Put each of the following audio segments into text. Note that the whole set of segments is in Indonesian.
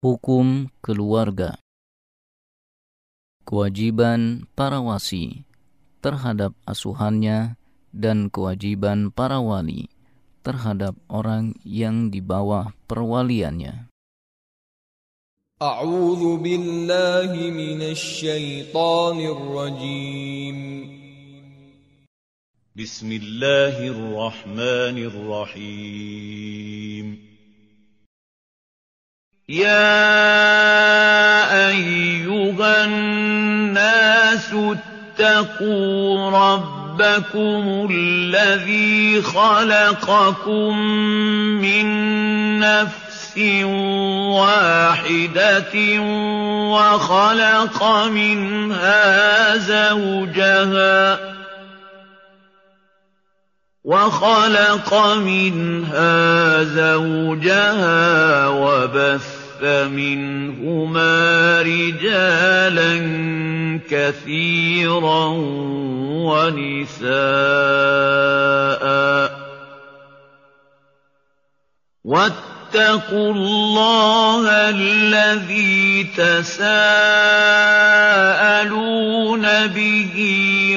Hukum keluarga Kewajiban para wasi terhadap asuhannya dan kewajiban para wali terhadap orang yang di bawah perwaliannya. A'udzu billahi minasy syaithanir rajim. Bismillahirrahmanirrahim. يا أيها الناس اتقوا ربكم الذي خلقكم من نفس واحدة وخلق منها زوجها زوجها وبث منهما رجالا كثيرا ونساء. واتقوا الله الذي تساءلون به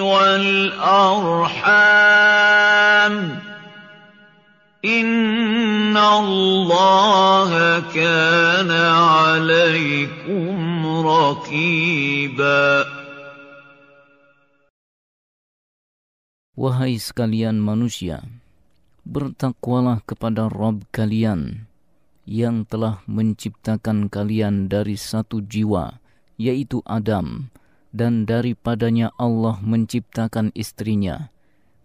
والأرحام. إن الله كان عليكم رقيبا Wahai sekalian manusia, bertakwalah kepada Rob kalian yang telah menciptakan kalian dari satu jiwa, yaitu Adam, dan daripadanya Allah menciptakan istrinya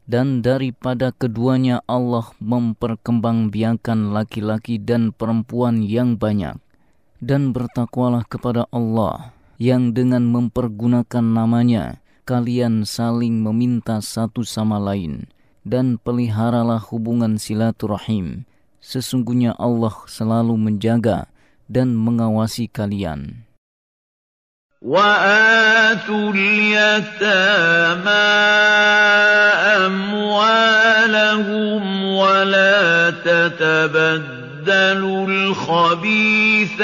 dan daripada keduanya Allah memperkembangbiakan laki-laki dan perempuan yang banyak. Dan bertakwalah kepada Allah yang dengan mempergunakan namanya kalian saling meminta satu sama lain dan peliharalah hubungan silaturahim. Sesungguhnya Allah selalu menjaga dan mengawasi kalian. وآتوا اليتامى أموالهم ولا تتبدلوا الخبيث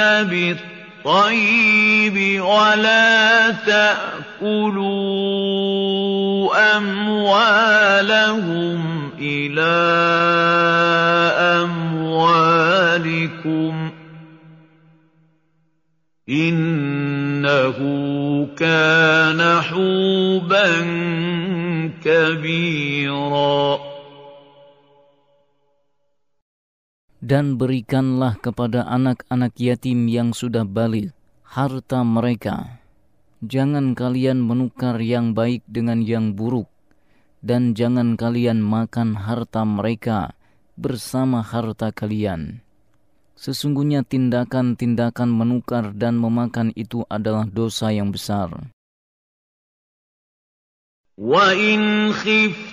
بالطيب ولا تأكلوا أموالهم إلى أموالكم إنه كان حوبا كبيرا Dan berikanlah kepada anak-anak yatim yang sudah balik harta mereka. Jangan kalian menukar yang baik dengan yang buruk, dan jangan kalian makan harta mereka bersama harta kalian Sesungguhnya tindakan-tindakan menukar dan memakan itu adalah dosa yang besar. وَإِنْ خِفْتُمْ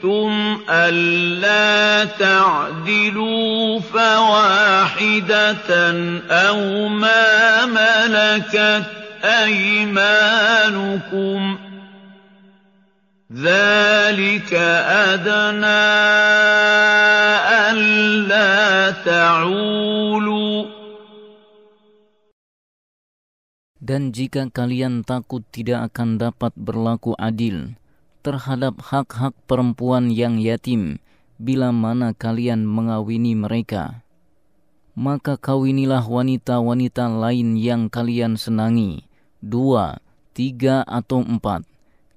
خفتم ألا تعدلوا فواحدة أو ما ملكت أيمانكم ذلك أدنى ألا تعولوا Dan jika kalian takut tidak akan dapat berlaku adil, terhadap hak-hak perempuan yang yatim bila mana kalian mengawini mereka. Maka kawinilah wanita-wanita lain yang kalian senangi, dua, tiga, atau empat.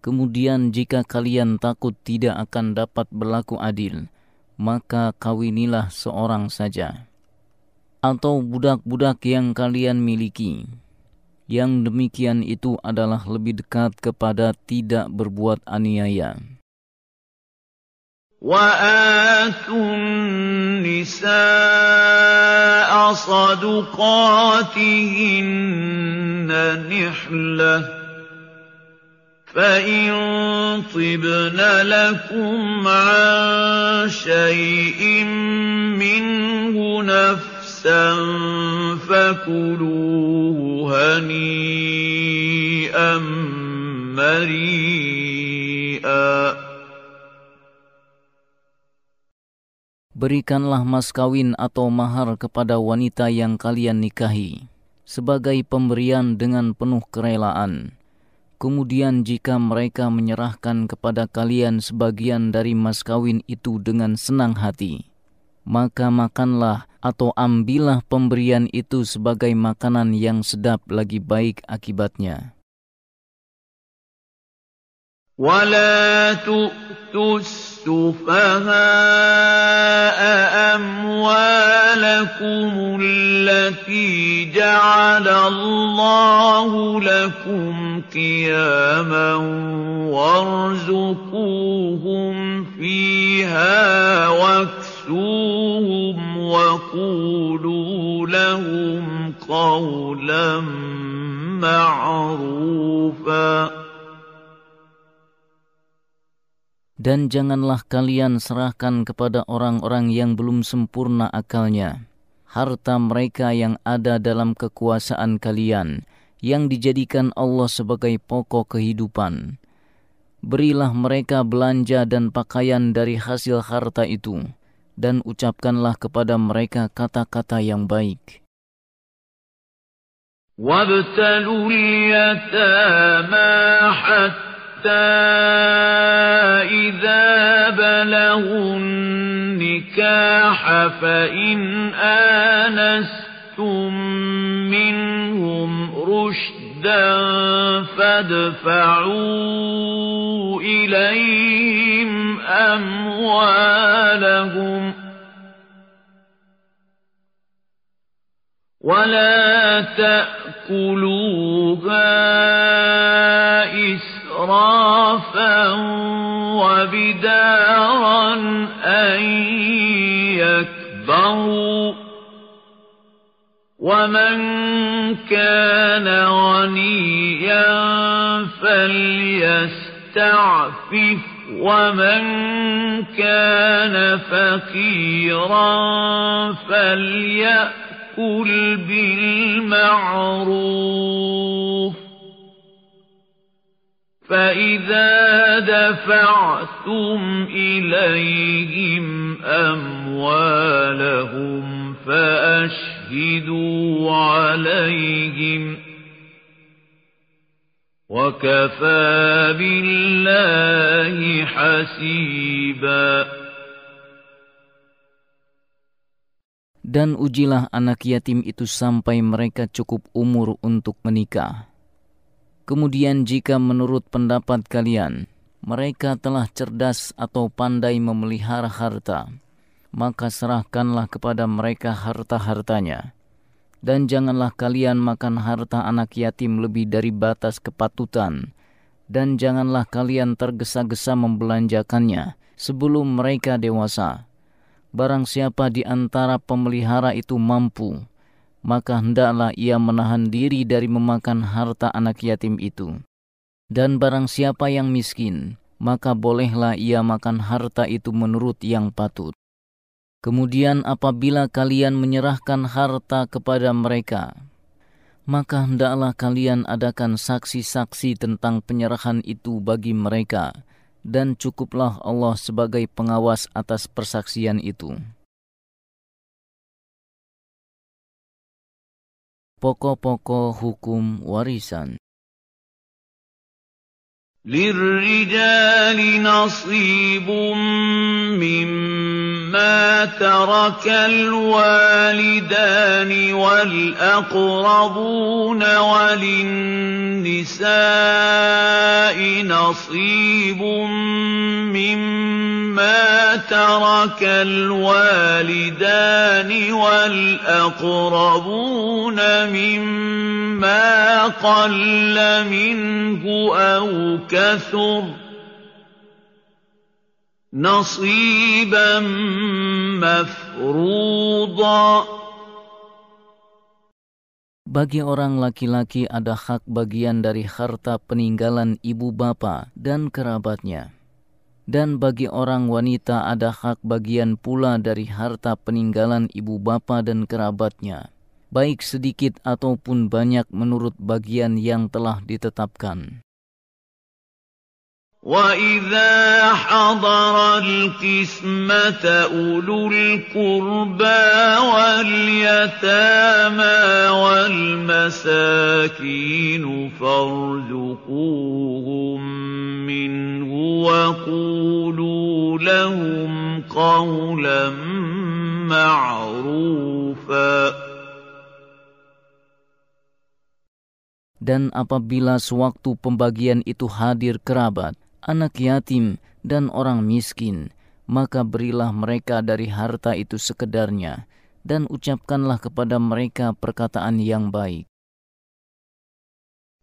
Kemudian jika kalian takut tidak akan dapat berlaku adil, maka kawinilah seorang saja. Atau budak-budak yang kalian miliki, yang demikian itu adalah lebih dekat kepada tidak berbuat aniaya. وآتوا النساء صدقاتهن نحلة فإن طبن لكم عن شيء منه نفسا فكلوه هنيئا مريئا Berikanlah mas kawin atau mahar kepada wanita yang kalian nikahi sebagai pemberian dengan penuh kerelaan Kemudian jika mereka menyerahkan kepada kalian sebagian dari mas kawin itu dengan senang hati, maka makanlah atau ambillah pemberian itu sebagai makanan yang sedap lagi baik akibatnya. ولا تؤتوا السفهاء أموالكم التي جعل الله لكم قياما وارزقوهم فيها واكسوهم وقولوا لهم قولا معروفا Dan janganlah kalian serahkan kepada orang-orang yang belum sempurna akalnya harta mereka yang ada dalam kekuasaan kalian yang dijadikan Allah sebagai pokok kehidupan. Berilah mereka belanja dan pakaian dari hasil harta itu dan ucapkanlah kepada mereka kata-kata yang baik. وابتلوا اليتامى حتى إذا بلغوا النكاح فإن آنستم رشدا فادفعوا إليهم أموالهم. ولا تأكلوها إسرافا وبدارا أن يكبروا. ومن كان غنيا فليستعفف ومن كان فقيرا فليأكل بالمعروف فإذا دفعتم إليهم أموالهم فأشهدوا عليهم وكفى بالله حسيبا Dan ujilah anak yatim itu sampai mereka cukup umur untuk menikah Kemudian jika menurut pendapat kalian, mereka telah cerdas atau pandai memelihara harta, maka serahkanlah kepada mereka harta-hartanya. Dan janganlah kalian makan harta anak yatim lebih dari batas kepatutan, dan janganlah kalian tergesa-gesa membelanjakannya sebelum mereka dewasa. Barang siapa di antara pemelihara itu mampu, maka hendaklah ia menahan diri dari memakan harta anak yatim itu. Dan barang siapa yang miskin, maka bolehlah ia makan harta itu menurut yang patut. Kemudian apabila kalian menyerahkan harta kepada mereka, maka hendaklah kalian adakan saksi-saksi tentang penyerahan itu bagi mereka, dan cukuplah Allah sebagai pengawas atas persaksian itu. pokok-pokok hukum warisan. للرجال نصيب مما ترك الوالدان والأقربون وللنساء نصيب مما ترك الوالدان والأقربون مما قل منه أو كثر نصيبا مفروضا Bagi orang laki-laki ada hak bagian dari harta peninggalan ibu bapa dan kerabatnya. Dan bagi orang wanita ada hak bagian pula dari harta peninggalan ibu bapa dan kerabatnya, baik sedikit ataupun banyak menurut bagian yang telah ditetapkan. وَإِذَا حَضَرَ الْقِسْمَةَ أُولُو الْقُرْبَىٰ وَالْيَتَامَىٰ وَالْمَسَاكِينُ فَارْزُقُوهُم مِّنْهُ وَقُولُوا لَهُمْ قَوْلًا مَّعْرُوفًا Dan apabila sewaktu pembagian itu hadir kerabat, anak yatim, dan orang miskin, maka berilah mereka dari harta itu sekedarnya, dan ucapkanlah kepada mereka perkataan yang baik.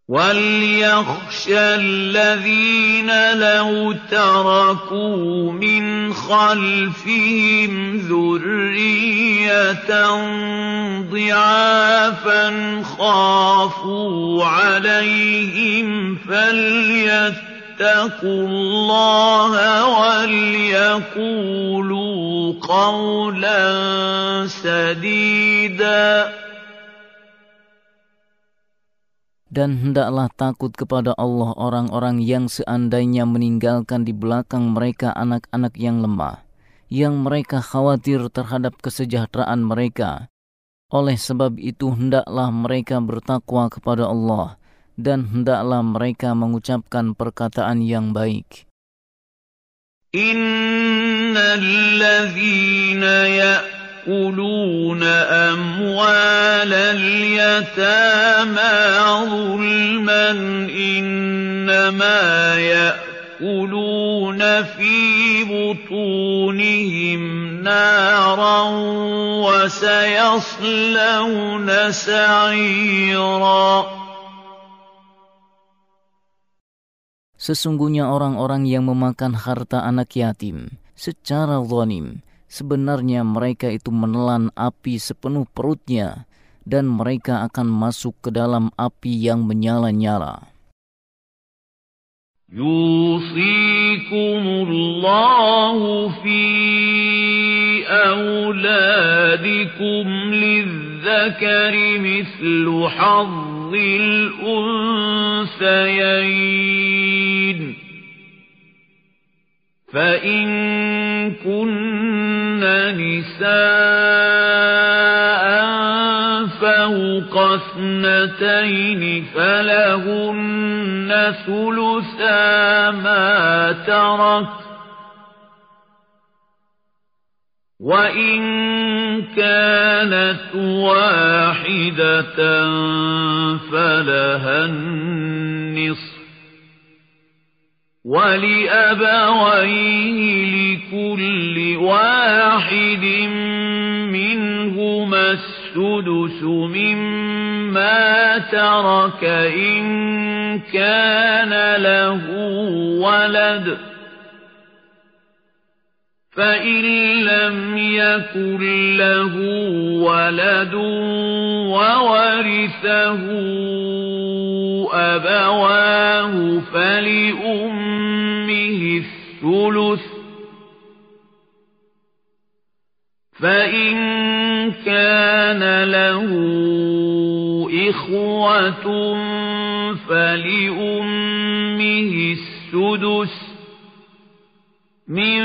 وَلْيَخْشَ الَّذِينَ لَوْ تَرَكُوا مِنْ خَلْفِهِمْ ذُرِّيَّةً ضِعَافًا خَافُوا عَلَيْهِمْ فَلْيَتَّقُوا فاتقوا الله وليقولوا قولا سديدا Dan hendaklah takut kepada Allah orang-orang yang seandainya meninggalkan di belakang mereka anak-anak yang lemah, yang mereka khawatir terhadap kesejahteraan mereka. Oleh sebab itu hendaklah mereka bertakwa kepada Allah dan hendaklah mereka mengucapkan perkataan yang baik. Innalladzina ya'kuluna amwalal yatama zulman innama ya'kuluna fi butunihim naran wa sayaslawna Sesungguhnya orang-orang yang memakan harta anak yatim secara zalim, sebenarnya mereka itu menelan api sepenuh perutnya dan mereka akan masuk ke dalam api yang menyala-nyala. Yusikumullahu fi أولادكم للذكر مثل حظ الأنثيين. فإن كن نساء فوق اثنتين فلهن ثلثا ما ترك وَإِن كَانَتْ وَاحِدَةً فَلَهَا النِّصْفُ وَلِأَبَوَيْهِ لِكُلِّ وَاحِدٍ مِّنْهُمَا السُّدُسُ مِمَّا تَرَكَ إِن كَانَ لَهُ وَلَدٌ فَإِن لَّمْ يَكُن لَّهُ وَلَدٌ وَوَرِثَهُ أَبَوَاهُ فَلِأُمِّهِ الثُّلُثُ ۚ فَإِن كَانَ لَهُ إِخْوَةٌ فَلِأُمِّهِ السُّدُسُ ۚ مِن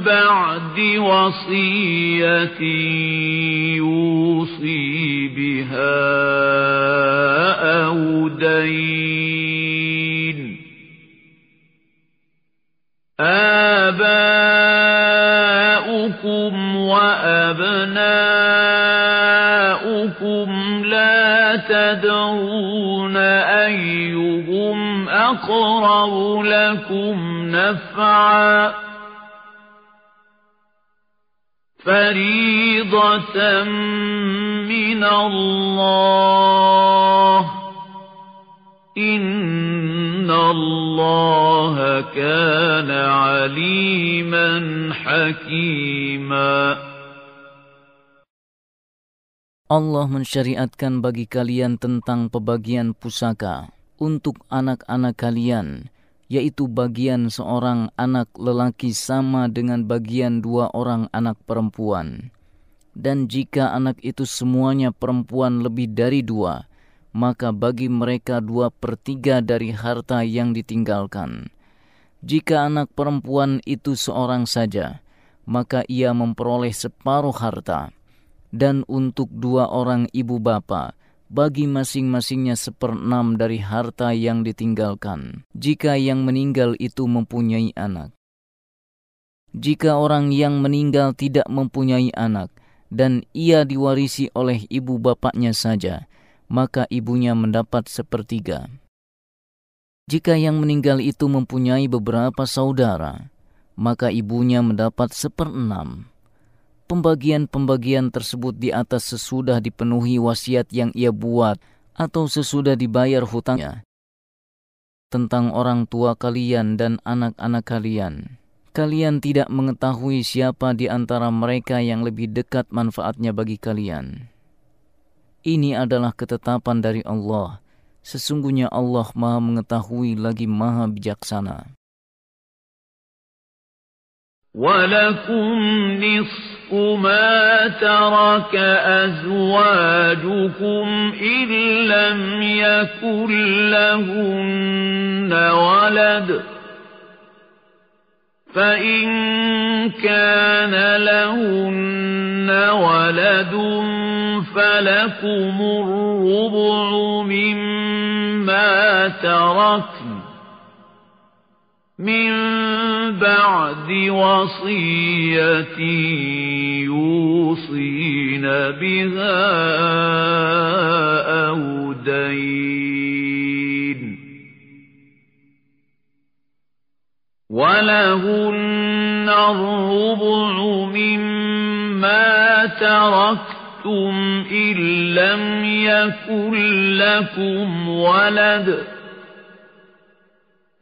بَعْدِ وَصِيَّةٍ يُوصِي بِهَا أَوْ دَيْنٍ. آبَاؤُكُمْ وَأَبْنَاؤُكُمْ لَا أَيُّهُمْ أَقْرَبُ لَكُمْ نَفْعًا فَرِيضَةً مِّنَ اللَّهِ ۗ إِنَّ اللَّهَ كَانَ عَلِيمًا حَكِيمًا Allah mensyariatkan bagi kalian tentang pembagian pusaka untuk anak-anak kalian, yaitu bagian seorang anak lelaki sama dengan bagian dua orang anak perempuan. Dan jika anak itu semuanya perempuan lebih dari dua, maka bagi mereka dua per tiga dari harta yang ditinggalkan. Jika anak perempuan itu seorang saja, maka ia memperoleh separuh harta dan untuk dua orang ibu bapa, bagi masing-masingnya seperenam dari harta yang ditinggalkan, jika yang meninggal itu mempunyai anak. Jika orang yang meninggal tidak mempunyai anak, dan ia diwarisi oleh ibu bapaknya saja, maka ibunya mendapat sepertiga. Jika yang meninggal itu mempunyai beberapa saudara, maka ibunya mendapat seperenam pembagian-pembagian tersebut di atas sesudah dipenuhi wasiat yang ia buat atau sesudah dibayar hutangnya tentang orang tua kalian dan anak-anak kalian. Kalian tidak mengetahui siapa di antara mereka yang lebih dekat manfaatnya bagi kalian. Ini adalah ketetapan dari Allah. Sesungguhnya Allah Maha Mengetahui lagi Maha Bijaksana. ولكم نصف ما ترك أزواجكم إن لم يكن لهن ولد فإن كان لهن ولد فلكم الربع مما تركن من بعد وصية يوصين بها أو دين. ولهن الربع مما تركتم إن لم يكن لكم ولد.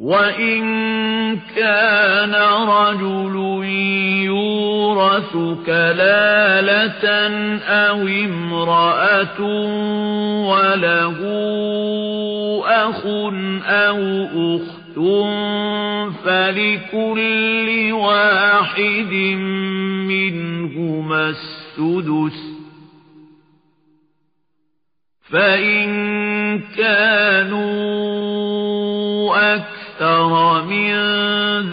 وإن كان رجل يورث كلالة أو امرأة وله أخ أو أخت فلكل واحد منهما السدس فإن كانوا أكثر من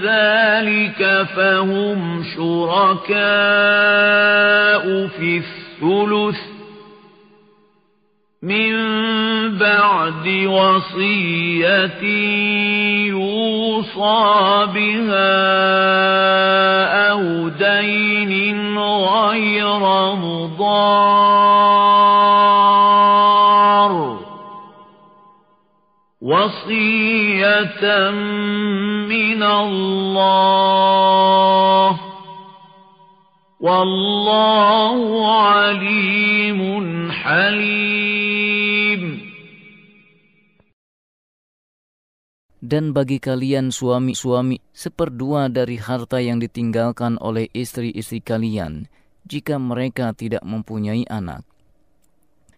ذلك فهم شركاء في الثلث من بعد وصية يوصى بها أو دين غير مضار وصية من الله والله عليم حليم Dan bagi kalian suami-suami, seperdua dari harta yang ditinggalkan oleh istri-istri kalian, jika mereka tidak mempunyai anak.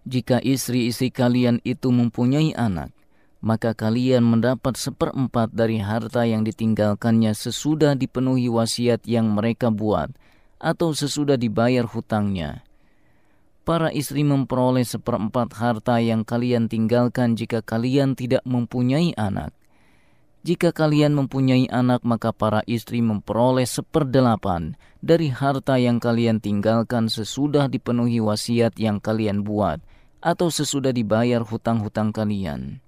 Jika istri-istri kalian itu mempunyai anak, maka kalian mendapat seperempat dari harta yang ditinggalkannya sesudah dipenuhi wasiat yang mereka buat atau sesudah dibayar hutangnya. Para istri memperoleh seperempat harta yang kalian tinggalkan jika kalian tidak mempunyai anak. Jika kalian mempunyai anak, maka para istri memperoleh seperdelapan dari harta yang kalian tinggalkan sesudah dipenuhi wasiat yang kalian buat atau sesudah dibayar hutang-hutang kalian.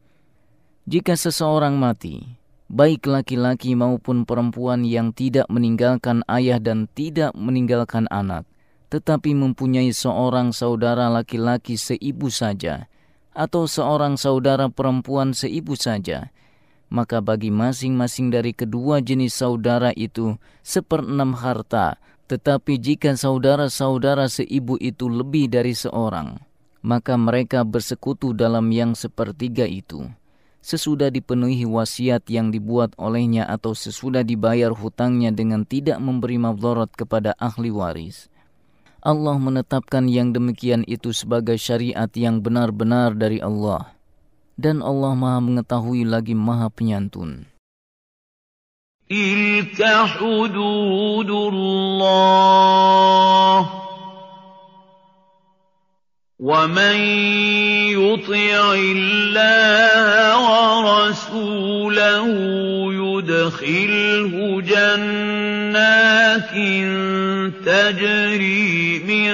Jika seseorang mati, baik laki-laki maupun perempuan yang tidak meninggalkan ayah dan tidak meninggalkan anak, tetapi mempunyai seorang saudara laki-laki seibu saja, atau seorang saudara perempuan seibu saja, maka bagi masing-masing dari kedua jenis saudara itu seperenam harta, tetapi jika saudara-saudara seibu itu lebih dari seorang, maka mereka bersekutu dalam yang sepertiga itu. Sesudah dipenuhi wasiat yang dibuat olehnya atau sesudah dibayar hutangnya dengan tidak memberi mabdarat kepada ahli waris. Allah menetapkan yang demikian itu sebagai syariat yang benar-benar dari Allah. Dan Allah maha mengetahui lagi maha penyantun. Hududullah. ومن يطع الله ورسوله يدخله جنات تجري من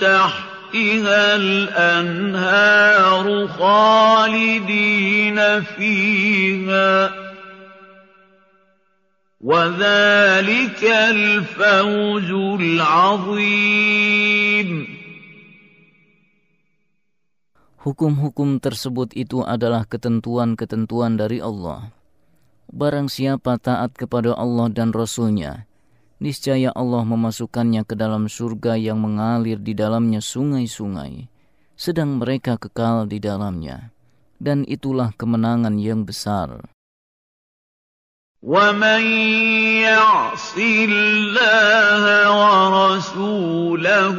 تحتها الأنهار خالدين فيها وذلك الفوز العظيم Hukum-hukum tersebut itu adalah ketentuan-ketentuan dari Allah. Barang siapa taat kepada Allah dan Rasulnya, niscaya Allah memasukkannya ke dalam surga yang mengalir di dalamnya sungai-sungai, sedang mereka kekal di dalamnya. Dan itulah kemenangan yang besar. وَمَن يَعْصِ اللَّهَ وَرَسُولَهُ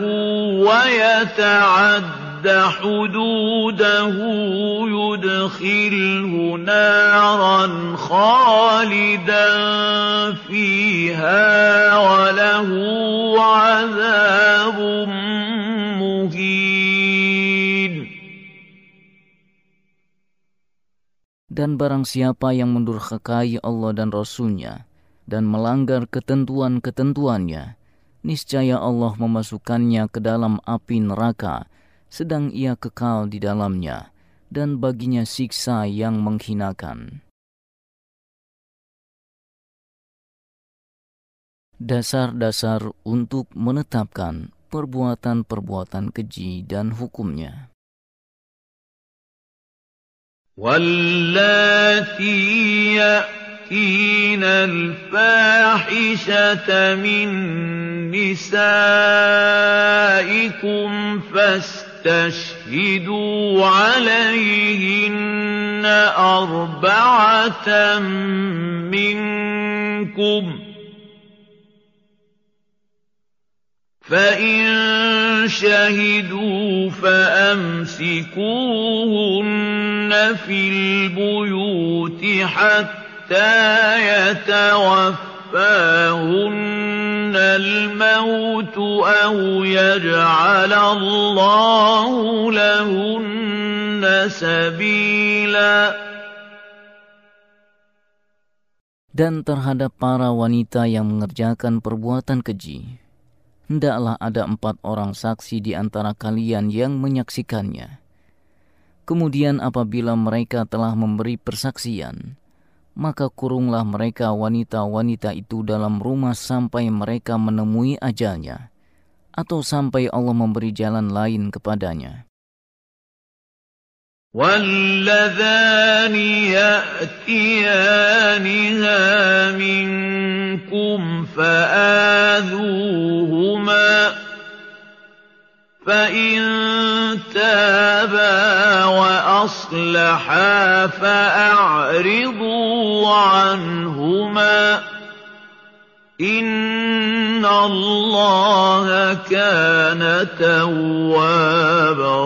وَيَتَعَدَّ يتعد حدوده يدخله نارا خالدا فيها وله عذاب مهين Dan barang siapa yang mendurhakai Allah dan Rasulnya dan melanggar ketentuan-ketentuannya, niscaya Allah memasukkannya ke dalam api neraka sedang ia kekal di dalamnya, dan baginya siksa yang menghinakan. Dasar-dasar untuk menetapkan perbuatan-perbuatan keji dan hukumnya. واللاتي يأتين الفاحشة من نسائكم فاستقيموا فاستشهدوا عليهن أربعة منكم فإن شهدوا فأمسكوهن في البيوت حتى يتوفاهن الموت أو يجعل الله لهن سبيلا Dan terhadap para wanita yang mengerjakan perbuatan keji, hendaklah ada empat orang saksi di antara kalian yang menyaksikannya. Kemudian apabila mereka telah memberi persaksian, maka kurunglah mereka wanita-wanita itu dalam rumah sampai mereka menemui ajalnya, atau sampai Allah memberi jalan lain kepadanya. واللذان يأتيانها منكم فآذوهما فإن تابا وأصلحا فأعرضوا عنهما إن الله كان توابا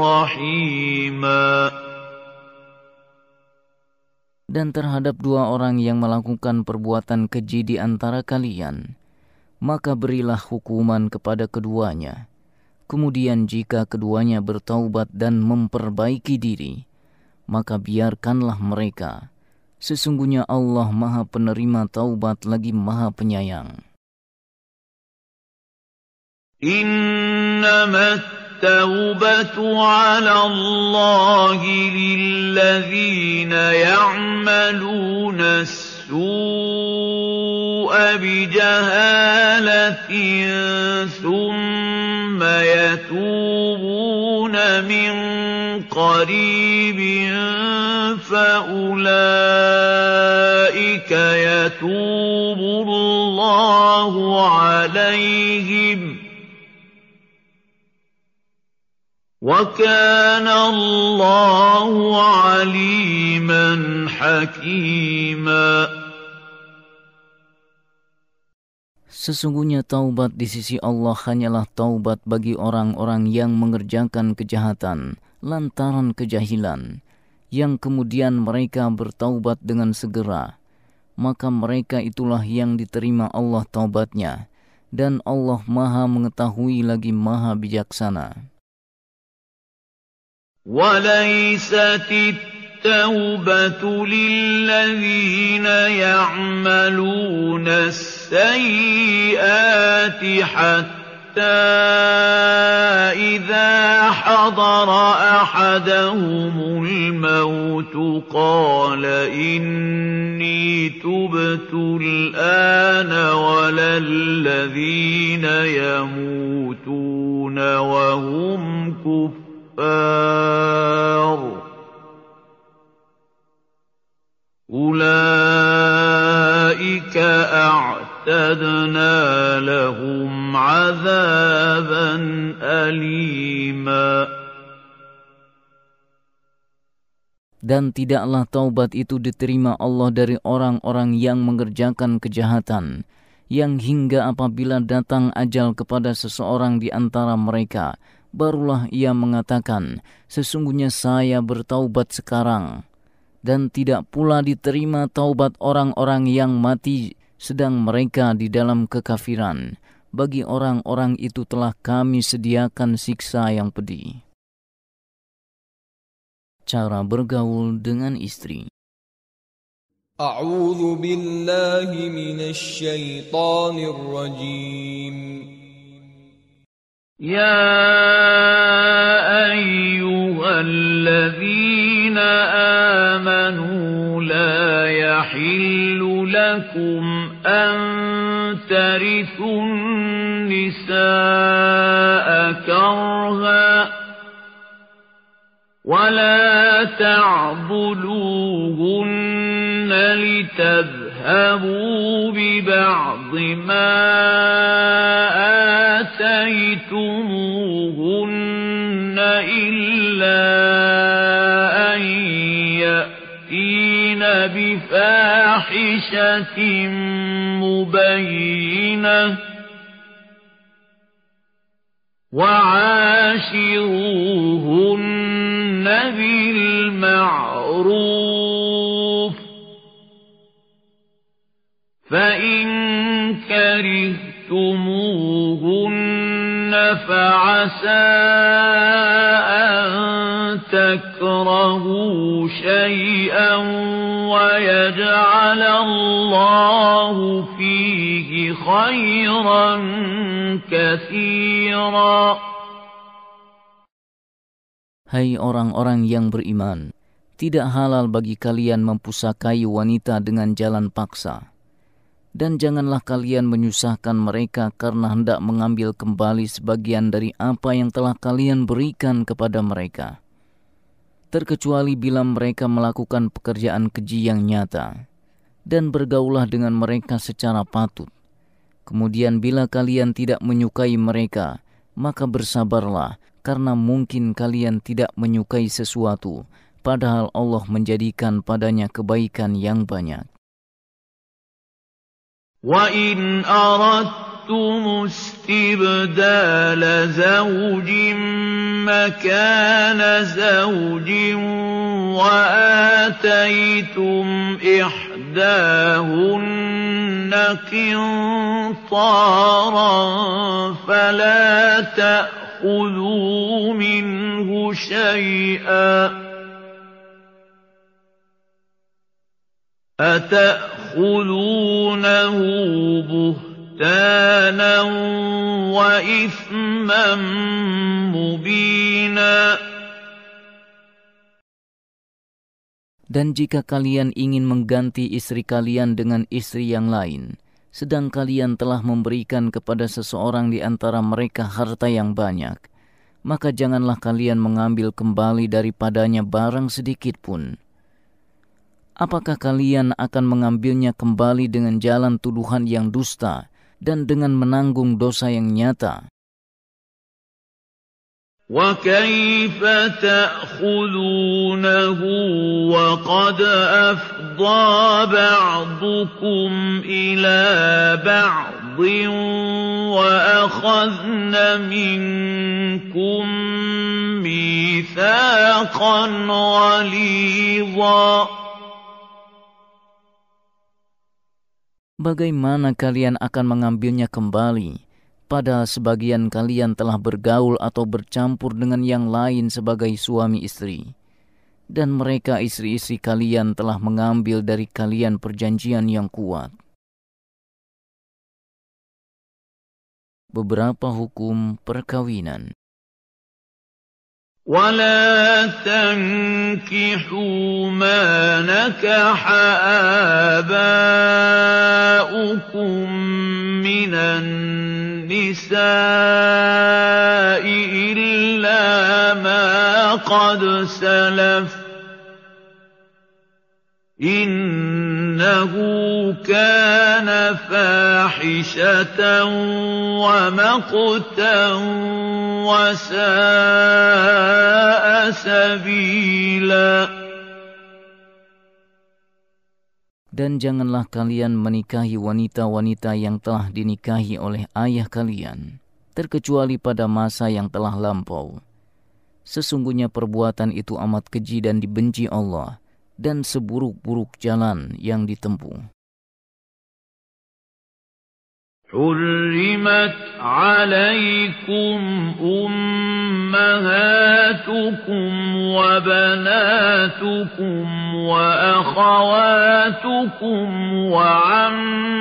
رحيما Dan terhadap dua orang yang melakukan perbuatan keji di antara kalian, maka berilah hukuman kepada keduanya Kemudian jika keduanya bertaubat dan memperbaiki diri, maka biarkanlah mereka. Sesungguhnya Allah Maha Penerima taubat lagi Maha Penyayang. إنما التوبة على الله للذين يعملون السوء بجهالة قريب فأولئك يتوب الله عليهم وكان الله عليما حكيما Sesungguhnya taubat di sisi Allah hanyalah taubat bagi orang-orang yang mengerjakan kejahatan lantaran kejahilan, yang kemudian mereka bertaubat dengan segera. Maka mereka itulah yang diterima Allah taubatnya, dan Allah maha mengetahui lagi maha bijaksana. وليست التوبة للذين يعملون السيئات حتى إذا حضر أحدهم الموت قال إني تبت الآن ولا الذين يموتون وهم كفار. أولئك أعتدنا لهم عذابا أليما Dan tidaklah taubat itu diterima Allah dari orang-orang yang mengerjakan kejahatan, yang hingga apabila datang ajal kepada seseorang di antara mereka, barulah ia mengatakan, Sesungguhnya saya bertaubat sekarang dan tidak pula diterima taubat orang-orang yang mati sedang mereka di dalam kekafiran. bagi orang-orang itu telah kami sediakan siksa yang pedih. Cara bergaul dengan istri A'udzu billahi minasy يا أيها الذين آمنوا لا يحل لكم أن ترثوا النساء كرها ولا تعبدوهن لتذهبوا ببعض ما بفاحشة مبينة وعاشروهن بالمعروف فإن كرهتموهن فعسى تكرهوا شيئا ويجعل الله فيه خيرا كثيرا Hai orang-orang yang beriman, tidak halal bagi kalian mempusakai wanita dengan jalan paksa. Dan janganlah kalian menyusahkan mereka karena hendak mengambil kembali sebagian dari apa yang telah kalian berikan kepada mereka. Terkecuali bila mereka melakukan pekerjaan keji yang nyata. Dan bergaulah dengan mereka secara patut. Kemudian bila kalian tidak menyukai mereka, maka bersabarlah karena mungkin kalian tidak menyukai sesuatu, padahal Allah menjadikan padanya kebaikan yang banyak. وَإِنْ أَرَدتُّمُ اسْتِبْدَالَ زَوْجٍ مَّكَانَ زَوْجٍ وَآتَيْتُمْ إِحْدَاهُنَّ قِنطَارًا فَلَا تَأْخُذُوا مِنْهُ شَيْئًا أتأخذونه بهتانا وإثما مبينا Dan jika kalian ingin mengganti istri kalian dengan istri yang lain, sedang kalian telah memberikan kepada seseorang di antara mereka harta yang banyak, maka janganlah kalian mengambil kembali daripadanya barang sedikit pun. Apakah kalian akan mengambilnya kembali dengan jalan tuduhan yang dusta dan dengan menanggung dosa yang nyata? وكيف تأخذونه وقد أفضى بعضكم إلى بعض وأخذن منكم ميثاقا غليظا Bagaimana kalian akan mengambilnya kembali? pada sebagian kalian telah bergaul atau bercampur dengan yang lain sebagai suami istri, dan mereka istri-istri kalian telah mengambil dari kalian perjanjian yang kuat. Beberapa hukum perkawinan ولا تنكحوا ما نكح آباؤكم من النساء إلا ما قد سلف إنه كان فاحشة ومقتا وساء سبيلا Dan janganlah kalian menikahi wanita-wanita yang telah dinikahi oleh ayah kalian, terkecuali pada masa yang telah lampau. Sesungguhnya perbuatan itu amat keji dan dibenci Allah, dan seburuk-buruk jalan yang ditempuh. حرمت عليكم أمهاتكم وبناتكم وأخواتكم وعماتكم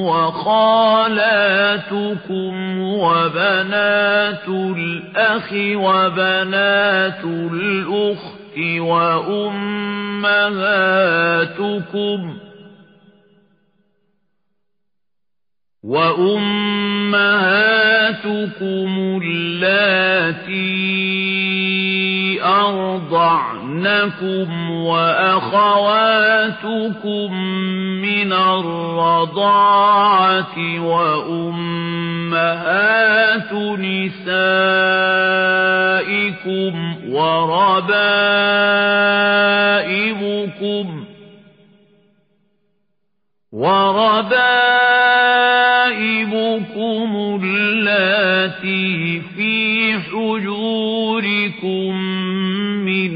وخالاتكم وبنات الأخ وبنات الأخت وأمهاتكم وأمهاتكم اللاتي أرضعنكم وأخواتكم من الرضاعة وأمهات نسائكم وربائبكم وربائبكم اللاتي في حجوركم من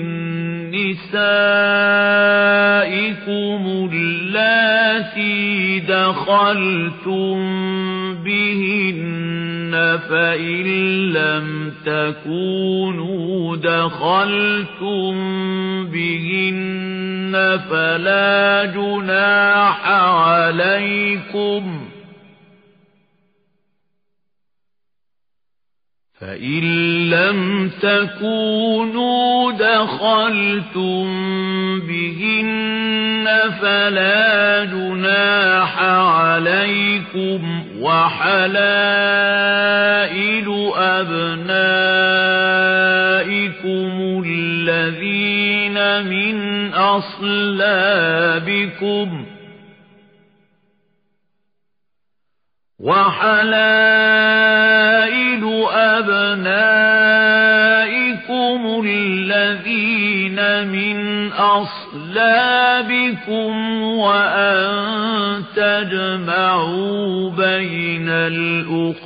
نسائكم اللاتي دخلتم بهن فإن لم تكونوا دخلتم بهن فلا جناح عليكم فإن لم تكونوا دخلتم بهن فلا جناح عليكم وحلائل أبنائكم الذين من أصلابكم وحلائل أبنائكم الذين من أصلابكم وأن تجمعوا بين الأختين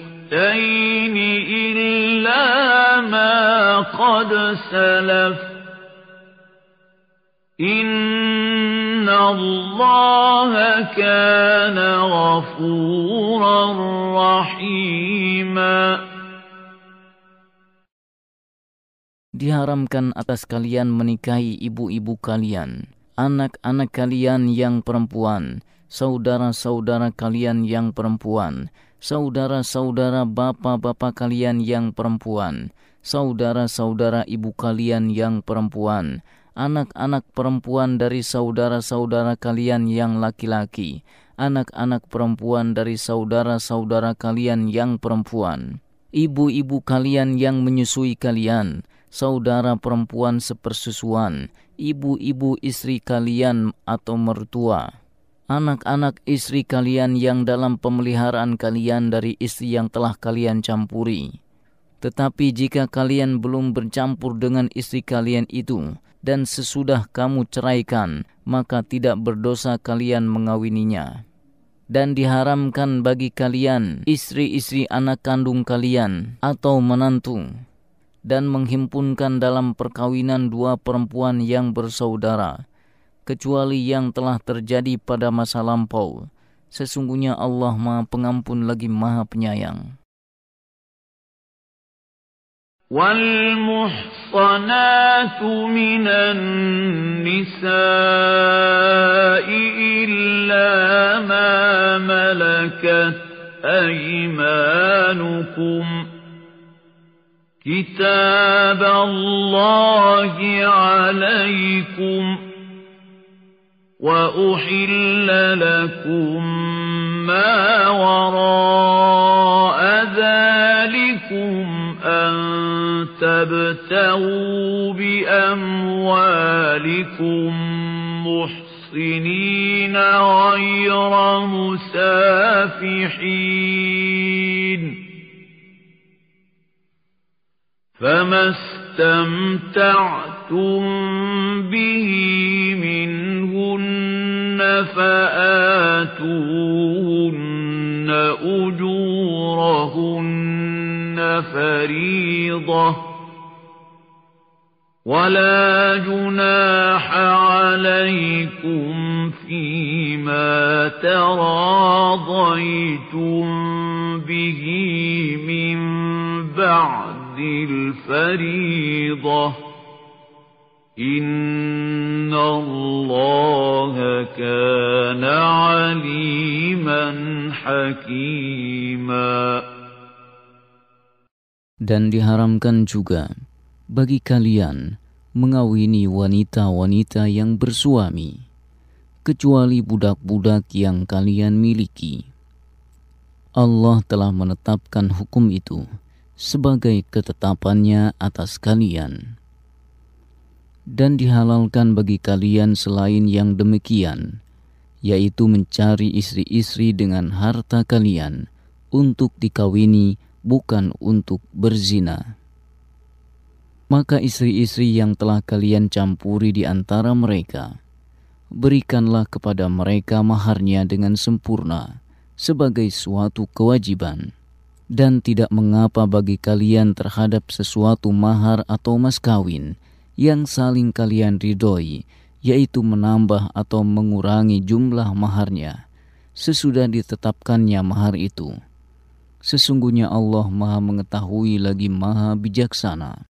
إلا ما قد سلف إن الله كان غفورا رحيما Diharamkan atas kalian menikahi ibu-ibu kalian, anak-anak kalian yang perempuan, saudara-saudara kalian yang perempuan, saudara-saudara bapak-bapak kalian yang perempuan, saudara-saudara ibu kalian yang perempuan, anak-anak perempuan dari saudara-saudara kalian yang laki-laki, anak-anak perempuan dari saudara-saudara kalian yang perempuan, ibu-ibu kalian yang menyusui kalian, saudara perempuan sepersusuan, ibu-ibu istri kalian atau mertua, anak-anak istri kalian yang dalam pemeliharaan kalian dari istri yang telah kalian campuri. Tetapi jika kalian belum bercampur dengan istri kalian itu, dan sesudah kamu ceraikan, maka tidak berdosa kalian mengawininya. Dan diharamkan bagi kalian istri-istri anak kandung kalian atau menantu dan menghimpunkan dalam perkawinan dua perempuan yang bersaudara kecuali yang telah terjadi pada masa lampau. Sesungguhnya Allah Maha Pengampun lagi Maha Penyayang والمحصنات من النساء إلا ما ملكت أيمانكم. كتاب الله عليكم وأحل لكم ما وراء ذلكم أن تبتغوا بأموالكم محصنين غير مسافحين. فما استمتعتم به منهن فآتوهن أجورهن فريضةً. ولا جناح عليكم فيما تراضيتم به من بعد الفريضة. إن الله كان عليما حكيما. Dan diharamkan juga bagi kalian mengawini wanita-wanita yang bersuami, kecuali budak-budak yang kalian miliki. Allah telah menetapkan hukum itu sebagai ketetapannya atas kalian. Dan dihalalkan bagi kalian selain yang demikian, yaitu mencari istri-istri dengan harta kalian untuk dikawini bukan untuk berzina maka istri-istri yang telah kalian campuri di antara mereka, berikanlah kepada mereka maharnya dengan sempurna sebagai suatu kewajiban. Dan tidak mengapa bagi kalian terhadap sesuatu mahar atau mas kawin yang saling kalian ridhoi, yaitu menambah atau mengurangi jumlah maharnya, sesudah ditetapkannya mahar itu. Sesungguhnya Allah maha mengetahui lagi maha bijaksana.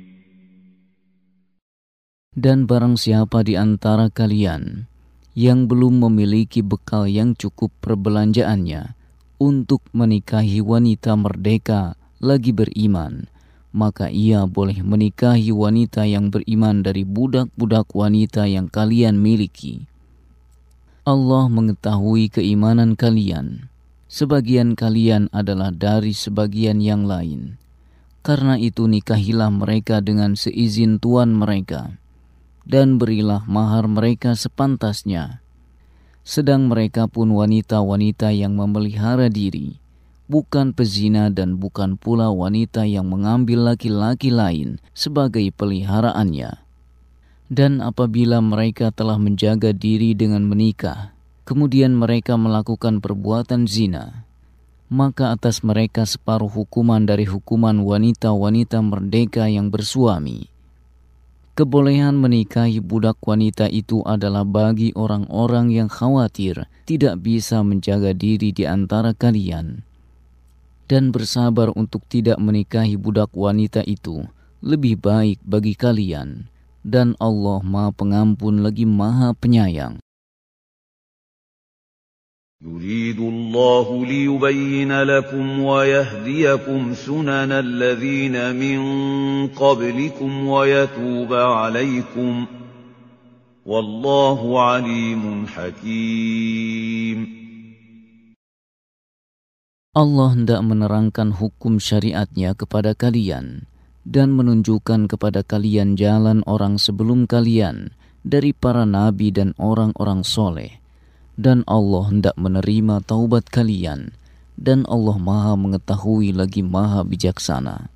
Dan barang siapa di antara kalian yang belum memiliki bekal yang cukup perbelanjaannya untuk menikahi wanita merdeka lagi beriman, maka ia boleh menikahi wanita yang beriman dari budak-budak wanita yang kalian miliki. Allah mengetahui keimanan kalian. sebagian kalian adalah dari sebagian yang lain. Karena itu nikahilah mereka dengan seizin tuan mereka, dan berilah mahar mereka sepantasnya. Sedang mereka pun wanita-wanita yang memelihara diri, bukan pezina dan bukan pula wanita yang mengambil laki-laki lain sebagai peliharaannya. Dan apabila mereka telah menjaga diri dengan menikah, kemudian mereka melakukan perbuatan zina, maka atas mereka separuh hukuman dari hukuman wanita-wanita merdeka yang bersuami. Kebolehan menikahi budak wanita itu adalah bagi orang-orang yang khawatir tidak bisa menjaga diri di antara kalian dan bersabar untuk tidak menikahi budak wanita itu lebih baik bagi kalian dan Allah Maha Pengampun lagi Maha Penyayang. يريد الله ليبين لكم ويهديكم سنن الذين من قبلكم ويتوب عليكم والله عليم حكيم Allah hendak menerangkan hukum syariatnya kepada kalian dan menunjukkan kepada kalian jalan orang sebelum kalian dari para nabi dan orang-orang soleh dan Allah hendak menerima taubat kalian, dan Allah Maha Mengetahui lagi Maha Bijaksana.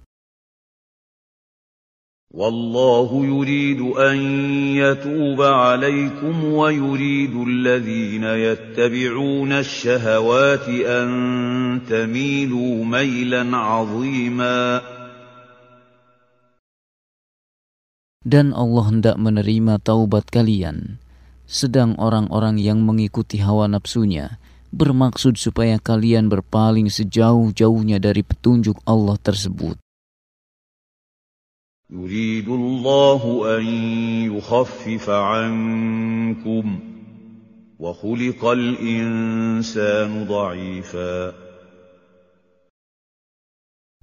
والله يريد أن يتوب عليكم ويريد الذين يتبعون الشهوات أن تميلوا ميلا عظيما Dan Allah hendak menerima taubat kalian, sedang orang-orang yang mengikuti hawa nafsunya bermaksud supaya kalian berpaling sejauh-jauhnya dari petunjuk Allah tersebut. يريد الله أن يخفف عنكم وخلق الإنسان ضعيفا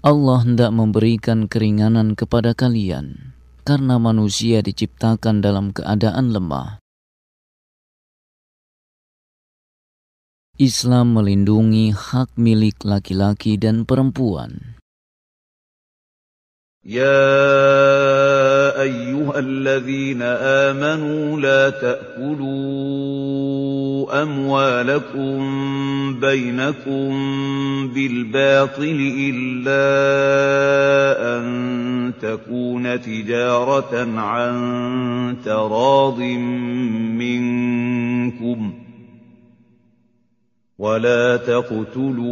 Allah hendak memberikan keringanan kepada kalian karena manusia diciptakan dalam keadaan lemah. Islam melindungi hak milik laki-laki dan perempuan. Ya ayyuhalladzina amanu la ta'kulu amwalakum bainakum bil batili illa an takuna tijaratan an taradim minkum. ولا تقتلوا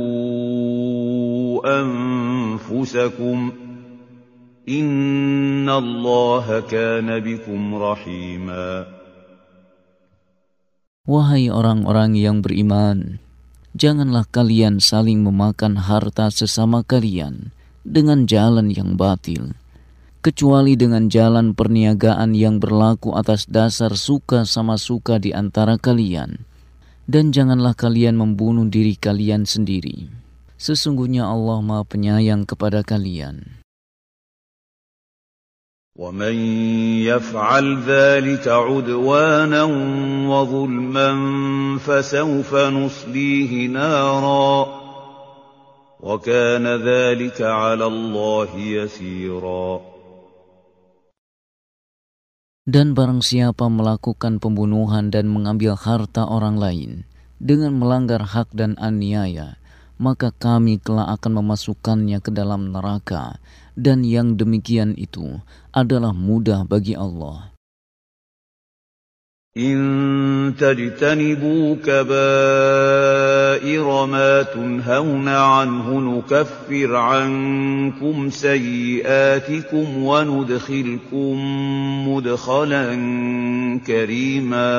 أنفسكم إن الله كان بكم رحيما Wahai orang-orang yang beriman, janganlah kalian saling memakan harta sesama kalian dengan jalan yang batil, kecuali dengan jalan perniagaan yang berlaku atas dasar suka sama suka di antara kalian dan janganlah kalian membunuh diri kalian sendiri. Sesungguhnya Allah Maha Penyayang kepada kalian. ومن يفعل ذلك عدوانا وظلما فسوف نصليه نارا وكان ذلك على الله يسيرا Dan barang siapa melakukan pembunuhan dan mengambil harta orang lain dengan melanggar hak dan aniaya, maka kami telah akan memasukkannya ke dalam neraka, dan yang demikian itu adalah mudah bagi Allah. إن تجتنبوا كبائر ما تنهون عنه نكفر عنكم سيئاتكم وندخلكم مدخلا كريما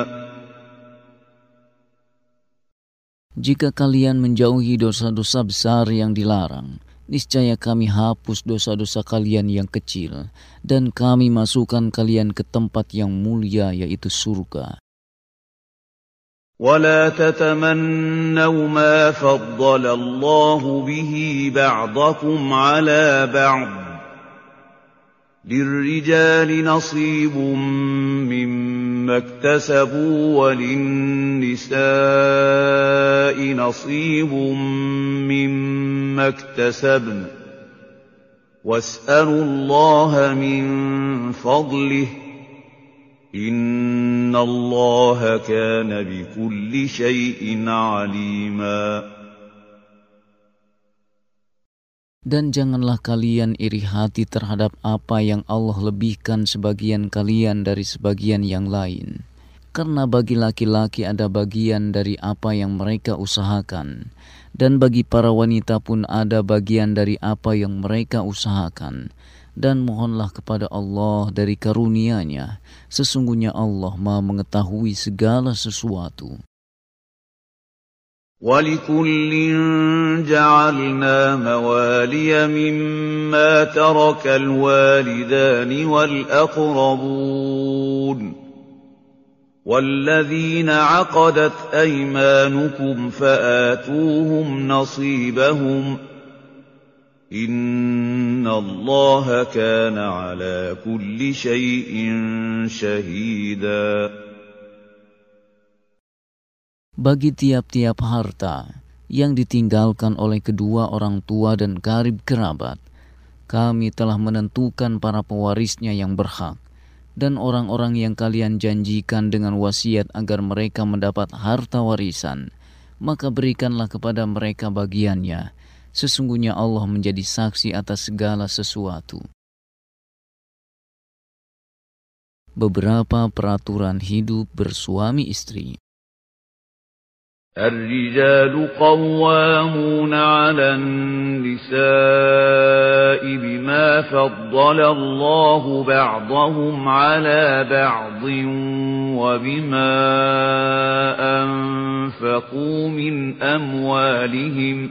Jika kalian menjauhi dosa-dosa besar yang dilarang, niscaya kami hapus dosa-dosa kalian yang kecil, dan kami masukkan kalian ke tempat yang mulia yaitu surga. ولا تتمنوا ما فضل الله به بعضكم على بعض للرجال نصيب مما اكتسبوا وللنساء نصيب مما اكتسبن واسألوا الله من فضله Inna Allah kana bikulli. Dan janganlah kalian iri hati terhadap apa yang Allah lebihkan sebagian kalian dari sebagian yang lain. Karena bagi laki-laki ada bagian dari apa yang mereka usahakan, dan bagi para wanita pun ada bagian dari apa yang mereka usahakan Dan mohonlah kepada Allah dari karunia-Nya, sesungguhnya Allah Maha mengetahui segala sesuatu. ولكل جعلنا موالي مما ترك الوالدان والأقربون والذين عقدت أيمانكم فآتوهم نصيبهم Inna Allah kana ala kulli syai'in syahida. Bagi tiap-tiap harta yang ditinggalkan oleh kedua orang tua dan karib kerabat, kami telah menentukan para pewarisnya yang berhak dan orang-orang yang kalian janjikan dengan wasiat agar mereka mendapat harta warisan, maka berikanlah kepada mereka bagiannya Sesungguhnya Allah menjadi saksi atas segala sesuatu. Beberapa peraturan hidup bersuami istri الرجال قوامون على النساء بما فضل الله بعضهم على بعض وبما أنفقوا من أموالهم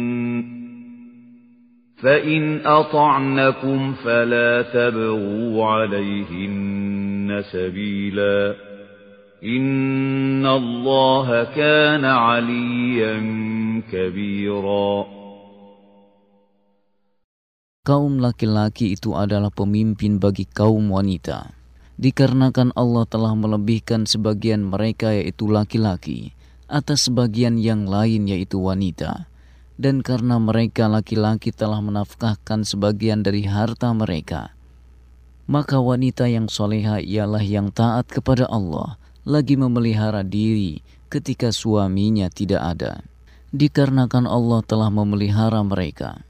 فإن أطعنكم فلا تبغوا عليهن سبيلا إن الله كان عليا كبيراً kaum laki-laki itu adalah pemimpin bagi kaum wanita. Dikarenakan Allah telah melebihkan sebagian mereka yaitu laki-laki atas sebagian yang lain yaitu wanita. dan karena mereka laki-laki telah menafkahkan sebagian dari harta mereka, maka wanita yang soleha ialah yang taat kepada Allah, lagi memelihara diri ketika suaminya tidak ada. Dikarenakan Allah telah memelihara mereka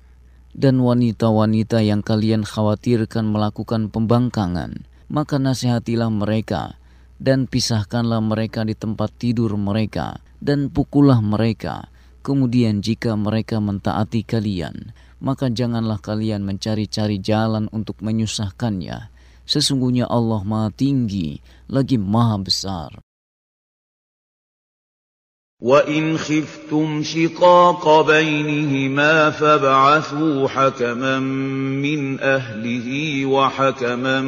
dan wanita-wanita yang kalian khawatirkan melakukan pembangkangan, maka nasihatilah mereka dan pisahkanlah mereka di tempat tidur mereka dan pukullah mereka. Kemudian jika mereka mentaati kalian, maka janganlah kalian mencari-cari jalan untuk menyusahkannya. Sesungguhnya Allah Maha Tinggi lagi Maha Besar. وَإِنْ خِفْتُمْ شِقَاقَ بَيْنِهِمَا فَابْعَثُوا حَكَمًا مِّنْ أَهْلِهِ وَحَكَمًا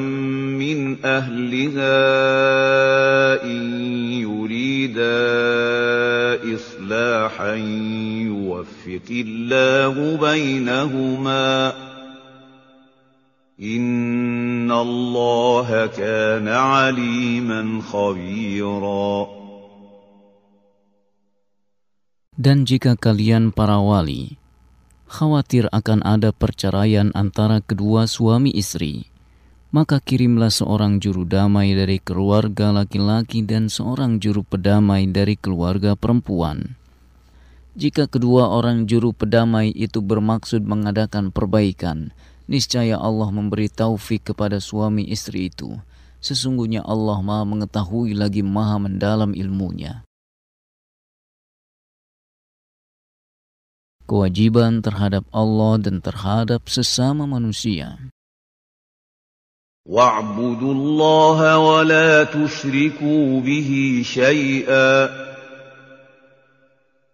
مِّنْ أَهْلِهَا إِن يُرِيدَا إِصْلَاحًا يُوَفِّقِ اللَّهُ بَيْنَهُمَا إِنَّ اللَّهَ كَانَ عَلِيمًا خَبِيرًا Dan jika kalian para wali khawatir akan ada perceraian antara kedua suami istri, maka kirimlah seorang juru damai dari keluarga laki-laki dan seorang juru pedamai dari keluarga perempuan. Jika kedua orang juru pedamai itu bermaksud mengadakan perbaikan, niscaya Allah memberi taufik kepada suami istri itu. Sesungguhnya Allah Maha mengetahui lagi Maha mendalam ilmunya. kewajiban terhadap Allah dan terhadap sesama manusia. واعبدوا الله ولا تشركوا به شيئا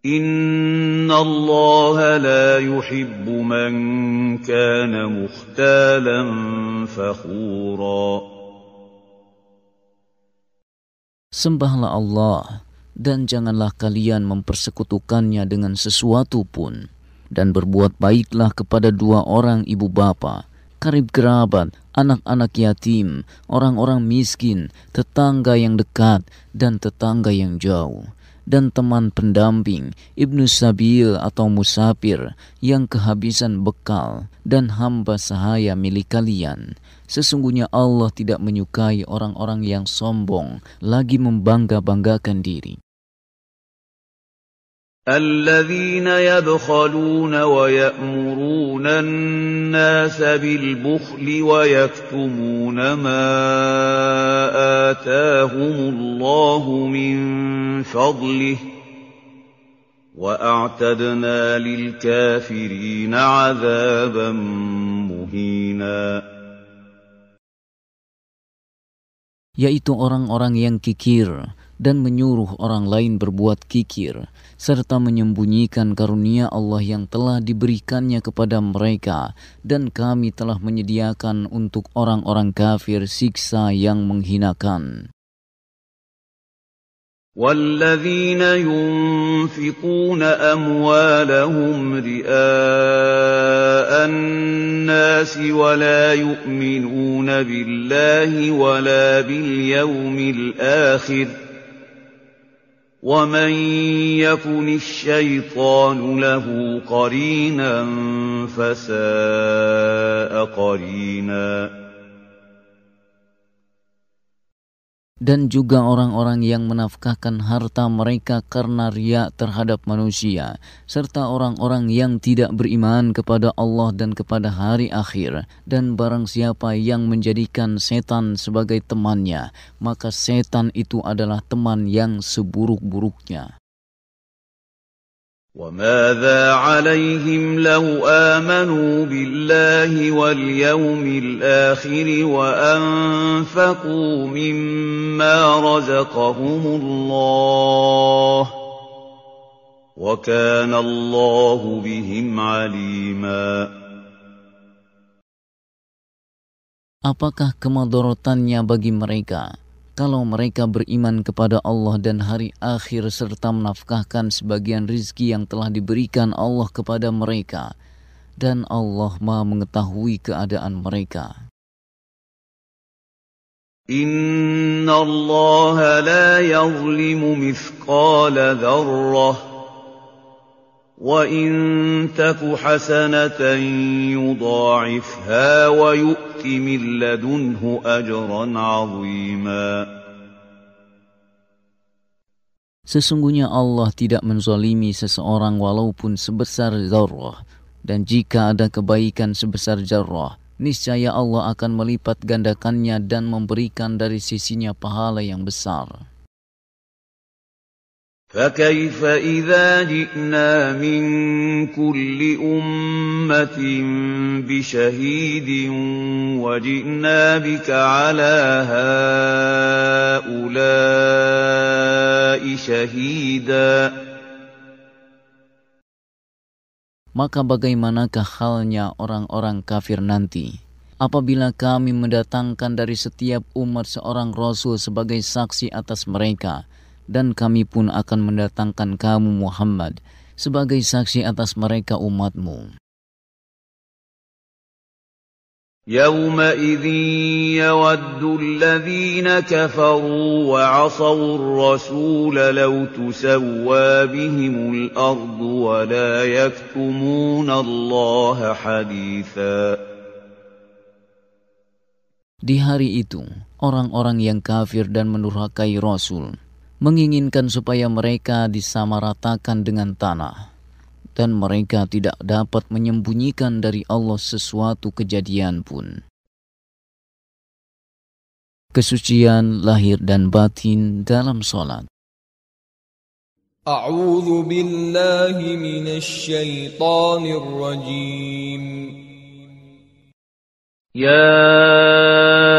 Inna Allah la yuhibbu man kana mukhtalan fakhura. Sembahlah Allah dan janganlah kalian mempersekutukannya dengan sesuatu pun dan berbuat baiklah kepada dua orang ibu bapa, karib kerabat, anak-anak yatim, orang-orang miskin, tetangga yang dekat dan tetangga yang jauh dan teman pendamping, Ibnu Sabil atau Musafir yang kehabisan bekal dan hamba sahaya milik kalian. Sesungguhnya Allah tidak menyukai orang-orang yang sombong lagi membangga-banggakan diri. الذين يبخلون ويأمرون الناس بالبخل ويكتمون ما آتاهم الله من فضله وأعتدنا للكافرين عذابا مهينا. Yaitu orang-orang yang kikir dan menyuruh orang lain berbuat kikir, serta menyembunyikan karunia Allah yang telah diberikannya kepada mereka, dan kami telah menyediakan untuk orang-orang kafir siksa yang menghinakan. والذين ينفقون أموالهم رئاء الناس ولا يؤمنون بالله ولا باليوم الآخر ۖ ومن يكن الشيطان له قرينا فساء قرينا dan juga orang-orang yang menafkahkan harta mereka karena riak terhadap manusia, serta orang-orang yang tidak beriman kepada Allah dan kepada hari akhir, dan barang siapa yang menjadikan setan sebagai temannya, maka setan itu adalah teman yang seburuk-buruknya. وماذا عليهم لو آمنوا بالله واليوم الآخر وأنفقوا مما رزقهم الله وكان الله بهم عليما. Apakah kemadorotannya bagi mereka? Kalau mereka beriman kepada Allah dan hari akhir serta menafkahkan sebagian rizki yang telah diberikan Allah kepada mereka dan Allah maha mengetahui keadaan mereka. Inna Allah la yazlimu mithqala dharrah وَإِن تَكُ حَسَنَةً يُضَاعِفْهَا وَيُؤْتِ مِن لَّدُنْهُ أَجْرًا عَظِيمًا Sesungguhnya Allah tidak menzalimi seseorang walaupun sebesar zarrah. Dan jika ada kebaikan sebesar zarrah, niscaya Allah akan melipat gandakannya dan memberikan dari sisinya pahala yang besar. فكيف إذا جئنا من كل أمة بشهيد وجئنا بك على هؤلاء شهيدا Maka bagaimanakah halnya orang-orang kafir nanti? Apabila kami mendatangkan dari setiap umat seorang rasul sebagai saksi atas mereka, dan kami pun akan mendatangkan kamu Muhammad sebagai saksi atas mereka umatmu. يومئذ يود الذين كفروا وعصوا الرسول لو تسوى بهم الأرض ولا يكتمون الله حديثا Di hari itu, orang-orang yang kafir dan menurhakai Rasul menginginkan supaya mereka disamaratakan dengan tanah dan mereka tidak dapat menyembunyikan dari Allah sesuatu kejadian pun. kesucian lahir dan batin dalam solat. أعوذ بالله من الشيطان الرجيم يا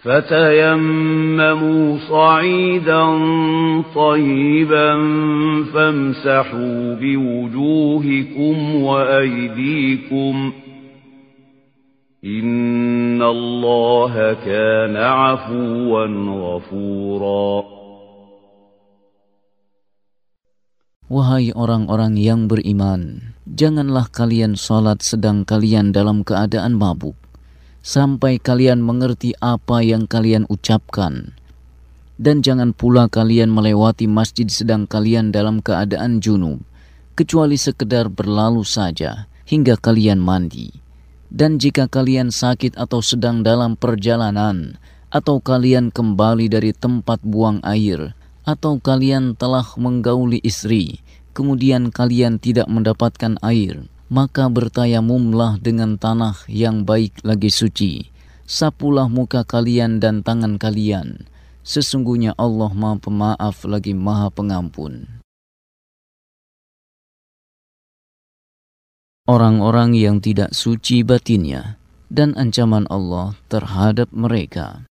فَتَيَمَّمُوا صَعِيدًا طَيِّبًا فَامْسَحُوا بِوُجُوهِكُمْ وَأَيْدِيكُمْ ۗ إِنَّ اللَّهَ كَانَ عَفُوًّا غَفُورًا Wahai orang-orang yang beriman, janganlah kalian salat sedang kalian dalam keadaan mabuk sampai kalian mengerti apa yang kalian ucapkan. Dan jangan pula kalian melewati masjid sedang kalian dalam keadaan junub, kecuali sekedar berlalu saja hingga kalian mandi. Dan jika kalian sakit atau sedang dalam perjalanan, atau kalian kembali dari tempat buang air, atau kalian telah menggauli istri, kemudian kalian tidak mendapatkan air, maka bertayamumlah dengan tanah yang baik lagi suci. Sapulah muka kalian dan tangan kalian. Sesungguhnya Allah Maha Pemaaf lagi Maha Pengampun. Orang-orang yang tidak suci batinnya dan ancaman Allah terhadap mereka.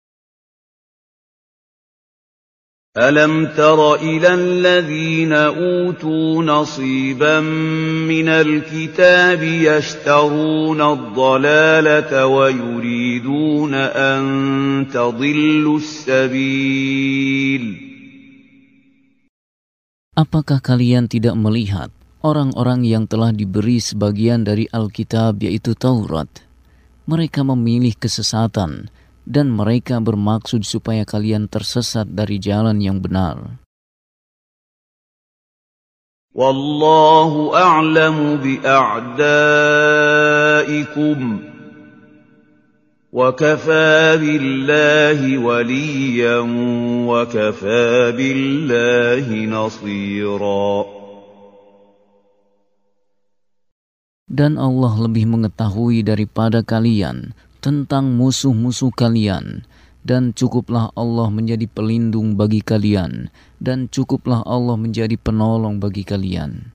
أَلَمْ تَرَ إِلَى الَّذِينَ أُوتُوا نَصِيبًا مِنَ الْكِتَابِ يَشْتَرُونَ الضَّلَالَةَ وَيُرِيدُونَ أَن تَضِلُّوا السَّبِيلَ Apakah kalian tidak melihat orang-orang yang telah diberi sebagian dari Alkitab yaitu Taurat? Mereka memilih kesesatan dan mereka bermaksud supaya kalian tersesat dari jalan yang benar. Wallahu a'lamu bi'a'daikum wa kafa billahi waliyan wa kafa billahi nasira. Dan Allah lebih mengetahui daripada kalian tentang musuh-musuh kalian dan cukuplah Allah menjadi pelindung bagi kalian dan cukuplah Allah menjadi penolong bagi kalian.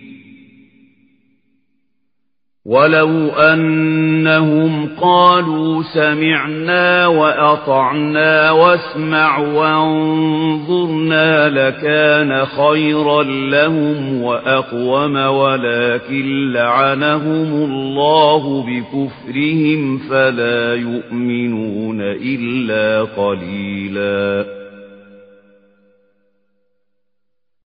ولو أنهم قالوا سمعنا وأطعنا واسمع وانظرنا لكان خيرا لهم وأقوم ولكن لعنهم الله بكفرهم فلا يؤمنون إلا قليلا.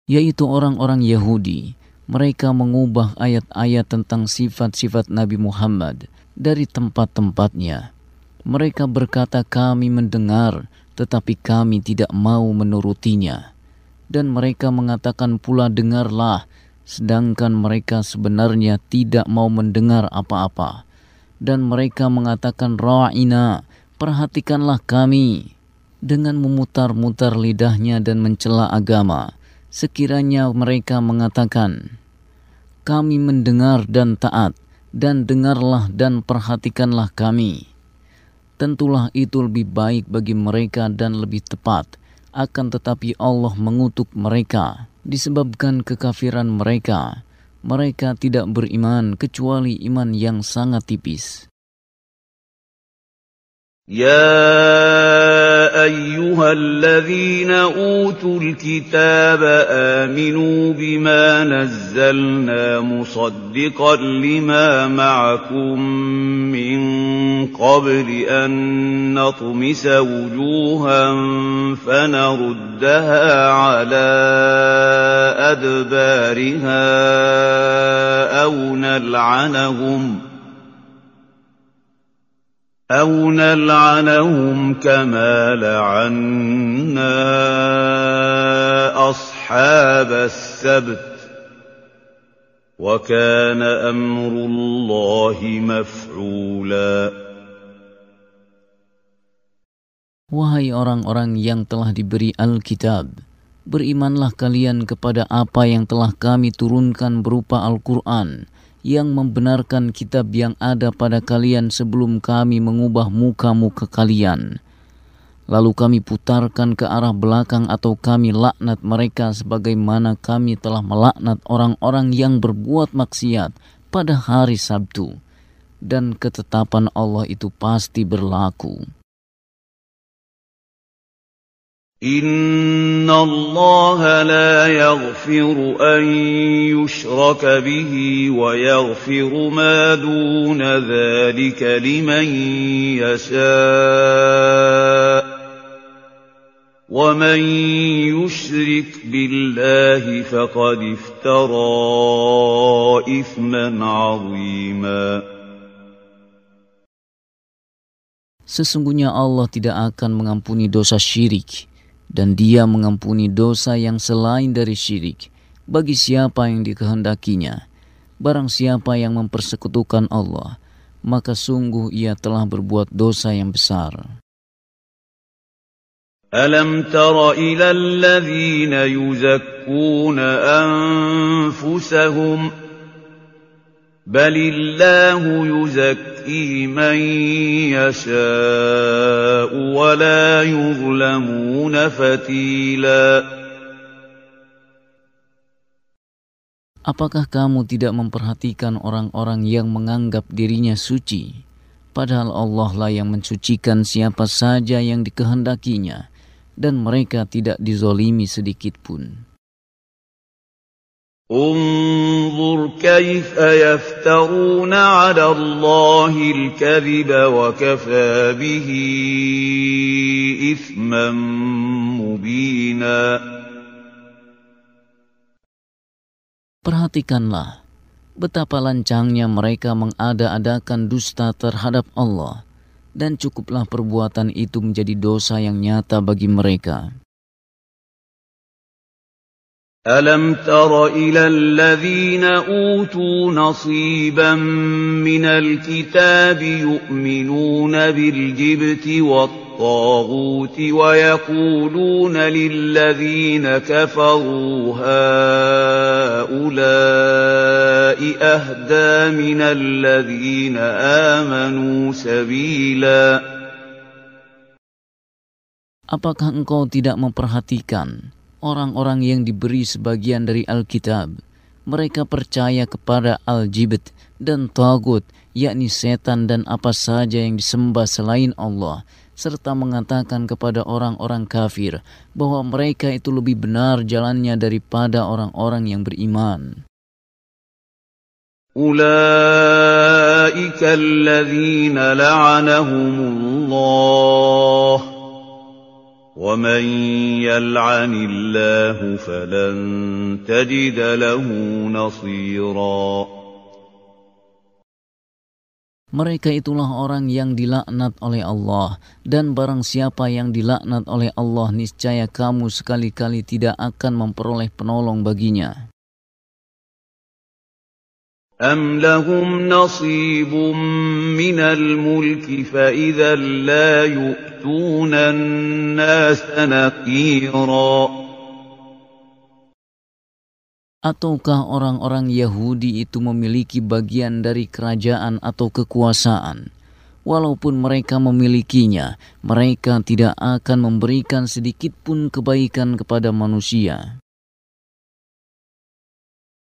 Yaitu orang-orang Yahudi mereka mengubah ayat-ayat tentang sifat-sifat Nabi Muhammad dari tempat-tempatnya. Mereka berkata, "Kami mendengar, tetapi kami tidak mau menurutinya." Dan mereka mengatakan pula, "Dengarlah," sedangkan mereka sebenarnya tidak mau mendengar apa-apa. Dan mereka mengatakan, "Ra'ina, perhatikanlah kami." Dengan memutar-mutar lidahnya dan mencela agama, sekiranya mereka mengatakan, "Kami mendengar dan taat," dan dengarlah dan perhatikanlah kami. Tentulah itu lebih baik bagi mereka dan lebih tepat, akan tetapi Allah mengutuk mereka disebabkan kekafiran mereka. Mereka tidak beriman kecuali iman yang sangat tipis. يا ايها الذين اوتوا الكتاب امنوا بما نزلنا مصدقا لما معكم من قبل ان نطمس وجوها فنردها على ادبارها أو نلعنهم أو نلعنهم كما لعنا أصحاب السبت وكان أمر الله مفعولا Wahai orang-orang yang telah diberi Alkitab, berimanlah kalian kepada apa yang telah kami turunkan berupa Al-Quran, yang membenarkan kitab yang ada pada kalian sebelum kami mengubah muka-muka kalian. Lalu kami putarkan ke arah belakang atau kami laknat mereka sebagaimana kami telah melaknat orang-orang yang berbuat maksiat pada hari Sabtu. Dan ketetapan Allah itu pasti berlaku. إن الله لا يغفر أن يشرك به ويغفر ما دون ذلك لمن يشاء ومن يشرك بالله فقد افترى إثما عظيما. Sesungguhnya Allah tidak akan mengampuni dosa syirik. dan dia mengampuni dosa yang selain dari syirik bagi siapa yang dikehendakinya. Barang siapa yang mempersekutukan Allah, maka sungguh ia telah berbuat dosa yang besar. ألم تر إلى الذين يزكون أنفسهم بل الله يزكي من يشاء ولا يظلمون فتيلا Apakah kamu tidak memperhatikan orang-orang yang menganggap dirinya suci, padahal Allah lah yang mensucikan siapa saja yang dikehendakinya, dan mereka tidak dizolimi sedikit pun. انظر كيف يفترون على الله الكذب وكفى به إثما مبينا Perhatikanlah betapa lancangnya mereka mengada-adakan dusta terhadap Allah dan cukuplah perbuatan itu menjadi dosa yang nyata bagi mereka. ألم تر إلى الذين أوتوا نصيبا من الكتاب يؤمنون بالجبت والطاغوت ويقولون للذين كفروا هؤلاء أهدى من الذين آمنوا سبيلا Apakah engkau tidak memperhatikan orang-orang yang diberi sebagian dari Alkitab. Mereka percaya kepada Al-Jibt dan Tagut, yakni setan dan apa saja yang disembah selain Allah, serta mengatakan kepada orang-orang kafir bahwa mereka itu lebih benar jalannya daripada orang-orang yang beriman. أولئك الذين لعنهم الله ومن يلعن الله فلن تجد له نصيرا Mereka itulah orang yang dilaknat oleh Allah dan barang siapa yang dilaknat oleh Allah niscaya kamu sekali-kali tidak akan memperoleh penolong baginya. أم لهم نصيب من الملك فإذا لا يؤتون الناس نقيرا Ataukah orang-orang Yahudi itu memiliki bagian dari kerajaan atau kekuasaan? Walaupun mereka memilikinya, mereka tidak akan memberikan sedikit pun kebaikan kepada manusia.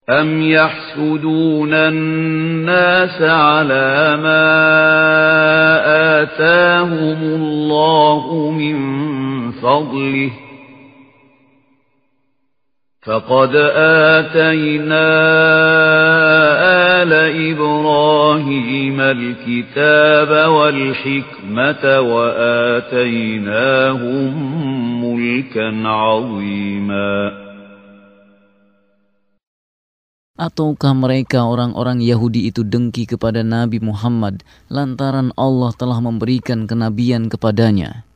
أم يحسدون الناس على ما آتاهم الله من فضله فقد آتينا آل إبراهيم الكتاب والحكمة وآتيناهم ملكا عظيما Ataukah mereka orang-orang Yahudi itu dengki kepada Nabi Muhammad lantaran Allah telah memberikan kenabian kepadanya?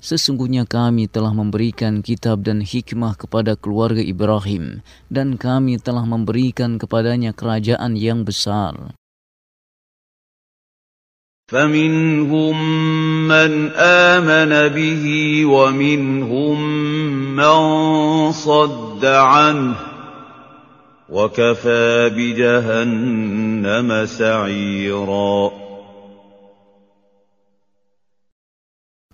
Sesungguhnya kami telah memberikan kitab dan hikmah kepada keluarga Ibrahim, dan kami telah memberikan kepadanya kerajaan yang besar. فمنهم من آمن به ومنهم من صد عنه وكفى بجهنم سعيراً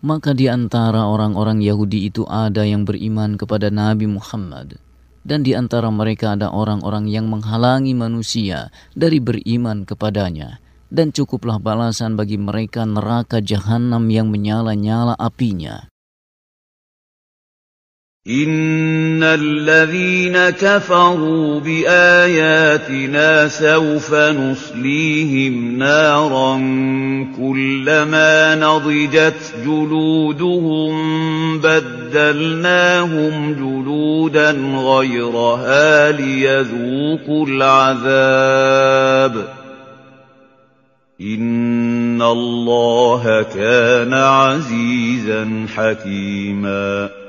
Maka di antara orang-orang Yahudi itu ada yang beriman kepada Nabi Muhammad. Dan di antara mereka ada orang-orang yang menghalangi manusia dari beriman kepadanya. Dan cukuplah balasan bagi mereka neraka jahanam yang menyala-nyala apinya. إن الذين كفروا بآياتنا سوف نصليهم نارا كلما نضجت جلودهم بدلناهم جلودا غيرها ليذوقوا العذاب إن الله كان عزيزا حكيما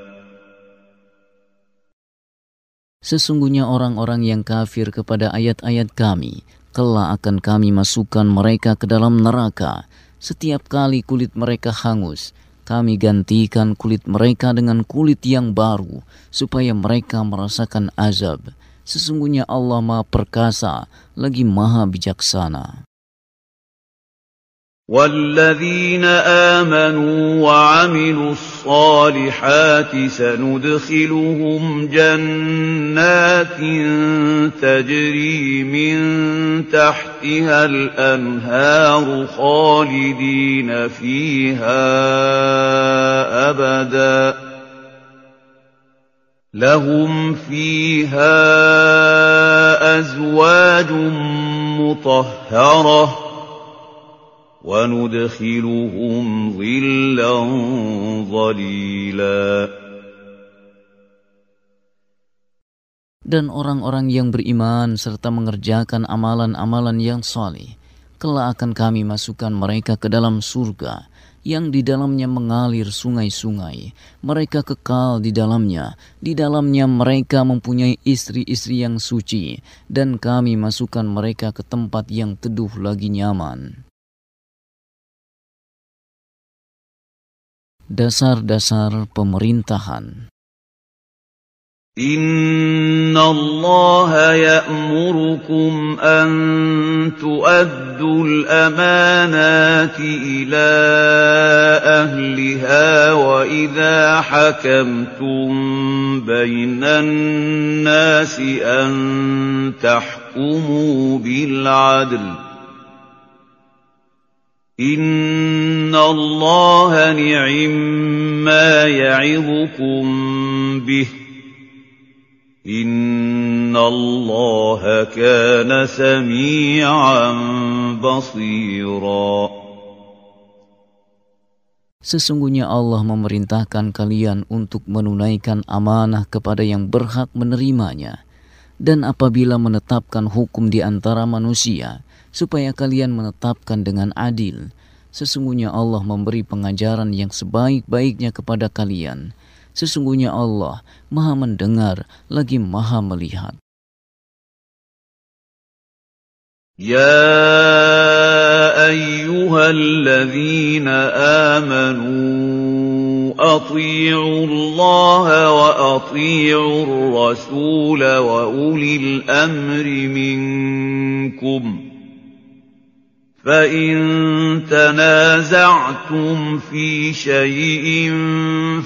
Sesungguhnya orang-orang yang kafir kepada ayat-ayat kami, kelak akan kami masukkan mereka ke dalam neraka. Setiap kali kulit mereka hangus, kami gantikan kulit mereka dengan kulit yang baru, supaya mereka merasakan azab. Sesungguhnya Allah Maha Perkasa, lagi Maha Bijaksana. والذين آمنوا وعملوا الصالحات سندخلهم جنات تجري من تحتها الأنهار خالدين فيها أبدا لهم فيها أزواج مطهرة وندخلهم ظلا ظليلا Dan orang-orang yang beriman serta mengerjakan amalan-amalan yang saleh, kelak akan kami masukkan mereka ke dalam surga yang di dalamnya mengalir sungai-sungai. Mereka kekal di dalamnya. Di dalamnya mereka mempunyai istri-istri yang suci, dan kami masukkan mereka ke tempat yang teduh lagi nyaman. Dasar-dasar pemerintahan. إن الله يأمركم أن تؤدوا الأمانات إلى أهلها وإذا حكمتم بين الناس أن تحكموا بالعدل إن الله نعم ما يعظكم به إن الله كان سميعا بصيرا Sesungguhnya Allah memerintahkan kalian untuk menunaikan amanah kepada yang berhak menerimanya. Dan apabila menetapkan hukum di antara manusia, supaya kalian menetapkan dengan adil. Sesungguhnya Allah memberi pengajaran yang sebaik-baiknya kepada kalian. Sesungguhnya Allah Maha mendengar lagi Maha melihat. يا أيها الذين آمنوا أطيعوا الله وأطيعوا الرسول وأولي الأمر منكم ۖ فإن تنازعتم في شيء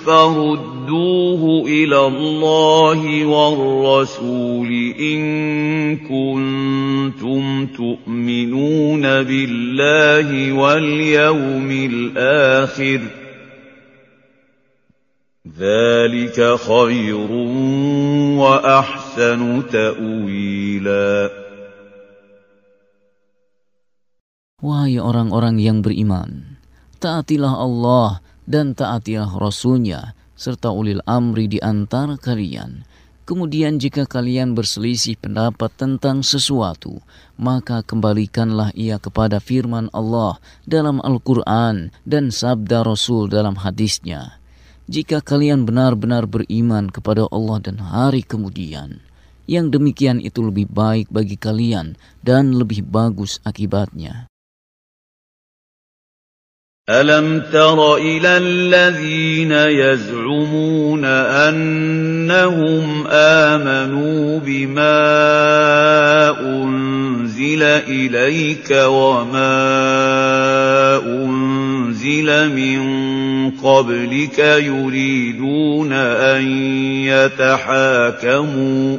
فردوه إلى الله والرسول إن كنتم تؤمنون بالله واليوم الآخر ذلك خير وأحسن تأويلاً Wahai orang-orang yang beriman, taatilah Allah dan taatilah Rasulnya, serta ulil amri di antara kalian. Kemudian jika kalian berselisih pendapat tentang sesuatu, maka kembalikanlah ia kepada firman Allah dalam Al-Quran dan sabda Rasul dalam hadisnya. Jika kalian benar-benar beriman kepada Allah dan hari kemudian, yang demikian itu lebih baik bagi kalian dan lebih bagus akibatnya. ألم تر إلى الذين يزعمون أنهم آمنوا بما أنزل إليك وما أنزل من قبلك يريدون أن يتحاكموا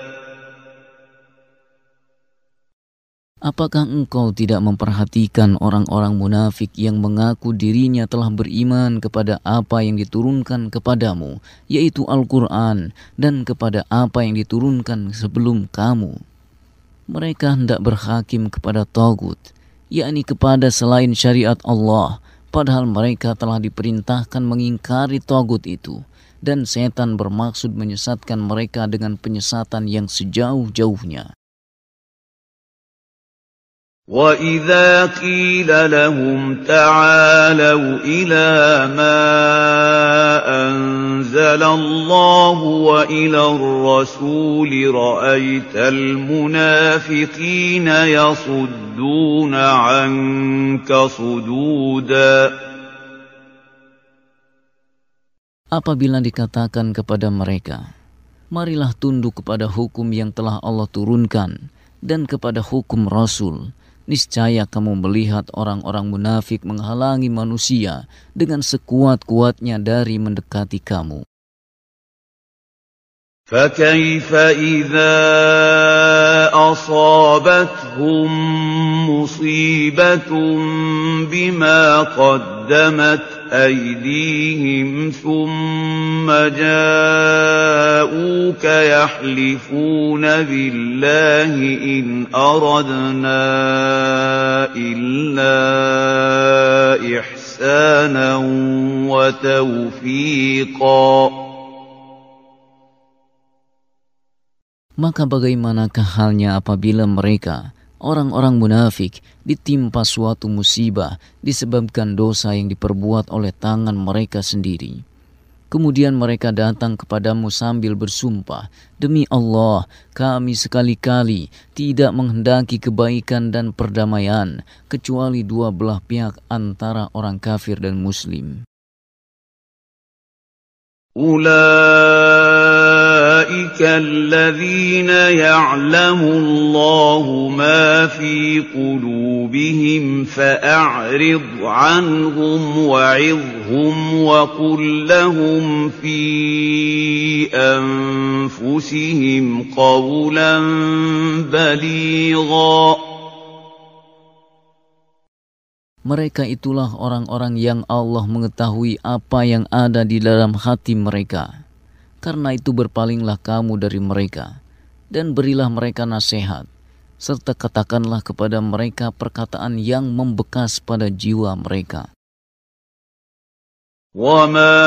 Apakah engkau tidak memperhatikan orang-orang munafik yang mengaku dirinya telah beriman kepada apa yang diturunkan kepadamu, yaitu Al-Quran, dan kepada apa yang diturunkan sebelum kamu? Mereka hendak berhakim kepada Togut, yakni kepada selain syariat Allah, padahal mereka telah diperintahkan mengingkari Togut itu, dan setan bermaksud menyesatkan mereka dengan penyesatan yang sejauh-jauhnya. وَإِذَا قِيلَ لَهُمْ تَعَالَوْا إِلَىٰ مَا أَنزَلَ اللَّهُ وَإِلَى الرَّسُولِ رَأَيْتَ الْمُنَافِقِينَ يَصُدُّونَ عَنكَ صُدُودًا Apabila dikatakan kepada mereka, marilah tunduk kepada hukum yang telah Allah turunkan dan kepada hukum Rasul, niscaya kamu melihat orang-orang munafik menghalangi manusia dengan sekuat-kuatnya dari mendekati kamu. فكيف إذا أصابتهم مصيبة بما قدمت أيديهم ثم جاءوك يحلفون بالله إن أردنا إلا إحسانا وتوفيقا. Maka bagaimanakah halnya apabila mereka orang-orang munafik ditimpa suatu musibah disebabkan dosa yang diperbuat oleh tangan mereka sendiri. Kemudian mereka datang kepadamu sambil bersumpah, Demi Allah, kami sekali-kali tidak menghendaki kebaikan dan perdamaian, kecuali dua belah pihak antara orang kafir dan muslim. أولئك الذين يعلم الله ما في قلوبهم فأعرض عنهم وعظهم وقل لهم في أنفسهم قولا بليغا Mereka itulah orang-orang yang Allah mengetahui apa yang ada di dalam hati mereka. Karena itu berpalinglah kamu dari mereka, dan berilah mereka nasihat, serta katakanlah kepada mereka perkataan yang membekas pada jiwa mereka. وما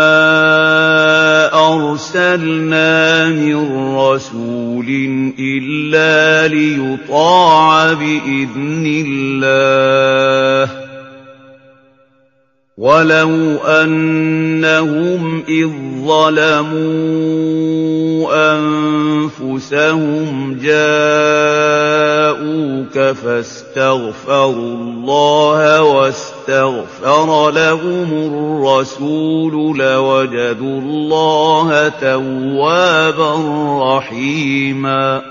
أَرْسَلْنَا مِن رَّسُولٍ إِلَّا لِيُطَاعَ بِإِذْنِ اللَّهِ ۚ وَلَوْ أَنَّهُمْ إِذ ظَّلَمُوا أَنفُسَهُمْ جَاءُوكَ فَاسْتَغْفَرُوا اللَّهَ وَاسْتَغْفَرَ لَهُمُ الرَّسُولُ لَوَجَدُوا اللَّهَ تَوَّابًا رَّحِيمًا.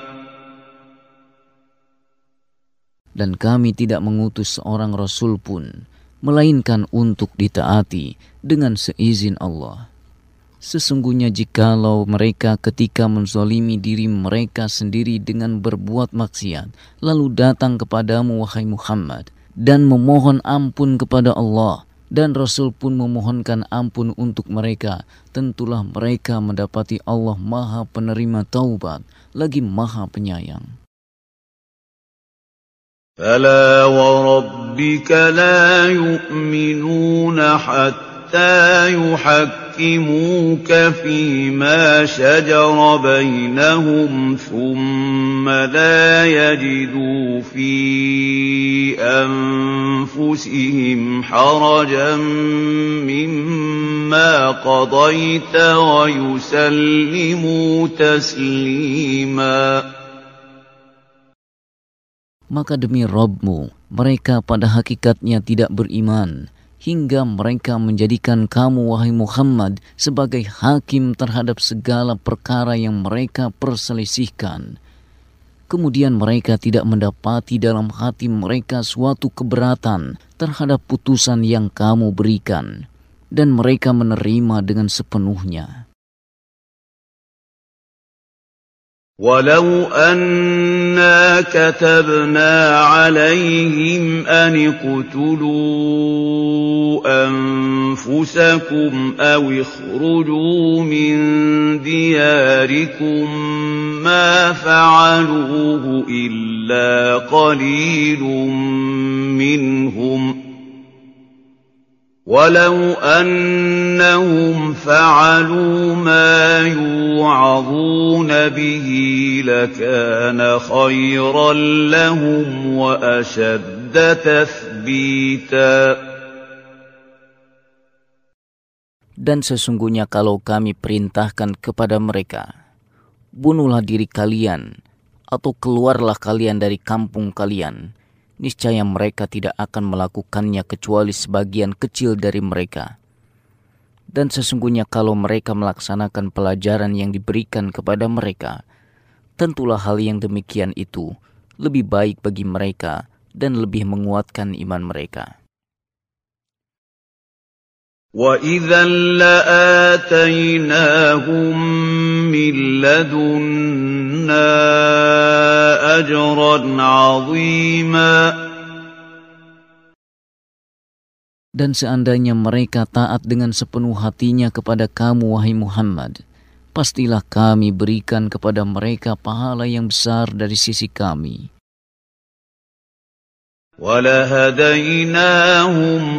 Dan kami tidak mengutus seorang rasul pun melainkan untuk ditaati dengan seizin Allah. Sesungguhnya jikalau mereka ketika menzalimi diri mereka sendiri dengan berbuat maksiat, lalu datang kepadamu wahai Muhammad, dan memohon ampun kepada Allah, dan Rasul pun memohonkan ampun untuk mereka, tentulah mereka mendapati Allah maha penerima taubat, lagi maha penyayang. فلا وربك لا يؤمنون حتى يحكموك فيما شجر بينهم ثم لا يجدوا في أنفسهم حرجا مما قضيت ويسلموا تسليما maka demi Robmu, mereka pada hakikatnya tidak beriman, hingga mereka menjadikan kamu, wahai Muhammad, sebagai hakim terhadap segala perkara yang mereka perselisihkan. Kemudian mereka tidak mendapati dalam hati mereka suatu keberatan terhadap putusan yang kamu berikan, dan mereka menerima dengan sepenuhnya. وَلَوْ أَنَّا كَتَبْنَا عَلَيْهِمْ أَنِ اقْتُلُوا أَنفُسَكُمْ أَوِ اخْرُجُوا مِن دِيَارِكُم مَّا فَعَلُوهُ إِلَّا قَلِيلٌ مِّنْهُمْ ۖ وَلَوْ أَنَّهُمْ فَعَلُوا مَا يُوعَظُونَ بِهِ لَكَانَ خَيْرًا لَّهُمْ وَأَشَدَّ تَثْبِيتًا Dan sesungguhnya kalau kami perintahkan kepada mereka, bunuhlah diri kalian, atau keluarlah kalian dari kampung kalian, niscaya mereka tidak akan melakukannya kecuali sebagian kecil dari mereka. Dan sesungguhnya kalau mereka melaksanakan pelajaran yang diberikan kepada mereka, tentulah hal yang demikian itu lebih baik bagi mereka dan lebih menguatkan iman mereka. وَإِذًا لَّآتَيْنَاهُم مِّن لَّدُنَّا أَجْرًا عَظِيمًا Dan seandainya mereka taat dengan sepenuh hatinya kepada kamu, wahai Muhammad, pastilah kami berikan kepada mereka pahala yang besar dari sisi kami. وَلَهَدَيْنَاهُمْ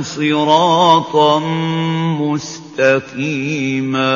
صِرَاطًا مُّسْتَقِيمًا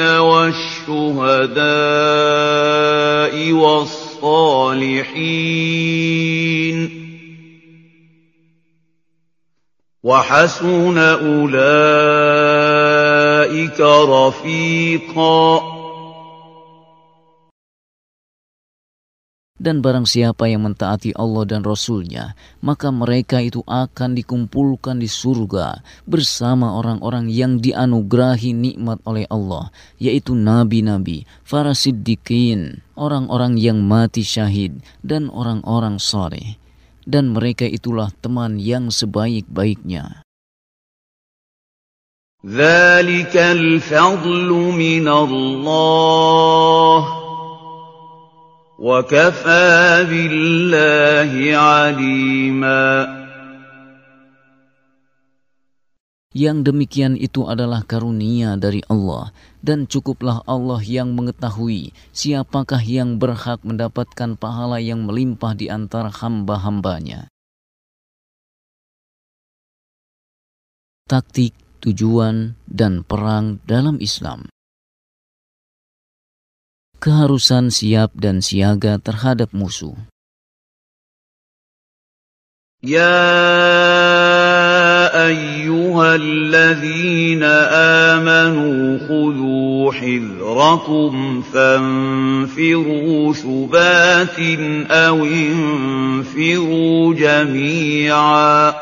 وَالشُّهَدَاءِ وَالصَّالِحِينَ وَحَسُنَ أُولَٰئِكَ رَفِيقًا Dan barang siapa yang mentaati Allah dan Rasul-Nya, maka mereka itu akan dikumpulkan di surga bersama orang-orang yang dianugerahi nikmat oleh Allah, yaitu nabi-nabi, para siddiqin, orang-orang yang mati syahid, dan orang-orang saleh dan mereka itulah teman yang sebaik-baiknya. ذلك الفضل من الله وكفى بالله عليما Yang demikian itu adalah karunia dari Allah dan cukuplah Allah yang mengetahui siapakah yang berhak mendapatkan pahala yang melimpah di antara hamba-hambanya. Taktik, tujuan, dan perang dalam Islam Keharusan siap dan siaga terhadap musuh. يا ايها الذين امنوا خذوا حذركم فانفروا ثبات او انفروا جميعا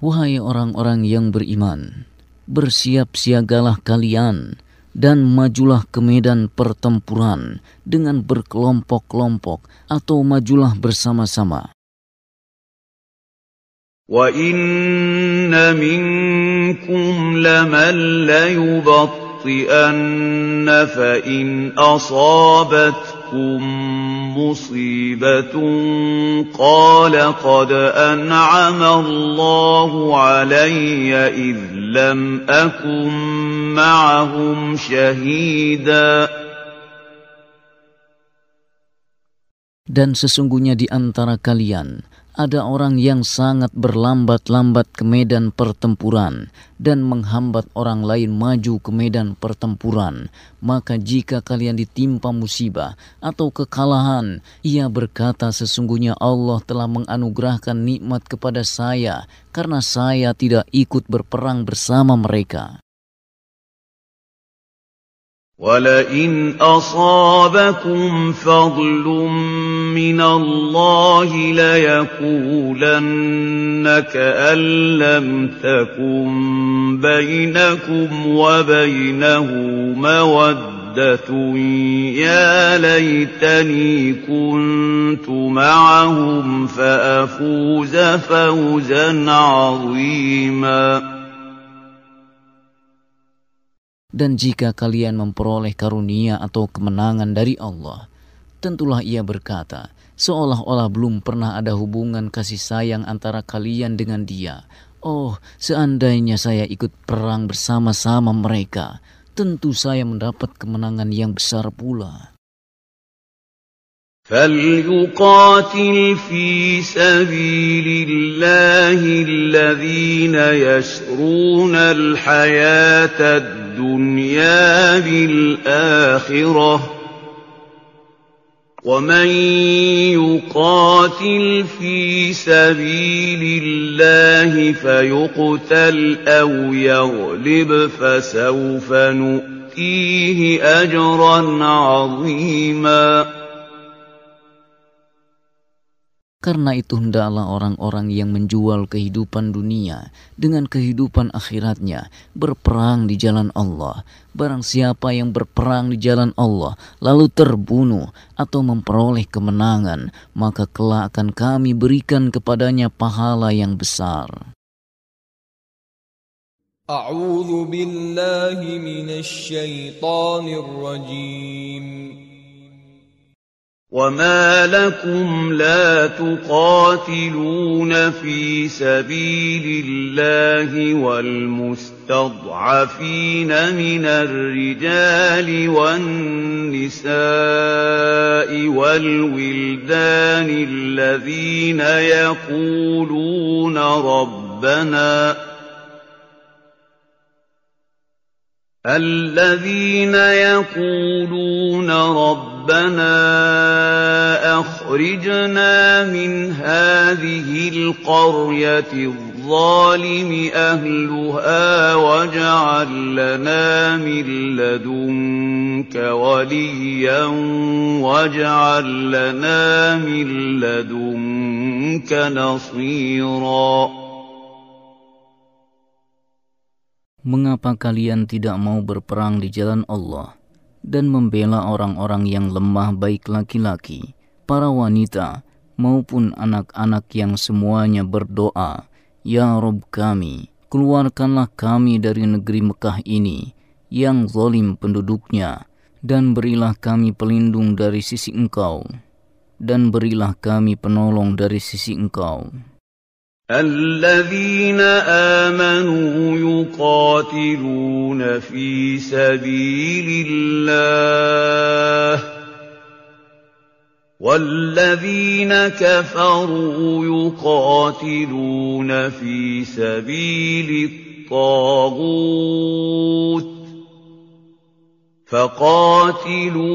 Wahai orang-orang yang beriman, bersiap siagalah kalian dan majulah ke medan pertempuran dengan berkelompok-kelompok atau majulah bersama-sama. وَإِنَّ مِنكُمْ لَمَن لَّيُبَطِّئَنَّ فَإِنْ أَصَابَتْكُم مُّصِيبَةٌ قَالَ قَدْ أَنْعَمَ اللَّهُ عَلَيَّ إِذْ لَمْ أَكُن مَّعَهُمْ شَهِيدًا. Dan sesungguhnya di antara kalian ada orang yang sangat berlambat-lambat ke medan pertempuran dan menghambat orang lain maju ke medan pertempuran. Maka jika kalian ditimpa musibah atau kekalahan, ia berkata sesungguhnya Allah telah menganugerahkan nikmat kepada saya karena saya tidak ikut berperang bersama mereka. وَلَئِنْ أَصَابَكُمْ فَضْلٌ مِّنَ اللَّهِ لَيَقُولَنَّ كَأَن لَّمْ تَكُن بَيْنَكُمْ وَبَيْنَهُ مَوَدَّةٌ يَا لَيْتَنِي كُنتُ مَعَهُمْ فَأَفُوزَ فَوْزًا عَظِيمًا Dan jika kalian memperoleh karunia atau kemenangan dari Allah, tentulah ia berkata, seolah-olah belum pernah ada hubungan kasih sayang antara kalian dengan dia. Oh, seandainya saya ikut perang bersama-sama mereka, tentu saya mendapat kemenangan yang besar pula. فليقاتل في سبيل الله الذين يشرون الحياة الدنيا بالآخرة ومن يقاتل في سبيل الله فيقتل أو يغلب فسوف نؤتيه أجرا عظيما Karena itu hendaklah orang-orang yang menjual kehidupan dunia dengan kehidupan akhiratnya berperang di jalan Allah. Barang siapa yang berperang di jalan Allah lalu terbunuh atau memperoleh kemenangan, maka kelak akan kami berikan kepadanya pahala yang besar. أعوذ بالله من الشيطان الرجيم وما لكم لا تقاتلون في سبيل الله والمستضعفين من الرجال والنساء والولدان الذين يقولون ربنا الذين يقولون ربنا أخرجنا من هذه القرية الظالم أهلها واجعل لنا من لدنك وليا واجعل لنا من لدنك نصيرا. Mengapa kalian tidak mau berperang di jalan Allah? Dan membela orang-orang yang lemah baik laki-laki, para wanita, maupun anak-anak yang semuanya berdoa, Ya Rob kami, keluarkanlah kami dari negeri Mekah ini yang zalim penduduknya, dan berilah kami pelindung dari sisi engkau, dan berilah kami penolong dari sisi engkau. الذين آمنوا يقاتلون في سبيل الله والذين كفروا يقاتلون في سبيل الطاغوت. فقاتلوا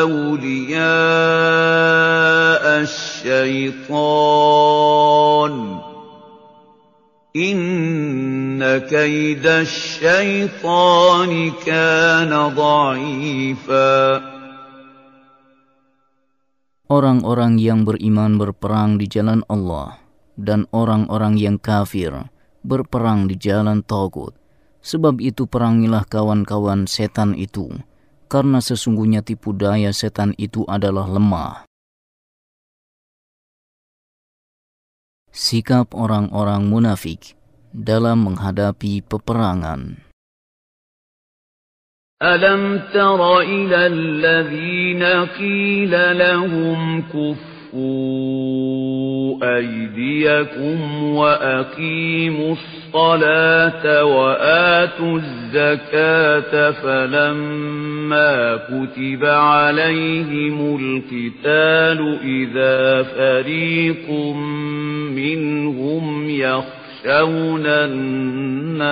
أولياء الشيطان إن كيد الشيطان كان ضعيفا Orang-orang yang beriman berperang di jalan Allah dan orang-orang yang kafir berperang di jalan Togut Sebab itu perangilah kawan-kawan setan itu, karena sesungguhnya tipu daya setan itu adalah lemah. Sikap orang-orang munafik dalam menghadapi peperangan. Alam tara ila alladhina qila lahum kuffu aydiyakum wa aqimus الصلاة وآتوا الزكاة فلما كتب عليهم القتال إذا فريق منهم يخشون الناس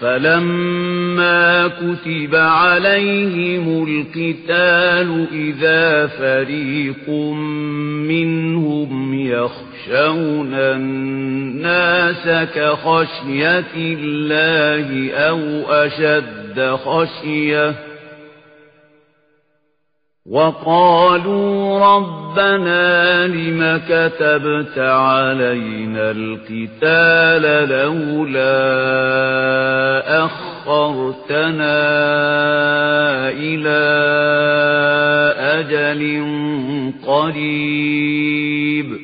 فلما كتب عليهم القتال إذا فريق منهم يخشون الناس كخشية الله أو أشد خشيةً وقالوا ربنا لم كتبت علينا القتال لولا أخرتنا إلى أجل قريب.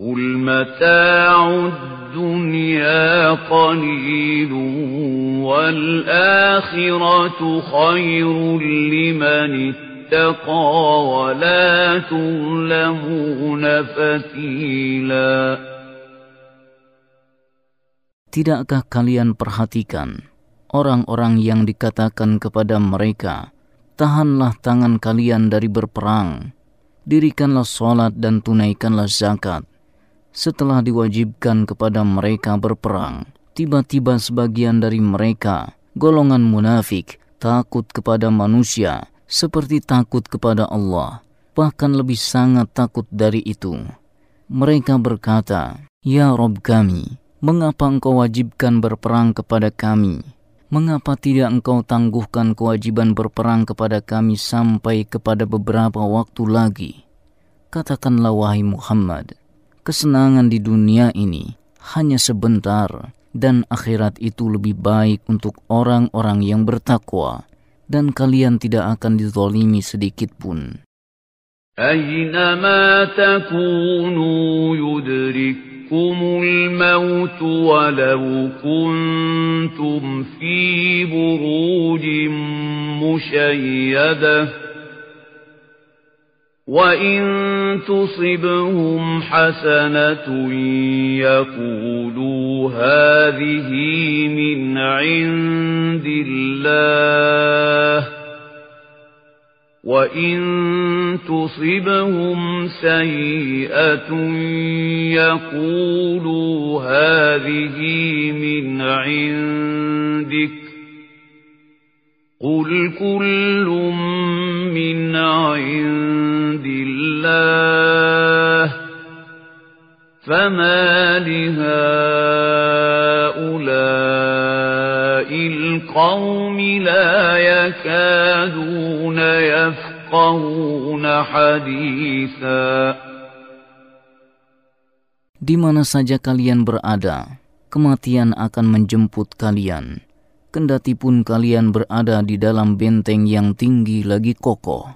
قل متاع الدنيا قليل والآخرة خير لمن اتقى ولا تظلمون فتيلا Tidakkah kalian perhatikan orang-orang yang dikatakan kepada mereka, Tahanlah tangan kalian dari berperang, dirikanlah sholat dan tunaikanlah zakat, setelah diwajibkan kepada mereka berperang, tiba-tiba sebagian dari mereka, golongan munafik, takut kepada manusia seperti takut kepada Allah, bahkan lebih sangat takut dari itu. Mereka berkata, Ya Rob kami, mengapa engkau wajibkan berperang kepada kami? Mengapa tidak engkau tangguhkan kewajiban berperang kepada kami sampai kepada beberapa waktu lagi? Katakanlah wahai Muhammad, kesenangan di dunia ini hanya sebentar dan akhirat itu lebih baik untuk orang-orang yang bertakwa dan kalian tidak akan dizolimi sedikit pun. أينما تكونوا يدرككم الموت ولو كنتم في بروج مشيده وَإِن تُصِبْهُمْ حَسَنَةٌ يَقُولُوا هَٰذِهِ مِنْ عِندِ اللَّهِ وَإِن تُصِبْهُمْ سَيِّئَةٌ يَقُولُوا هَٰذِهِ مِنْ عِندِكَ قُلْ كُلٌّ مِّنْ عِندِ اللَّهِ فَمَا لِهَٰؤُلَاءِ الْقَوْمِ لَا يَكَادُونَ يَفْقَهُونَ حَدِيثًا Di mana saja kalian berada, kematian akan menjemput kalian kendati pun kalian berada di dalam benteng yang tinggi lagi kokoh.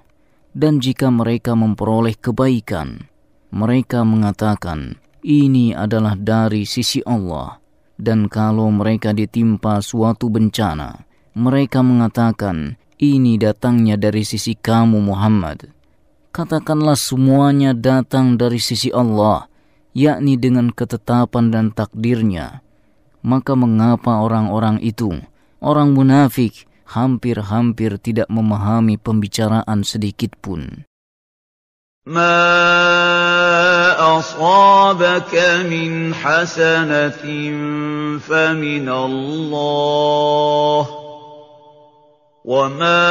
Dan jika mereka memperoleh kebaikan, mereka mengatakan, ini adalah dari sisi Allah. Dan kalau mereka ditimpa suatu bencana, mereka mengatakan, ini datangnya dari sisi kamu Muhammad. Katakanlah semuanya datang dari sisi Allah, yakni dengan ketetapan dan takdirnya. Maka mengapa orang-orang itu, orang munafik, hampir-hampir tidak memahami pembicaraan sedikit pun. ما أصابك من حسنة فمن الله وما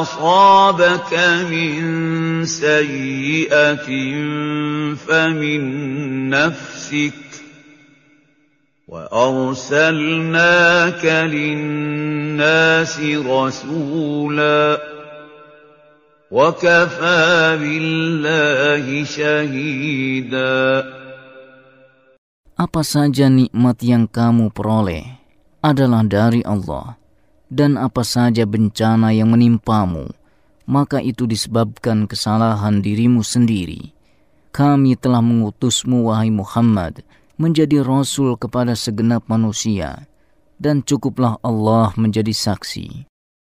أصابك من سيئة فمن نفسك وأرسلناك للناس رسولا وكفى بالله شهيدا Apa saja nikmat yang kamu peroleh adalah dari Allah, dan apa saja bencana yang menimpamu, maka itu disebabkan kesalahan dirimu sendiri. Kami telah mengutusmu, wahai Muhammad, menjadi rasul kepada segenap manusia dan cukuplah Allah menjadi saksi.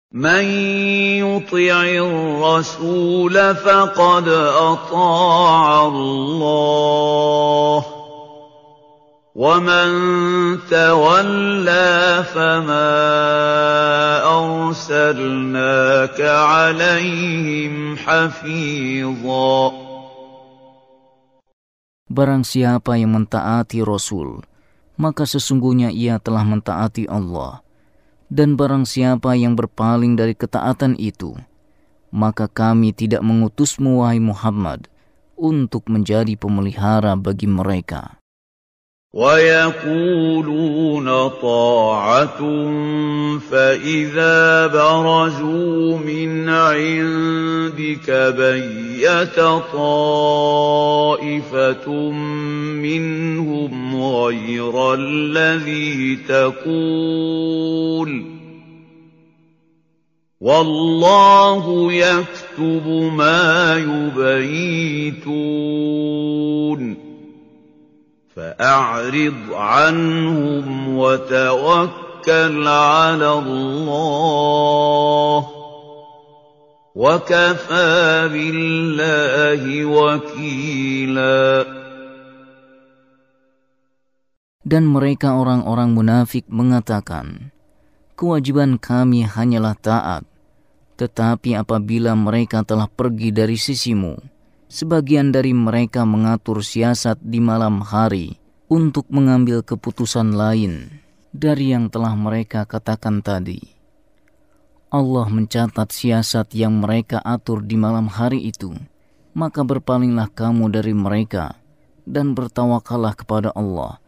من يطع الرسول فقد أطاع الله ومن تولى فما أرسلناك عليهم حفيظاً Barang siapa yang mentaati Rasul, maka sesungguhnya ia telah mentaati Allah. Dan barang siapa yang berpaling dari ketaatan itu, maka kami tidak mengutusmu wahai Muhammad untuk menjadi pemelihara bagi mereka. ويقولون طاعة فإذا برزوا من عندك بيت طائفة منهم غير الذي تقول والله يكتب ما يبيتون فأعرض عنهم وتوكل على الله وكفى بالله وكيلا Dan mereka orang-orang munafik mengatakan, kewajiban kami hanyalah taat, tetapi apabila mereka telah pergi dari sisimu, sebagian dari mereka mengatur siasat di malam hari untuk mengambil keputusan lain dari yang telah mereka katakan tadi. Allah mencatat siasat yang mereka atur di malam hari itu, maka berpalinglah kamu dari mereka dan bertawakallah kepada Allah.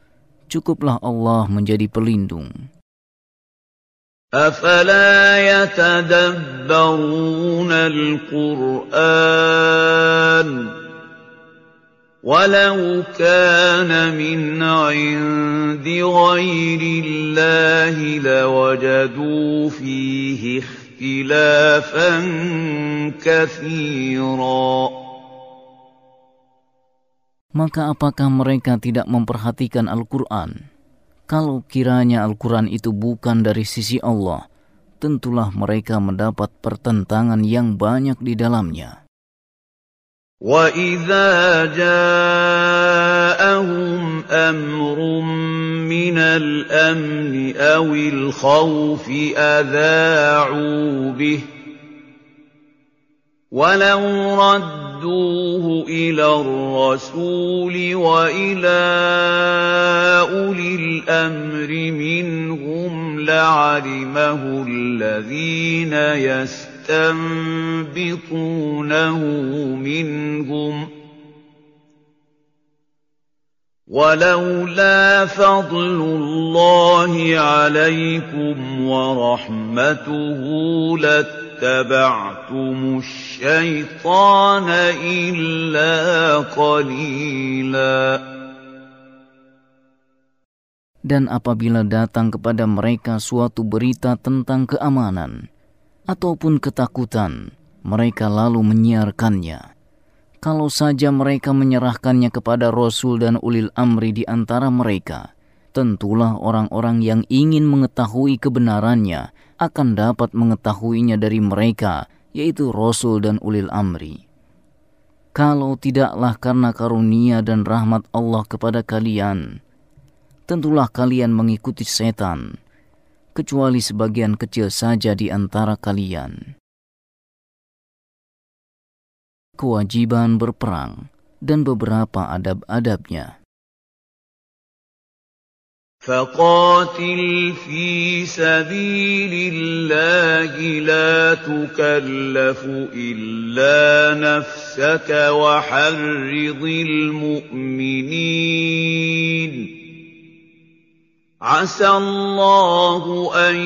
Cukuplah Allah menjadi pelindung. أفلا يتدبرون القرآن ولو كان من عند غير الله لوجدوا فيه اختلافا كثيرا Maka apakah mereka tidak memperhatikan Al-Quran? Kalau kiranya Al-Quran itu bukan dari sisi Allah, tentulah mereka mendapat pertentangan yang banyak di dalamnya. وَإِذَا جَاءَهُمْ أَمْرٌ مِّنَ الْأَمْنِ أَوِ الْخَوْفِ أَذَاعُوا بِهِ وَلَوْ رَدُّوهُ إِلَى الرَّسُولِ وَإِلَى أُولِي الْأَمْرِ مِنْهُمْ لَعَلِمَهُ الَّذِينَ يَسْتَنبِطُونَهُ مِنْهُمْ ۗ ولولا فضل الله عليكم ورحمته لاتبعتم الشيطان إلا قليلا Dan apabila datang kepada mereka suatu berita tentang keamanan ataupun ketakutan, mereka lalu menyiarkannya. Kalau saja mereka menyerahkannya kepada Rasul dan ulil amri di antara mereka, tentulah orang-orang yang ingin mengetahui kebenarannya akan dapat mengetahuinya dari mereka, yaitu Rasul dan ulil amri. Kalau tidaklah karena karunia dan rahmat Allah kepada kalian, tentulah kalian mengikuti setan, kecuali sebagian kecil saja di antara kalian kewajiban berperang, dan beberapa adab-adabnya. فقاتل في سبيل الله لا تكلف إلا نفسك وحرض المؤمنين. عسى الله أن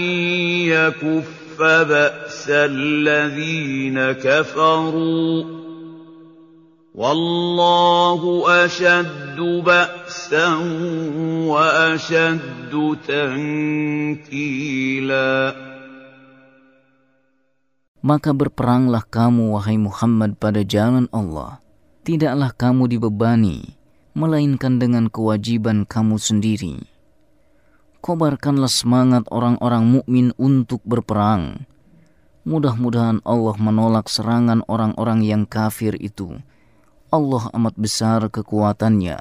يكف بأس الذين كفروا. والله أشد بأسا وأشد تنكيلا Maka berperanglah kamu, wahai Muhammad, pada jalan Allah. Tidaklah kamu dibebani, melainkan dengan kewajiban kamu sendiri. Kobarkanlah semangat orang-orang mukmin untuk berperang. Mudah-mudahan Allah menolak serangan orang-orang yang kafir itu Allah amat besar kekuatannya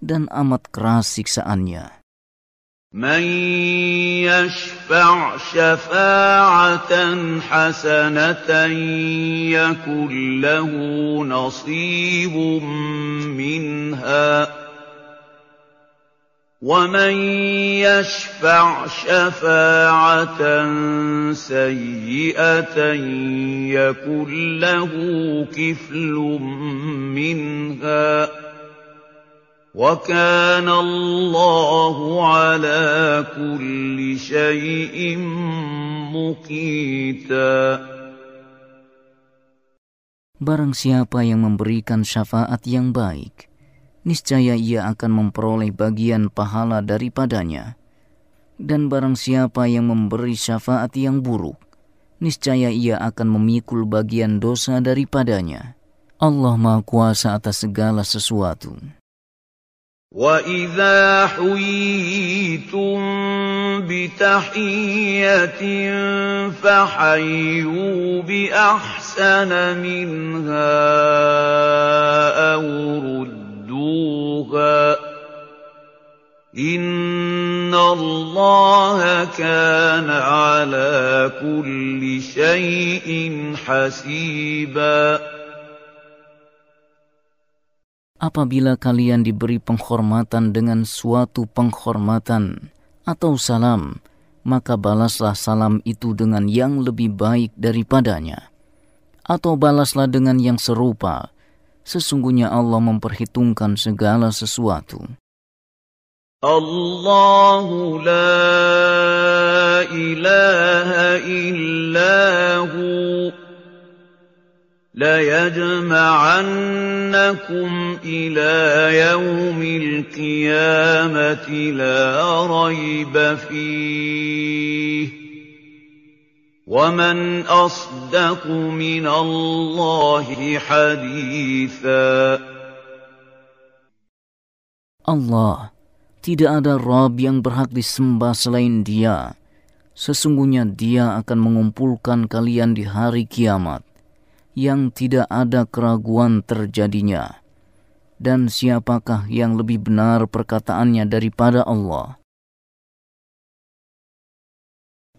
dan amat keras siksaannya. ومن يشفع شفاعة سيئة يكن له كفل منها وكان الله على كل شيء مقيتا Barang siapa yang memberikan syafaat yang baik, niscaya ia akan memperoleh bagian pahala daripadanya. Dan barang siapa yang memberi syafaat yang buruk, niscaya ia akan memikul bagian dosa daripadanya. Allah Maha Kuasa atas segala sesuatu. وَإِذَا حُيِّيتُم بِتَحِيَّةٍ فَحَيُّوا بِأَحْسَنَ مِنْهَا أَوْ رُدُّوهَا فَاتَّقُوهَا إِنَّ اللَّهَ كَانَ عَلَى كُلِّ شَيْءٍ حَسِيبًا Apabila kalian diberi penghormatan dengan suatu penghormatan atau salam, maka balaslah salam itu dengan yang lebih baik daripadanya. Atau balaslah dengan yang serupa, Sesungguhnya Allah memperhitungkan segala sesuatu. الله لا إله إلا هو ليجمعنكم إلى يوم القيامة لا ريب فيه ومن أصدق من الله حديثا Allah, tidak ada Rob yang berhak disembah selain dia. Sesungguhnya dia akan mengumpulkan kalian di hari kiamat, yang tidak ada keraguan terjadinya. Dan siapakah yang lebih benar perkataannya daripada Allah?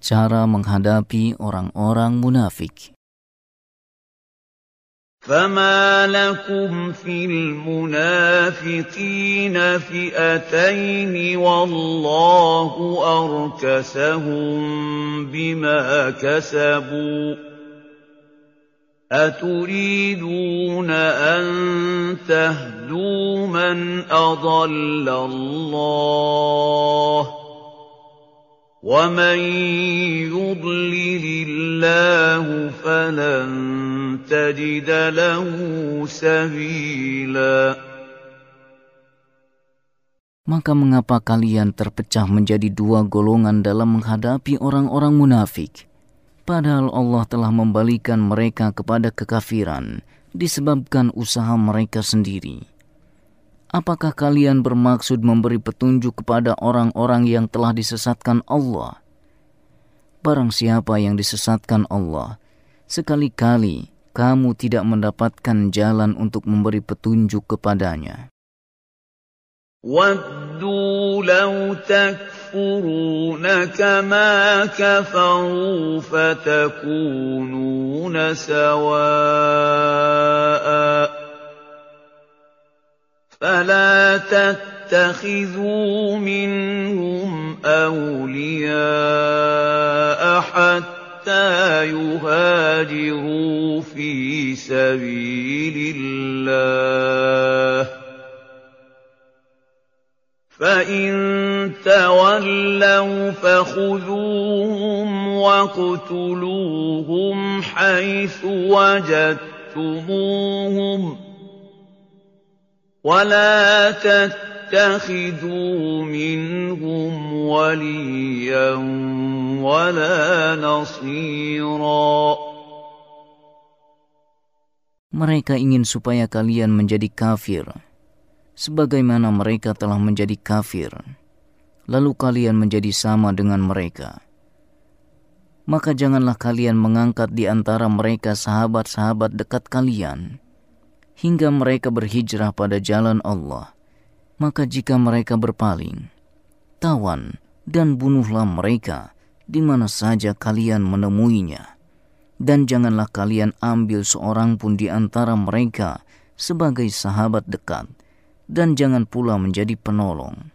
Cara menghadapi orang-orang munafik. فما لكم في المنافقين فئتين والله أركسهم بما كسبوا أتريدون أن تهدوا من أضل الله ۖ ومن يضلل الله فلن تجد له سبيلا Maka mengapa kalian terpecah menjadi dua golongan dalam menghadapi orang-orang munafik? Padahal Allah telah membalikan mereka kepada kekafiran disebabkan usaha mereka sendiri. Apakah kalian bermaksud memberi petunjuk kepada orang-orang yang telah disesatkan Allah? Barang siapa yang disesatkan Allah, sekali-kali kamu tidak mendapatkan jalan untuk memberi petunjuk kepadanya. وَدُّوا لَوْ تَكْفُرُونَ كَمَا كَفَرُوا فَتَكُونُونَ سَوَاءً فلا تتخذوا منهم أولياء حتى يهاجروا في سبيل الله. فإن تولوا فخذوهم واقتلوهم حيث وجدتموهم ۖ ولا تتخذوا منهم وليا ولا نصيرا Mereka ingin supaya kalian menjadi kafir, sebagaimana mereka telah menjadi kafir, lalu kalian menjadi sama dengan mereka. Maka janganlah kalian mengangkat di antara mereka sahabat-sahabat dekat kalian, hingga mereka berhijrah pada jalan Allah. Maka jika mereka berpaling, tawan dan bunuhlah mereka di mana saja kalian menemuinya. Dan janganlah kalian ambil seorang pun di antara mereka sebagai sahabat dekat, dan jangan pula menjadi penolong.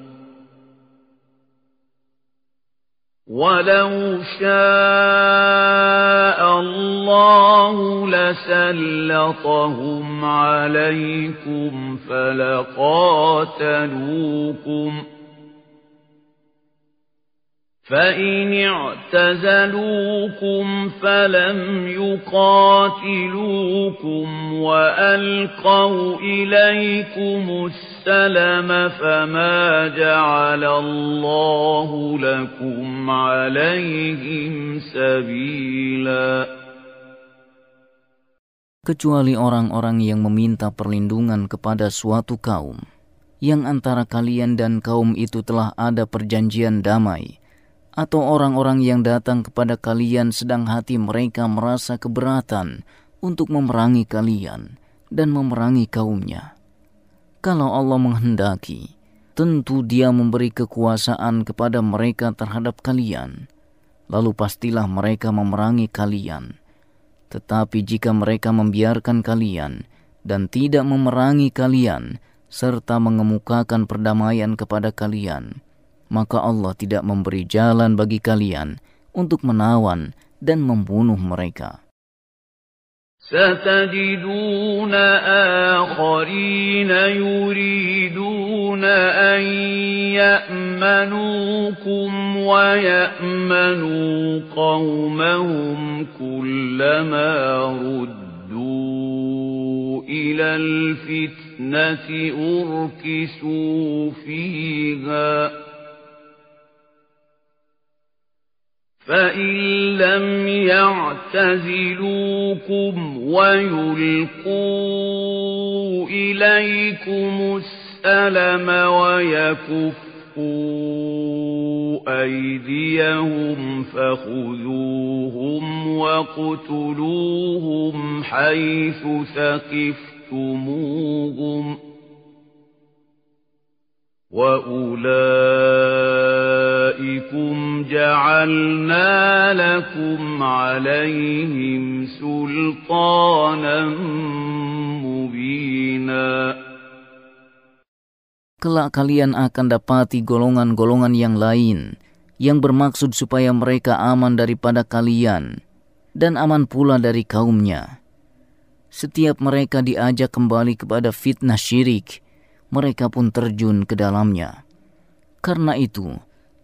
ولو شاء الله لسلطهم عليكم فلقاتلوكم فإن اعتزلوكم فلم يقاتلوكم وألقوا إليكم السلم فما جعل الله لكم عليهم سبيلا kecuali orang-orang yang meminta perlindungan kepada suatu kaum yang antara kalian dan kaum itu telah ada perjanjian damai atau orang-orang yang datang kepada kalian sedang hati mereka merasa keberatan untuk memerangi kalian dan memerangi kaumnya. Kalau Allah menghendaki, tentu Dia memberi kekuasaan kepada mereka terhadap kalian, lalu pastilah mereka memerangi kalian. Tetapi jika mereka membiarkan kalian dan tidak memerangi kalian, serta mengemukakan perdamaian kepada kalian, maka Allah tidak memberi jalan bagi kalian untuk menawan dan membunuh mereka. ستجدون آخرين يريدون أن يأمنوكم ويأمنوا قومهم كلما ردوا إلى الفتنة أركسوا فيها فإن لم يعتزلوكم ويلقوا إليكم السلم ويكفوا أيديهم فخذوهم واقتلوهم حيث ثقفتموهم وأولئكم جعلنا لكم عليهم سلطانا مبينا Kelak kalian akan dapati golongan-golongan yang lain yang bermaksud supaya mereka aman daripada kalian, dan aman pula dari kaumnya. Setiap mereka diajak kembali kepada fitnah syirik, mereka pun terjun ke dalamnya. Karena itu,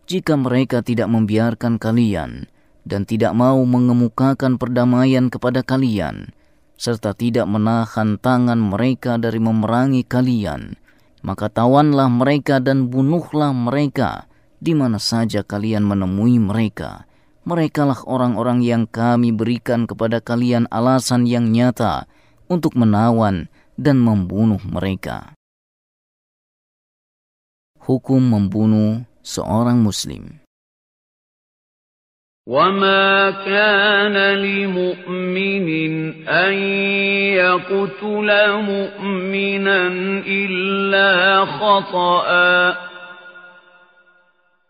jika mereka tidak membiarkan kalian dan tidak mau mengemukakan perdamaian kepada kalian, serta tidak menahan tangan mereka dari memerangi kalian, maka tawanlah mereka dan bunuhlah mereka di mana saja kalian menemui mereka merekalah orang-orang yang kami berikan kepada kalian alasan yang nyata untuk menawan dan membunuh mereka. Hukum membunuh seorang muslim. وما كان لمؤمن أن يقتل مؤمنا إلا خطأ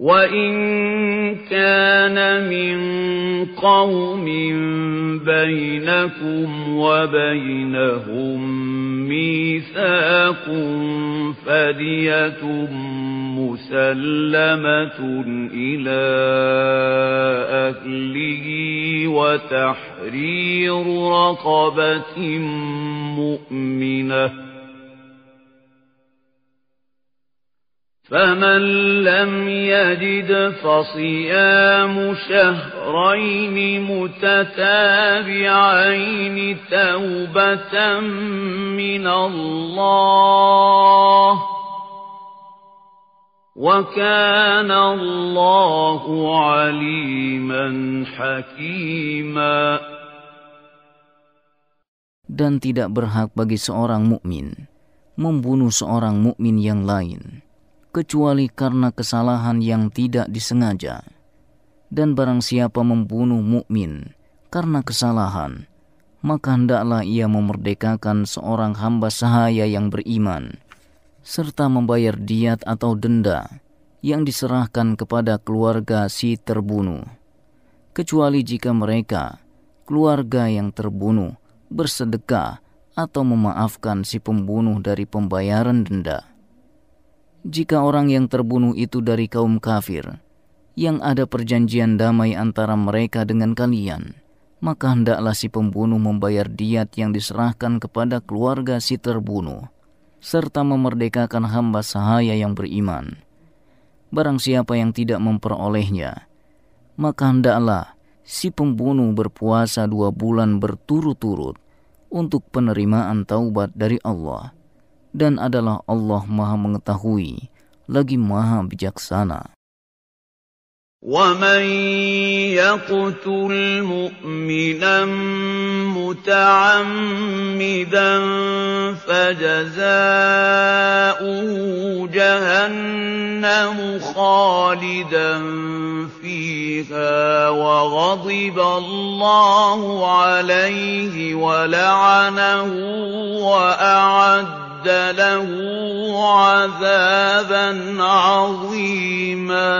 وَإِن كَانَ مِن قَوْمٍ بَيْنَكُمْ وَبَيْنَهُم مِّيثَاقٌ فَدِيَةٌ مُّسَلَّمَةٌ إِلَىٰ أَهْلِهِ وَتَحْرِيرُ رَقَبَةٍ مُّؤْمِنَةٍ فمن لم يجد فصيام شهرين متتابعين توبة من الله وكان الله عليما حكيما dan tidak berhak bagi seorang mukmin membunuh seorang mukmin yang lain kecuali karena kesalahan yang tidak disengaja. Dan barang siapa membunuh mukmin karena kesalahan, maka hendaklah ia memerdekakan seorang hamba sahaya yang beriman, serta membayar diat atau denda yang diserahkan kepada keluarga si terbunuh. Kecuali jika mereka, keluarga yang terbunuh, bersedekah atau memaafkan si pembunuh dari pembayaran denda jika orang yang terbunuh itu dari kaum kafir, yang ada perjanjian damai antara mereka dengan kalian, maka hendaklah si pembunuh membayar diat yang diserahkan kepada keluarga si terbunuh, serta memerdekakan hamba sahaya yang beriman. Barang siapa yang tidak memperolehnya, maka hendaklah si pembunuh berpuasa dua bulan berturut-turut untuk penerimaan taubat dari Allah dan adalah Allah Maha Mengetahui lagi Maha Bijaksana. ومن يقتل مؤمنا متعمدا فجزاؤه جهنم خالدا فيها وغضب الله عليه ولعنه وأعد أعد له عذابا عظيما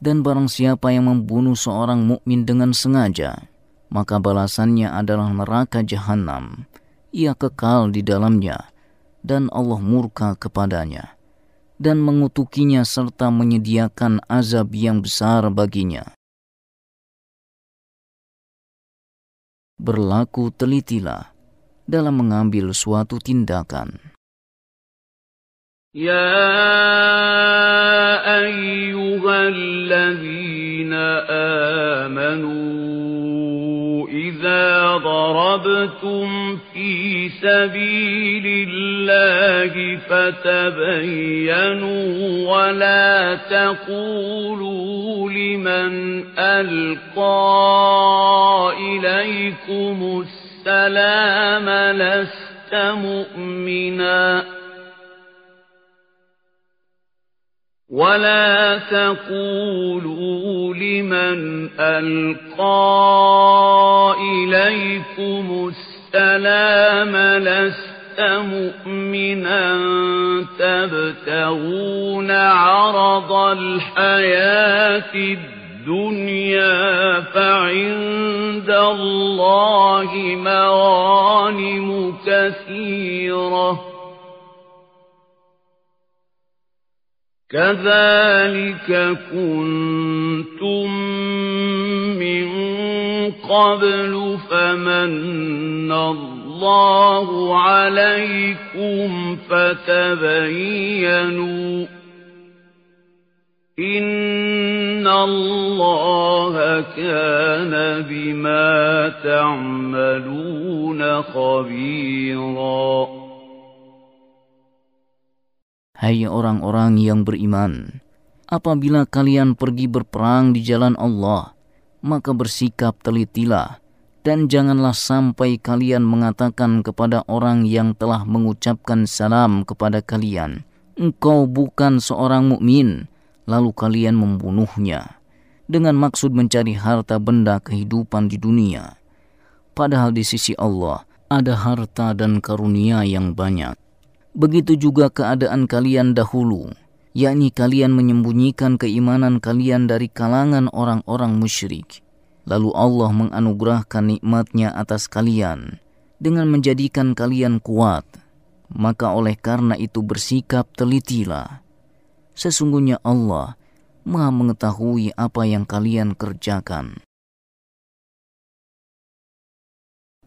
Dan barang siapa yang membunuh seorang mukmin dengan sengaja, maka balasannya adalah neraka jahanam. Ia kekal di dalamnya, dan Allah murka kepadanya, dan mengutukinya serta menyediakan azab yang besar baginya. Berlaku telitilah dalam mengambil suatu tindakan. يا أيها الذين آمنوا إذا ضربتم ضربتم في سبيل الله فتبينوا ولا تقولوا لمن ألقى إليكم السلام لست مؤمناً. ولا تقولوا لمن ألقى إليكم السلام لست مؤمنا. تبتغون عرض الحياة الدنيا فعند الله مغانم كثيرة. كذلك كنتم من قبل فمن الله عليكم فتبينوا إن الله كان بما تعملون خبيراً Hai orang-orang yang beriman, apabila kalian pergi berperang di jalan Allah, maka bersikap telitilah dan janganlah sampai kalian mengatakan kepada orang yang telah mengucapkan salam kepada kalian, engkau bukan seorang mukmin, lalu kalian membunuhnya dengan maksud mencari harta benda kehidupan di dunia. Padahal di sisi Allah ada harta dan karunia yang banyak. Begitu juga keadaan kalian dahulu, yakni kalian menyembunyikan keimanan kalian dari kalangan orang-orang musyrik. Lalu Allah menganugerahkan nikmatnya atas kalian dengan menjadikan kalian kuat. Maka oleh karena itu bersikap telitilah. Sesungguhnya Allah Maha mengetahui apa yang kalian kerjakan.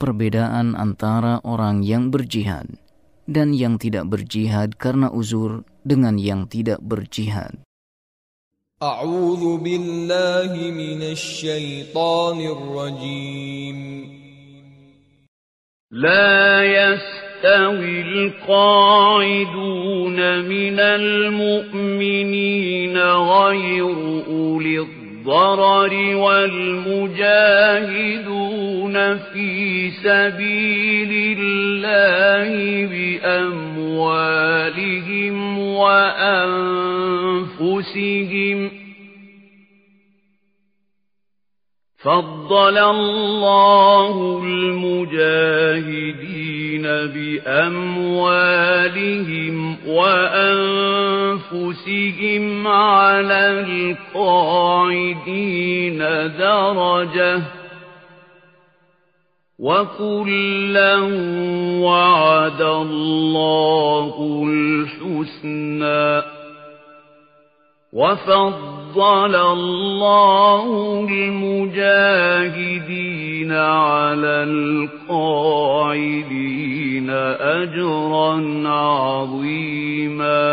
Perbedaan antara orang yang berjihad dan yang tidak berjihad karena uzur dengan yang tidak berjihad. A'udzu billahi minasy syaithanir rajim. يستوي القاعدون من المؤمنين غير أولي الضرر والمجاهدون في سبيل الله بأموالهم وأنفسهم فضل الله المجاهدين بأموالهم وأنفسهم على القاعدين درجة وكلا وعد الله الحسنى وفضل الله المجاهدين على القاعدين أجرا عظيما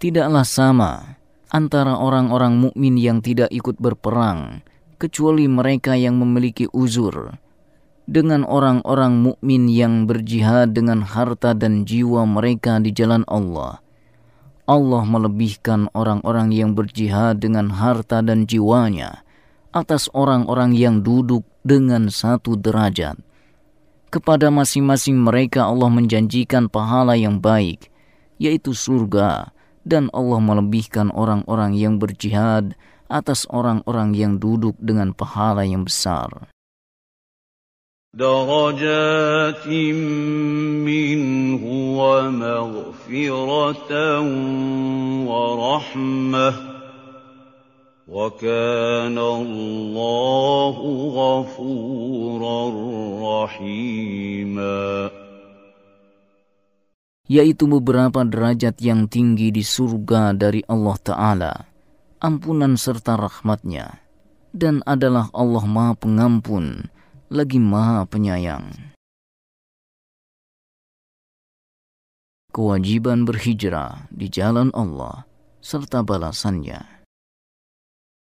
Tidaklah sama antara orang-orang mukmin yang tidak ikut berperang kecuali mereka yang memiliki uzur dengan orang-orang mukmin yang berjihad dengan harta dan jiwa mereka di jalan Allah Allah melebihkan orang-orang yang berjihad dengan harta dan jiwanya atas orang-orang yang duduk dengan satu derajat. Kepada masing-masing mereka Allah menjanjikan pahala yang baik, yaitu surga, dan Allah melebihkan orang-orang yang berjihad atas orang-orang yang duduk dengan pahala yang besar. درجات منه ومغفرة ورحمة وكان الله غفورا رحيما yaitu beberapa derajat yang tinggi di surga dari Allah Ta'ala, ampunan serta rahmatnya, dan adalah Allah Maha Pengampun, lagi Maha Penyayang. Kewajiban berhijrah di jalan Allah serta balasannya.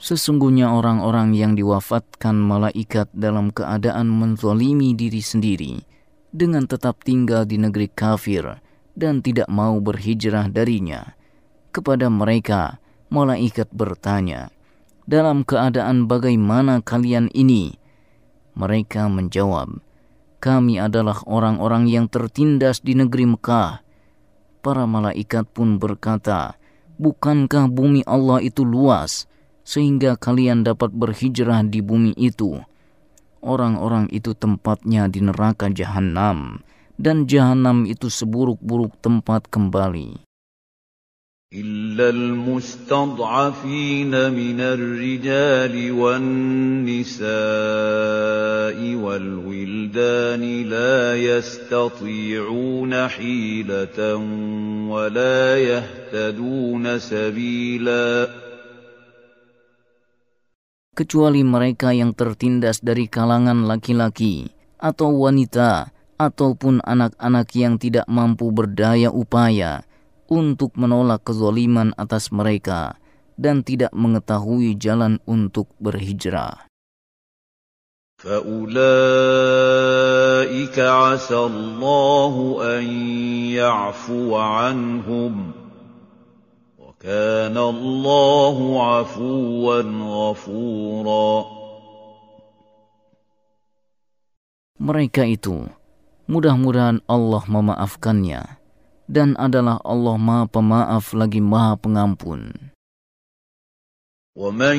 Sesungguhnya orang-orang yang diwafatkan malaikat dalam keadaan menzolimi diri sendiri dengan tetap tinggal di negeri kafir dan tidak mau berhijrah darinya. Kepada mereka, malaikat bertanya, dalam keadaan bagaimana kalian ini? Mereka menjawab, kami adalah orang-orang yang tertindas di negeri Mekah. Para malaikat pun berkata, bukankah bumi Allah itu luas?' sehingga kalian dapat berhijrah di bumi itu. Orang-orang itu tempatnya di neraka jahanam, dan jahanam itu seburuk-buruk tempat kembali. إلا المستضعفين من الرجال والنساء والولدان لا يستطيعون حيلة ولا يهتدون سبيلاً kecuali mereka yang tertindas dari kalangan laki-laki atau wanita ataupun anak-anak yang tidak mampu berdaya upaya untuk menolak kezaliman atas mereka dan tidak mengetahui jalan untuk berhijrah. فَأُولَٰئِكَ عَسَى اللَّهُ أَن يَعْفُوَ عَنْهُمْ كان الله عفوا غفورا Mereka itu, mudah-mudahan Allah memaafkannya, dan adalah Allah Maha Pemaaf lagi Maha Pengampun. ومن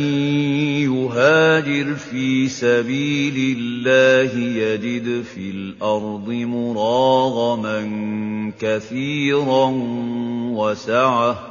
يهاجر في سبيل الله يجد في الأرض مراغما كثيرا وسعه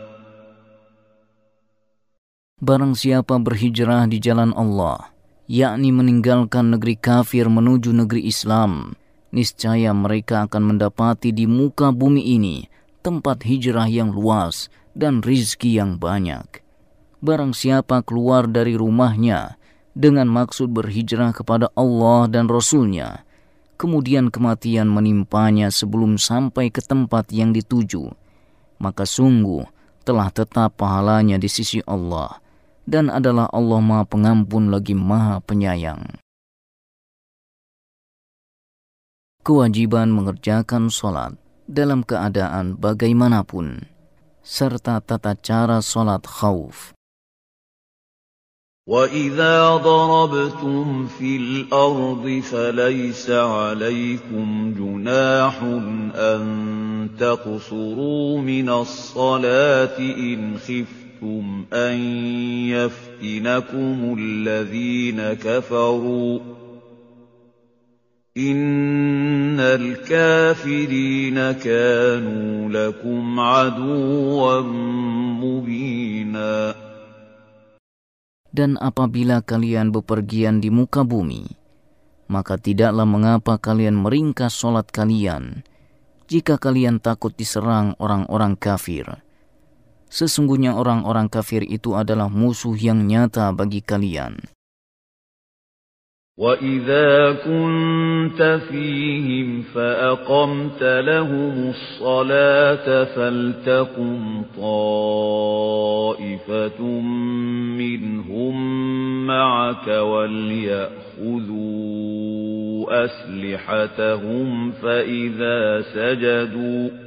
Barang siapa berhijrah di jalan Allah, yakni meninggalkan negeri kafir menuju negeri Islam, niscaya mereka akan mendapati di muka bumi ini tempat hijrah yang luas dan rizki yang banyak. Barang siapa keluar dari rumahnya dengan maksud berhijrah kepada Allah dan Rasulnya, kemudian kematian menimpanya sebelum sampai ke tempat yang dituju, maka sungguh telah tetap pahalanya di sisi Allah dan adalah Allah Maha Pengampun lagi Maha Penyayang. Kewajiban mengerjakan sholat dalam keadaan bagaimanapun, serta tata cara sholat khauf. وَإِذَا ضَرَبْتُمْ فِي الْأَرْضِ فَلَيْسَ عَلَيْكُمْ جُنَاحٌ أَن تَقْصُرُوا مِنَ الصَّلَاةِ إِنْ خِفْتُمْ خفتم أن يفتنكم الذين كفروا إن الكافرين كانوا لكم عدوا مبينا Dan apabila kalian bepergian di muka bumi, maka tidaklah mengapa kalian meringkas solat kalian jika kalian takut diserang orang-orang kafir Sesungguhnya orang-orang kafir itu adalah musuh yang nyata bagi kalian. وَإِذَا كُنتَ فِيهِمْ فَأَقَمْتَ لَهُمُ الصَّلَاةَ فَلْتَقُمْ طَائِفَةٌ مِّنْهُم مَّعَكَ وَلْيَأْخُذُوا أَسْلِحَتَهُمْ فَإِذَا سَجَدُوا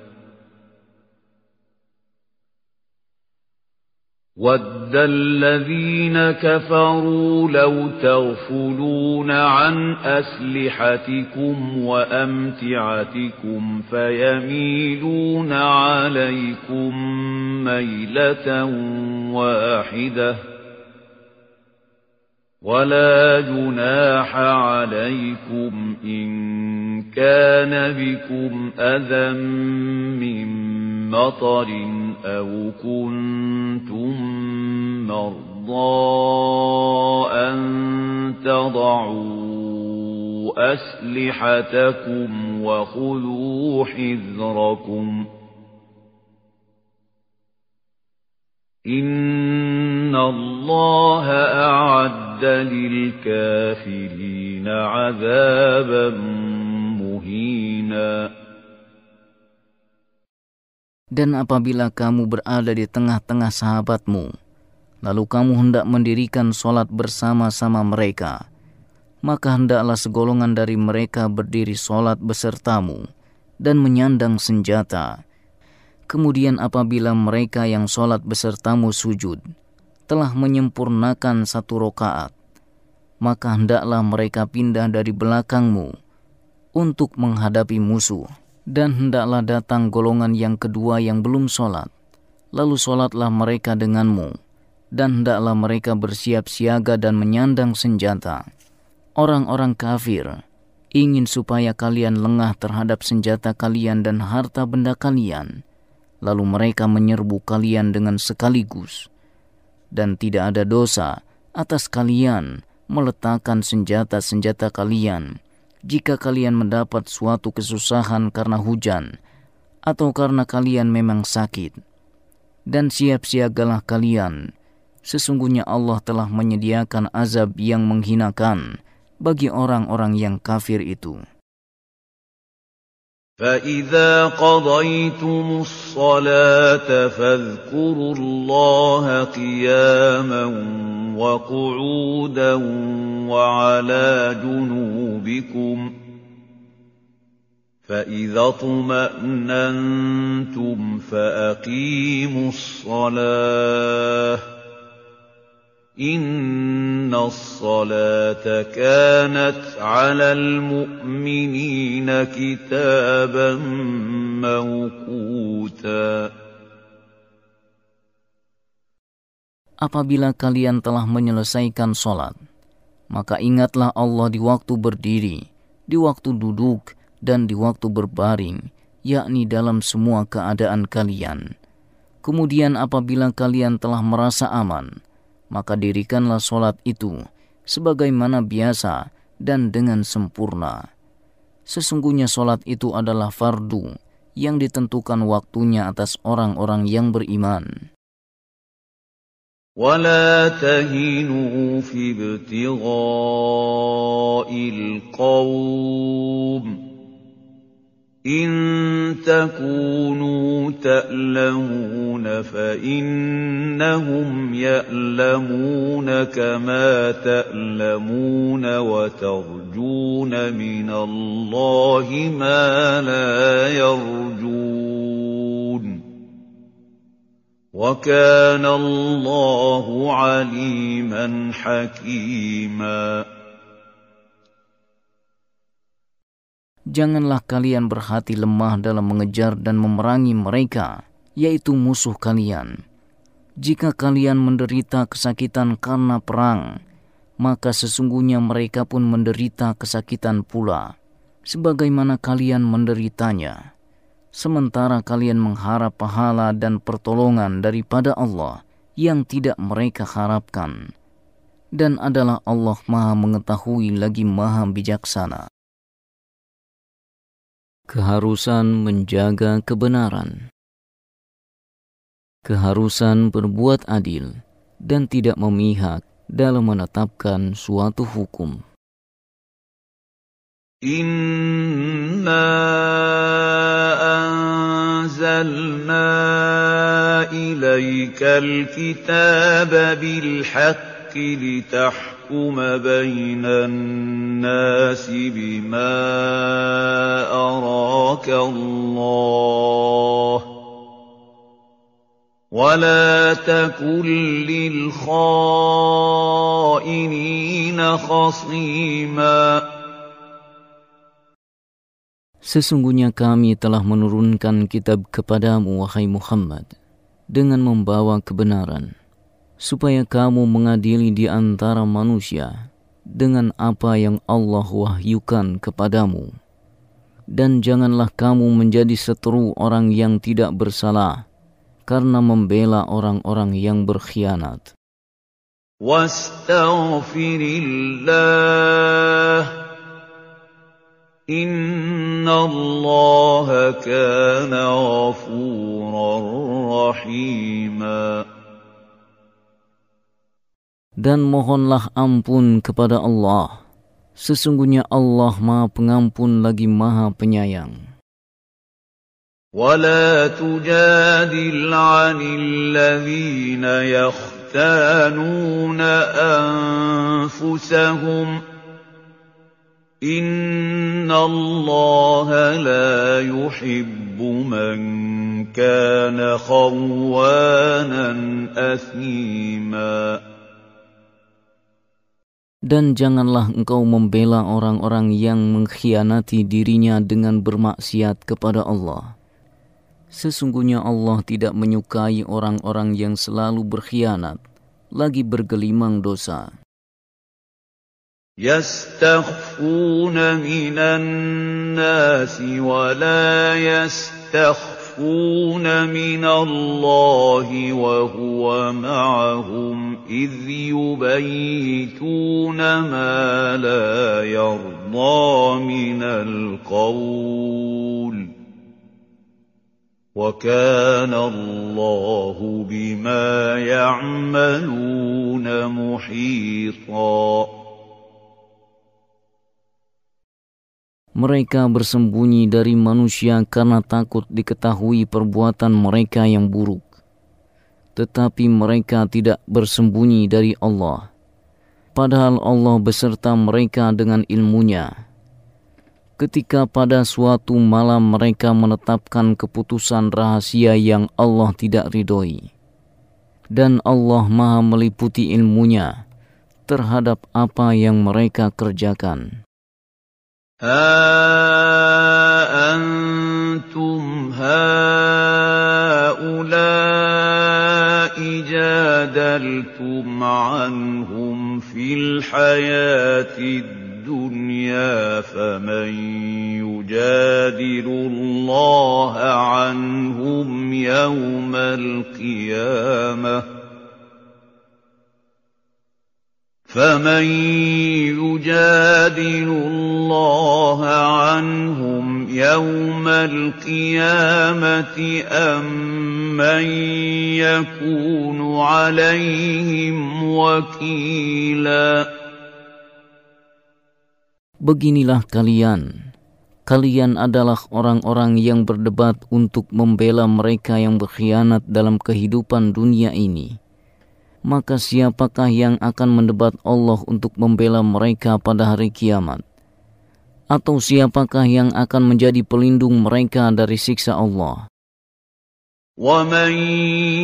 وَدَّ الَّذِينَ كَفَرُوا لَوْ تَغْفُلُونَ عَنْ أَسْلِحَتِكُمْ وَأَمْتِعَتِكُمْ فَيَمِيلُونَ عَلَيْكُمْ مَيْلَةً وَاحِدَةً وَلَا جُنَاحَ عَلَيْكُمْ إِن كَانَ بِكُمْ أَذًى مِّن مَّطَرٍ أَوْ كُنتُم مَّرْضَىٰ أَن تَضَعُوا أَسْلِحَتَكُمْ وَخُذُوا حِذْرَكُمْ ۗ إِنَّ اللَّهَ أَعَدَّ لِلْكَافِرِينَ عَذَابًا مُّهِينًا Dan apabila kamu berada di tengah-tengah sahabatmu, lalu kamu hendak mendirikan sholat bersama-sama mereka, maka hendaklah segolongan dari mereka berdiri sholat besertamu dan menyandang senjata. Kemudian apabila mereka yang sholat besertamu sujud, telah menyempurnakan satu rokaat, maka hendaklah mereka pindah dari belakangmu untuk menghadapi musuh. Dan hendaklah datang golongan yang kedua yang belum sholat. Lalu sholatlah mereka denganmu. Dan hendaklah mereka bersiap siaga dan menyandang senjata. Orang-orang kafir ingin supaya kalian lengah terhadap senjata kalian dan harta benda kalian. Lalu mereka menyerbu kalian dengan sekaligus. Dan tidak ada dosa atas kalian meletakkan senjata-senjata kalian jika kalian mendapat suatu kesusahan karena hujan atau karena kalian memang sakit. Dan siap-siagalah kalian, sesungguhnya Allah telah menyediakan azab yang menghinakan bagi orang-orang yang kafir itu. فَإِذَا قَضَيْتُمُ الصَّلَاةَ فَاذْكُرُوا اللَّهَ قِيَامًا وَقُعُودًا وَعَلَىٰ جُنُوبِكُمْ ۚ فَإِذَا اطْمَأْنَنتُمْ فَأَقِيمُوا الصَّلَاةَ ۚ إِنَّ الصَّلَاةَ كَانَتْ عَلَى الْمُؤْمِنِينَ كِتَابًا مَّوْقُوتًا Apabila kalian telah menyelesaikan sholat, maka ingatlah Allah di waktu berdiri, di waktu duduk, dan di waktu berbaring, yakni dalam semua keadaan kalian. Kemudian apabila kalian telah merasa aman, maka dirikanlah sholat itu sebagaimana biasa dan dengan sempurna. Sesungguhnya sholat itu adalah fardu yang ditentukan waktunya atas orang-orang yang beriman. ولا تهنوا في ابتغاء القوم إن تكونوا تألمون فإنهم يألمون كما تألمون وترجون من الله ما لا يرجون وَكَانَ اللَّهُ عَلِيمًا حَكِيمًا Janganlah kalian berhati lemah dalam mengejar dan memerangi mereka, yaitu musuh kalian. Jika kalian menderita kesakitan karena perang, maka sesungguhnya mereka pun menderita kesakitan pula. sebagaimana kalian menderitanya, sementara kalian mengharap pahala dan pertolongan daripada Allah yang tidak mereka harapkan. Dan adalah Allah maha mengetahui lagi maha bijaksana. Keharusan menjaga kebenaran, keharusan berbuat adil, dan tidak memihak dalam menetapkan suatu hukum. Inna anzalna ilaikal kitaba bilhaqqi litahkum لِتَحْكُمَ بَيْنَ النَّاسِ بِمَا أَرَاكَ اللَّهُ ۚ وَلَا تَكُن لِّلْخَائِنِينَ خَصِيمًا Sesungguhnya kami telah menurunkan kitab kepadamu, wahai Muhammad, dengan membawa kebenaran, supaya kamu mengadili di antara manusia dengan apa yang Allah wahyukan kepadamu. Dan janganlah kamu menjadi seteru orang yang tidak bersalah karena membela orang-orang yang berkhianat. Wastaghfirillah kana Dan mohonlah ampun kepada Allah. Sesungguhnya Allah maha pengampun lagi maha penyayang. ولا تجادل عن الذين يختانون أنفسهم إن الله لا يحب من كان خوانا أثيما Dan janganlah engkau membela orang-orang yang mengkhianati dirinya dengan bermaksiat kepada Allah. Sesungguhnya Allah tidak menyukai orang-orang yang selalu berkhianat, lagi bergelimang dosa. يستخفون من الناس ولا يستخفون من الله وهو معهم إذ يبيتون ما لا يرضى من القول وكان الله بما يعملون محيطا Mereka bersembunyi dari manusia karena takut diketahui perbuatan mereka yang buruk. Tetapi mereka tidak bersembunyi dari Allah. Padahal Allah beserta mereka dengan ilmunya. Ketika pada suatu malam mereka menetapkan keputusan rahasia yang Allah tidak ridhoi. Dan Allah maha meliputi ilmunya terhadap apa yang mereka kerjakan. ها أنتم هؤلاء جادلتم عنهم في الحياة الدنيا فمن يجادل الله عنهم يوم القيامة فمن يجادل الله عنهم يوم القيامة أم من يكون عليهم وكيلا Beginilah kalian. Kalian adalah orang-orang yang berdebat untuk membela mereka yang berkhianat dalam kehidupan dunia ini. Maka siapakah yang akan mendebat Allah untuk membela mereka pada hari kiamat? Atau siapakah yang akan menjadi pelindung mereka dari siksa Allah? ومن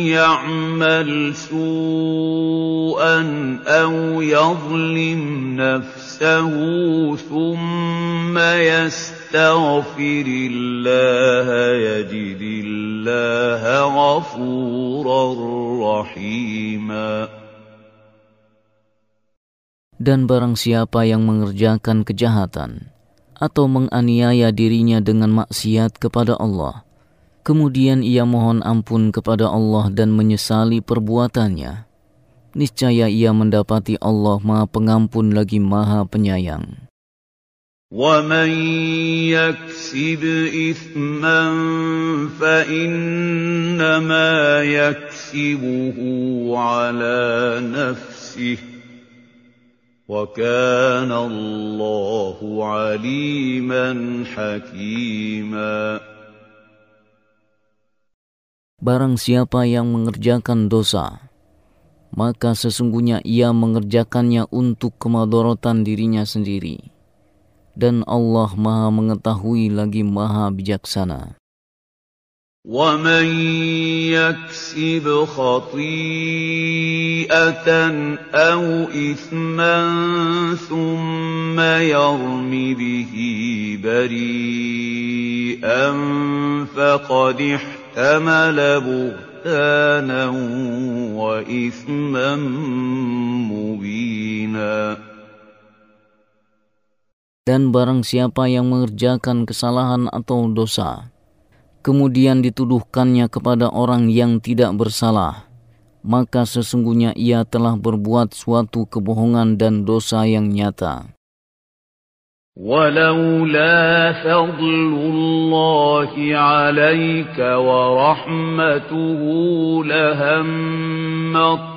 يعمل سوءا أو يظلم نفسه ثم يستغفر الله يجد الله غفورا رحيما Dan barang siapa yang mengerjakan kejahatan atau menganiaya dirinya dengan maksiat kepada Allah. Kemudian ia mohon ampun kepada Allah dan menyesali perbuatannya. Niscaya ia mendapati Allah Maha Pengampun lagi Maha Penyayang. ومن يكسب إثما فإنما يكسبه على نفسه وكان الله عليما حكيما Barang siapa yang mengerjakan dosa, maka sesungguhnya ia mengerjakannya untuk kemadorotan dirinya sendiri Dan Allah Maha mengetahui lagi Maha bijaksana. ومن يكسب خطيئة أو إثما ثم يرم به بريئا فقد احتمل بهتانا وإثما مبينا Dan barang siapa yang mengerjakan kesalahan atau dosa, kemudian dituduhkannya kepada orang yang tidak bersalah, maka sesungguhnya ia telah berbuat suatu kebohongan dan dosa yang nyata. ولولا فضل الله عليك ورحمته لهمت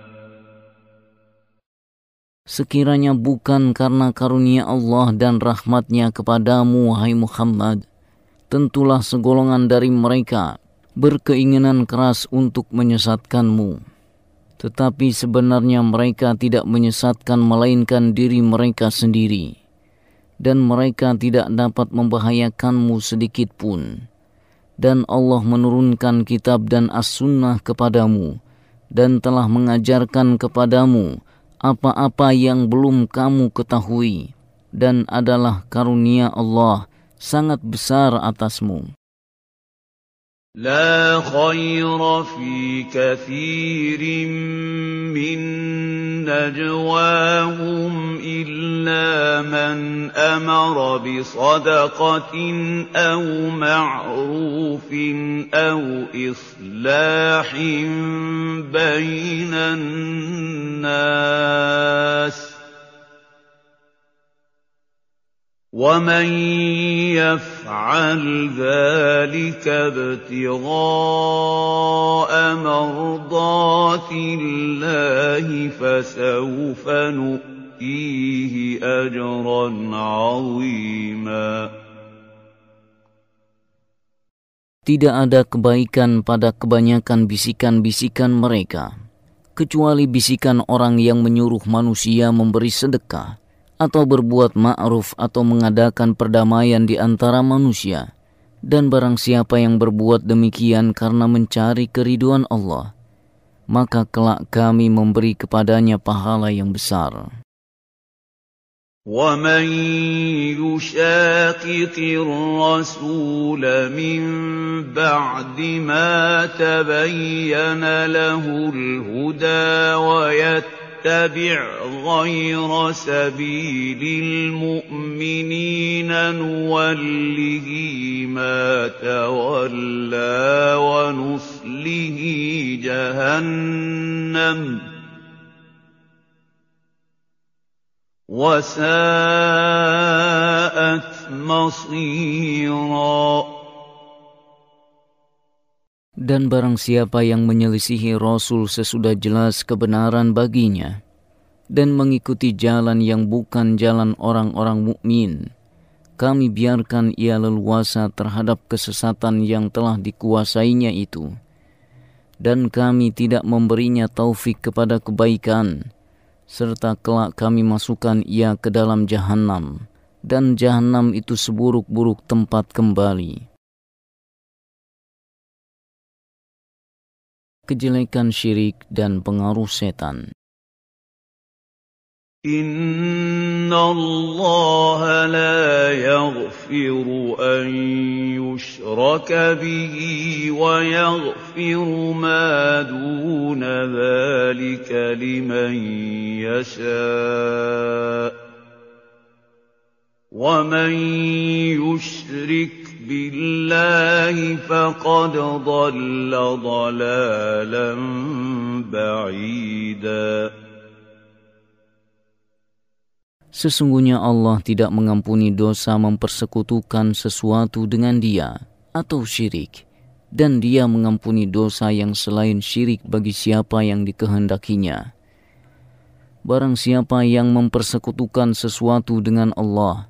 Sekiranya bukan karena karunia Allah dan rahmatnya kepadamu, hai Muhammad, tentulah segolongan dari mereka berkeinginan keras untuk menyesatkanmu. Tetapi sebenarnya mereka tidak menyesatkan melainkan diri mereka sendiri. Dan mereka tidak dapat membahayakanmu sedikit pun. Dan Allah menurunkan kitab dan as-sunnah kepadamu dan telah mengajarkan kepadamu apa-apa yang belum kamu ketahui dan adalah karunia Allah sangat besar atasmu. لا خير في كثير من نجواهم إلا من أمر بصدقة أو معروف أو إصلاح بين الناس ومن يفعل ذلك ابتغاء مرضات الله فسوف نؤتيه اجرا عظيما Tidak ada kebaikan pada kebanyakan bisikan-bisikan mereka, kecuali bisikan orang yang menyuruh manusia memberi sedekah atau berbuat ma'ruf atau mengadakan perdamaian di antara manusia. Dan barang siapa yang berbuat demikian karena mencari keriduan Allah, maka kelak kami memberi kepadanya pahala yang besar. ومن يشاقق الرسول من بعد ما تبين له الهدى ويتبع نتبع غير سبيل المؤمنين نوله ما تولى ونصله جهنم. وساءت مصيرا. Dan barang siapa yang menyelisihi Rasul sesudah jelas kebenaran baginya, dan mengikuti jalan yang bukan jalan orang-orang mukmin. Kami biarkan ia leluasa terhadap kesesatan yang telah dikuasainya itu. Dan kami tidak memberinya taufik kepada kebaikan, serta kelak kami masukkan ia ke dalam jahanam, dan jahanam itu seburuk-buruk tempat kembali. Kejelekan syirik dan pengaruh setan. إِنَّ اللَّهَ لَا يَغْفِرُ أَن يُشْرَكَ بِهِ وَيَغْفِرُ مَا دُونَ ذَلِكَ لِمَن يَشَاءُ ۚ وَمَن يُشْرِكْ بِاللَّهِ فَقَدْ ضَلَّ ضَلَالًا بَعِيدًا Sesungguhnya Allah tidak mengampuni dosa mempersekutukan sesuatu dengan dia atau syirik. Dan dia mengampuni dosa yang selain syirik bagi siapa yang dikehendakinya. Barang siapa yang mempersekutukan sesuatu dengan Allah,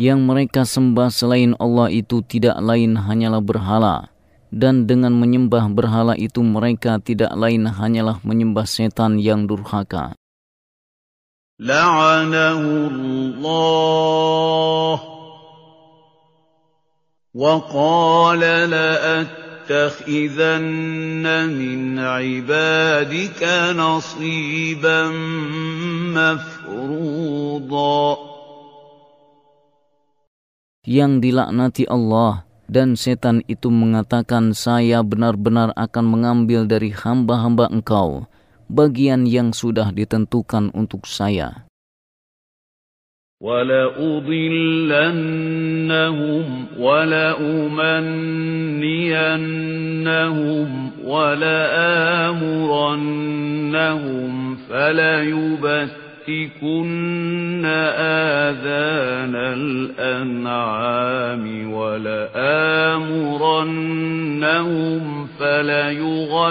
Yang mereka sembah selain Allah itu tidak lain hanyalah berhala, dan dengan menyembah berhala itu mereka tidak lain hanyalah menyembah setan yang durhaka. La'anahu وقال لأتخذن من عبادك نصيبا مفروضا Yang dilaknati Allah dan setan itu mengatakan saya benar-benar akan mengambil dari hamba-hamba engkau bagian yang sudah ditentukan untuk saya. وَلَأُضِلَّنَّهُمْ وَلَأُمَنِّيَنَّهُمْ وَلَآمُرَنَّهُمْ فَلَيُبَتِّكُنَّ آذَانَ الْأَنْعَامِ وَلَآمُرَنَّهُمْ فَلَيُغَيِّرُنَّ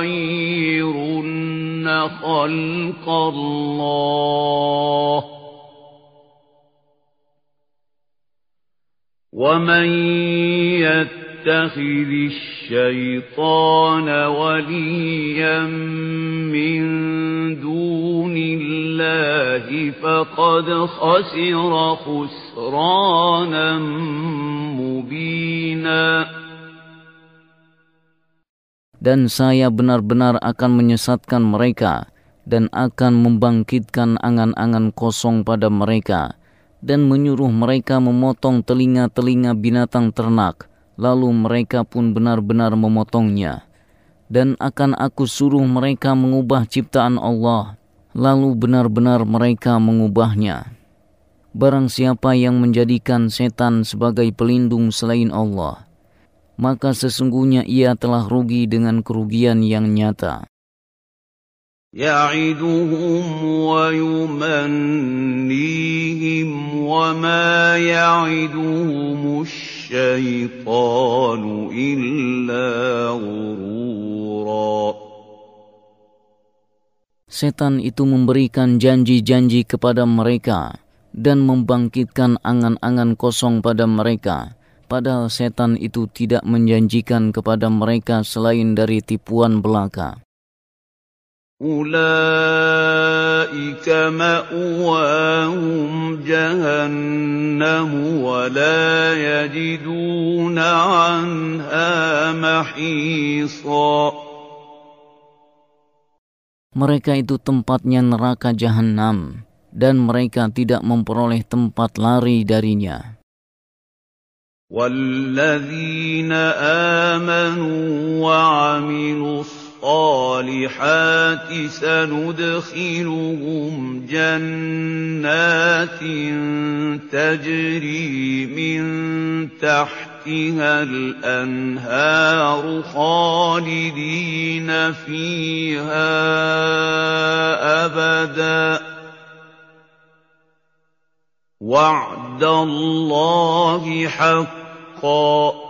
خَلْقَ اللَّهِ ومن يتخذ الشيطان وليا من دون الله فقد خسر خسرانا مبينا Dan saya benar-benar akan menyesatkan mereka dan akan membangkitkan angan-angan kosong pada mereka dan menyuruh mereka memotong telinga-telinga binatang ternak, lalu mereka pun benar-benar memotongnya. Dan akan aku suruh mereka mengubah ciptaan Allah, lalu benar-benar mereka mengubahnya. Barang siapa yang menjadikan setan sebagai pelindung selain Allah, maka sesungguhnya ia telah rugi dengan kerugian yang nyata. يعدهم ويمنيهم وما يعدهم الشيطان إِلَّا غُرُورًا Setan itu memberikan janji-janji kepada mereka dan membangkitkan angan-angan kosong pada mereka. Padahal setan itu tidak menjanjikan kepada mereka selain dari tipuan belaka. أولئك مأواهم جهنم ولا يجدون عنها محيصا Mereka itu tempatnya neraka jahanam dan mereka tidak memperoleh tempat lari darinya. والذين آمنوا وعملوا الصالحات سندخلهم جنات تجري من تحتها الأنهار خالدين فيها أبدا. وعد الله حقا.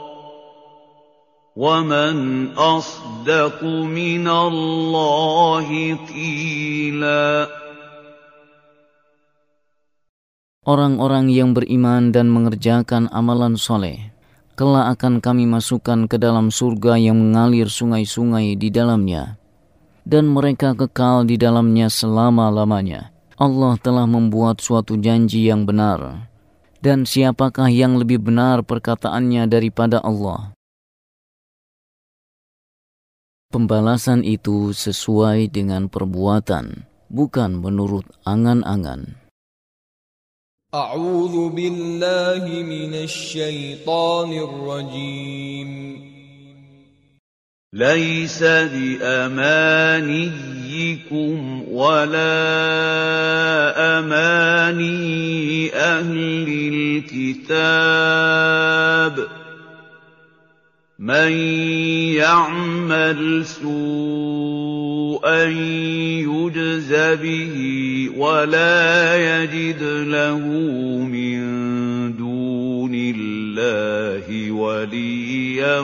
وَمَنْ أَصْدَقُ مِنَ اللَّهِ قِيلًا Orang-orang yang beriman dan mengerjakan amalan soleh, kelak akan kami masukkan ke dalam surga yang mengalir sungai-sungai di dalamnya, dan mereka kekal di dalamnya selama-lamanya. Allah telah membuat suatu janji yang benar, dan siapakah yang lebih benar perkataannya daripada Allah? Pembalasan itu sesuai dengan perbuatan, bukan menurut angan-angan. أعوذ بالله من الشيطان الرجيم ليس بأمانيكم ولا أماني أهل الكتاب من يعمل سوءا يجز به ولا يجد له من دون الله وليا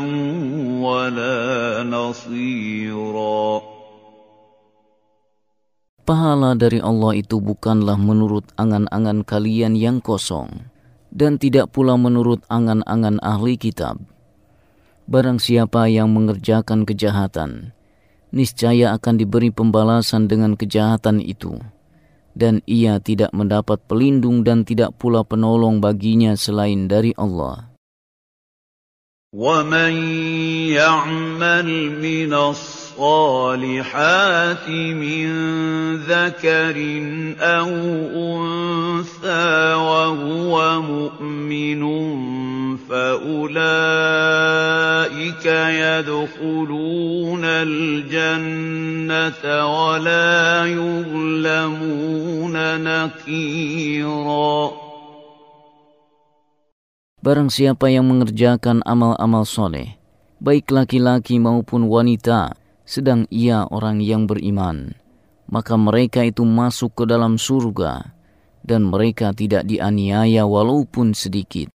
ولا نصيرا Pahala dari Allah itu bukanlah menurut angan-angan kalian yang kosong, dan tidak pula menurut angan-angan ahli kitab Barang siapa yang mengerjakan kejahatan, niscaya akan diberi pembalasan dengan kejahatan itu, dan ia tidak mendapat pelindung dan tidak pula penolong baginya selain dari Allah. وَمَن يَعْمَلْ مِنَ الصالحات من ذكر أو أنثى وهو مؤمن فأولئك يدخلون الجنة ولا يظلمون نقيرا Barang siapa yang mengerjakan amal-amal soleh, baik laki-laki maupun wanita, sedang ia orang yang beriman, maka mereka itu masuk ke dalam surga dan mereka tidak dianiaya walaupun sedikit.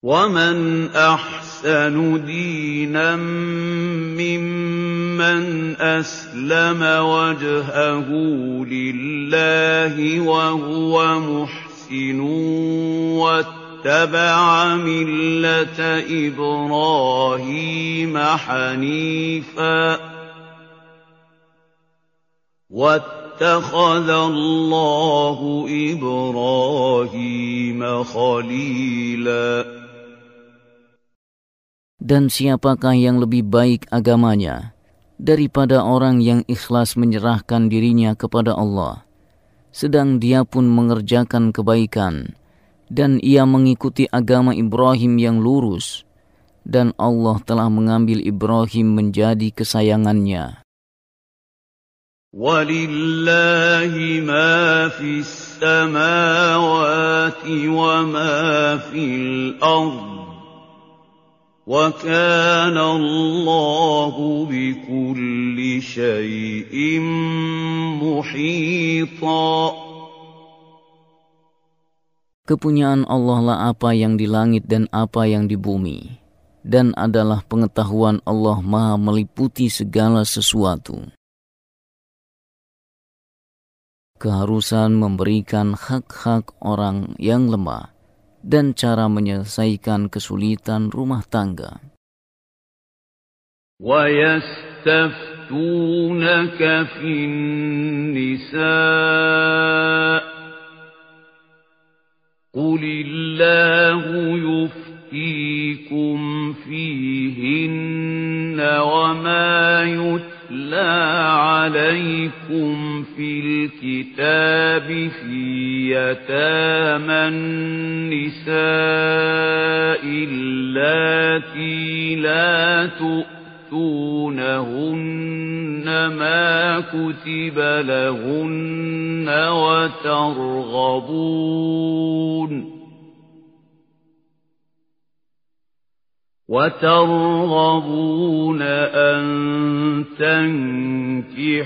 وَمَنْ أَحْسَنُ دِينًا مِّمَّنْ أَسْلَمَ وَجْهَهُ لِلَّهِ وَهُوَ مُحْسِنٌ اتبع ملة إبراهيم حنيفا واتخذ الله إبراهيم خليلا Dan siapakah yang lebih baik agamanya daripada orang yang ikhlas menyerahkan dirinya kepada Allah, sedang dia pun mengerjakan kebaikan, dan ia mengikuti agama Ibrahim yang lurus dan Allah telah mengambil Ibrahim menjadi kesayangannya. Walillahi ma fis samawati wa ma fil ard. Wa kana Allahu bi kulli syai'in muhita. Kepunyaan Allah lah apa yang di langit dan apa yang di bumi, dan adalah pengetahuan Allah maha meliputi segala sesuatu. Keharusan memberikan hak-hak orang yang lemah dan cara menyelesaikan kesulitan rumah tangga. وَيَسْتَفْتُونَكَ فِي النِّسَاءِ قل الله يفتيكم فيهن وما يتلى عليكم في الكتاب في يتامى النساء اللاتي لا تؤمنون تؤتونهن ما كتب لهن وترغبون وترغبون أن تنكحوهن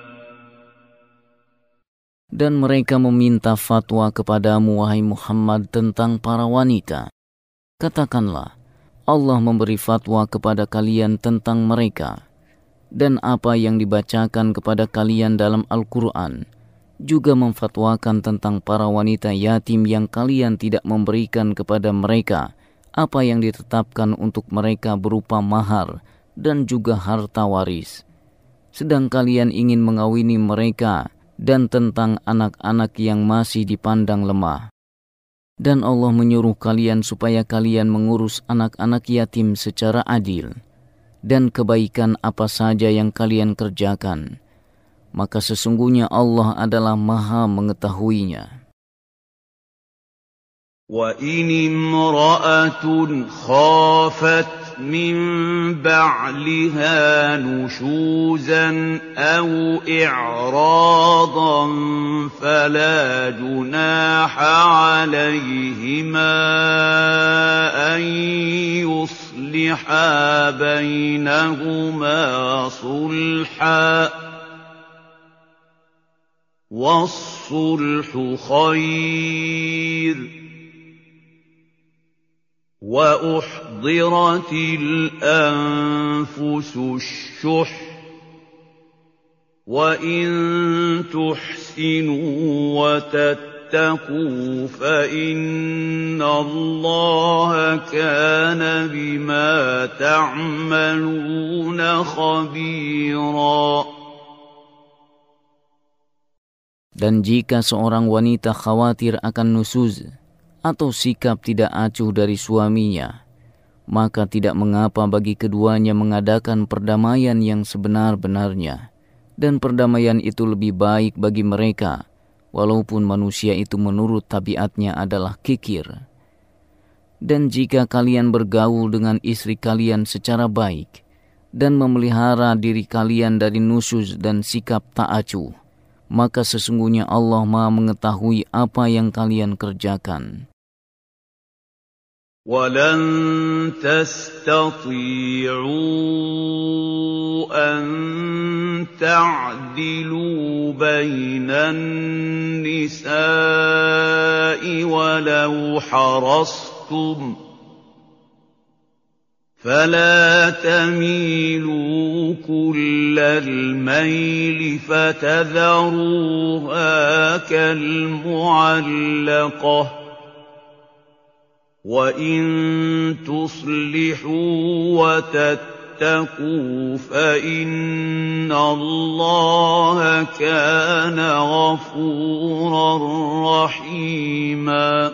Dan mereka meminta fatwa kepadamu, wahai Muhammad, tentang para wanita. Katakanlah, Allah memberi fatwa kepada kalian tentang mereka, dan apa yang dibacakan kepada kalian dalam Al-Quran, juga memfatwakan tentang para wanita yatim yang kalian tidak memberikan kepada mereka apa yang ditetapkan untuk mereka berupa mahar dan juga harta waris. Sedang kalian ingin mengawini mereka dan tentang anak-anak yang masih dipandang lemah. Dan Allah menyuruh kalian supaya kalian mengurus anak-anak yatim secara adil dan kebaikan apa saja yang kalian kerjakan maka sesungguhnya Allah adalah maha mengetahuinya. وَإِنِ امْرَأَةٌ خَافَتْ مِنْ بَعْلِهَا نُشُوزًا أَوْ إِعْرَاضًا فَلَا جُنَاحَ عَلَيْهِمَا أَنْ يُصْلِحَا بَيْنَهُمَا صُلْحًا والصلح خير وأحضرت الأنفس الشح وإن تحسنوا وتتقوا فإن الله كان بما تعملون خبيرا. Dan jika seorang wanita khawatir akan nusuz atau sikap tidak acuh dari suaminya, maka tidak mengapa bagi keduanya mengadakan perdamaian yang sebenar-benarnya. Dan perdamaian itu lebih baik bagi mereka, walaupun manusia itu menurut tabiatnya adalah kikir. Dan jika kalian bergaul dengan istri kalian secara baik, dan memelihara diri kalian dari nusuz dan sikap tak acuh, maka sesungguhnya Allah Maha mengetahui apa yang kalian kerjakan. ولن تستطيعوا أن تعدلوا بين النساء ولو حرصتم فلا تميلوا كل الميل فتذروها كالمعلقه وان تصلحوا وتتقوا فان الله كان غفورا رحيما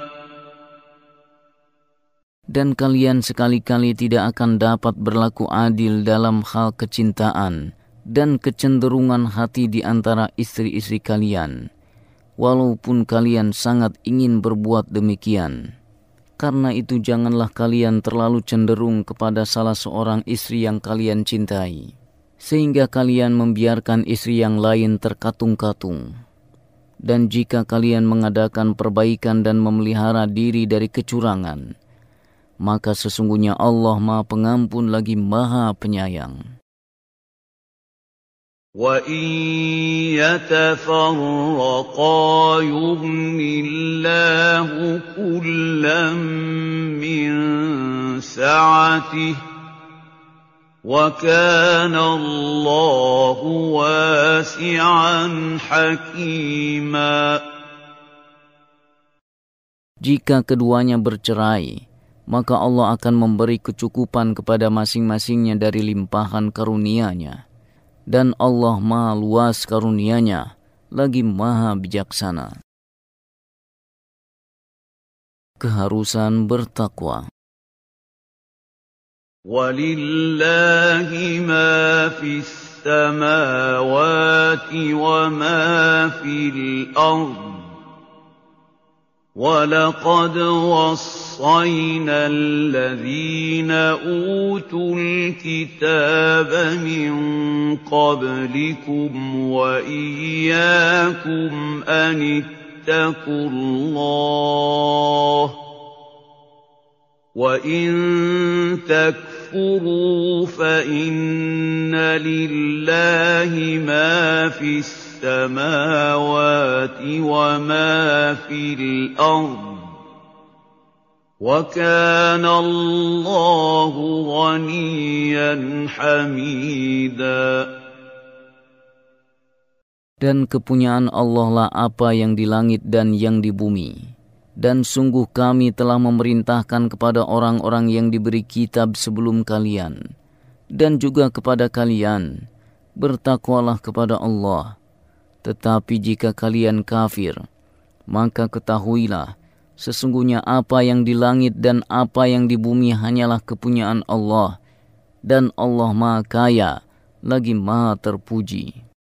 dan kalian sekali-kali tidak akan dapat berlaku adil dalam hal kecintaan dan kecenderungan hati di antara istri-istri kalian, walaupun kalian sangat ingin berbuat demikian. Karena itu, janganlah kalian terlalu cenderung kepada salah seorang istri yang kalian cintai, sehingga kalian membiarkan istri yang lain terkatung-katung. Dan jika kalian mengadakan perbaikan dan memelihara diri dari kecurangan, maka sesungguhnya Allah Maha Pengampun lagi Maha Penyayang. وَإِن يَتَفَرَّقَا يُغْنِ اللَّهُ كُلًّا مِّن سَعَتِهِ وَكَانَ اللَّهُ وَاسِعًا حَكِيمًا Jika keduanya bercerai, maka Allah akan memberi kecukupan kepada masing-masingnya dari limpahan karunia-Nya. Dan Allah maha luas karunia-Nya, lagi maha bijaksana. Keharusan bertakwa. ولله ما في السماوات وما في الأرض وَلَقَدْ وَصَّيْنَا الَّذِينَ أُوتُوا الْكِتَابَ مِن قَبْلِكُمْ وَإِيَّاكُمْ أَنِ اتَّقُوا اللَّهَ ۚ وَإِن تَكْفُرُوا فَإِنَّ لِلَّهِ مَا فِي السَّمَاوَاتِ السماوات وما في الأرض وكان الله غنيا حميدا Dan kepunyaan Allah lah apa yang di langit dan yang di bumi. Dan sungguh kami telah memerintahkan kepada orang-orang yang diberi kitab sebelum kalian. Dan juga kepada kalian, bertakwalah kepada Allah tetapi jika kalian kafir, maka ketahuilah, sesungguhnya apa yang di langit dan apa yang di bumi hanyalah kepunyaan Allah, dan Allah Maha Kaya, lagi Maha Terpuji.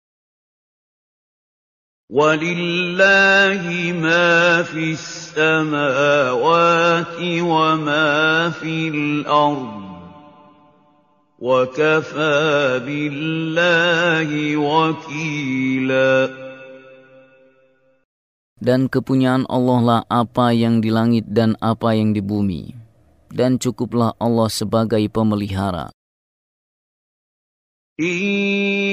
ولله ما في السماوات وما في الأرض وَكَفَىٰ بِاللَّهِ وَكِيلًا Dan kepunyaan Allah lah apa yang di langit dan apa yang di bumi. Dan cukuplah Allah sebagai pemelihara. إِن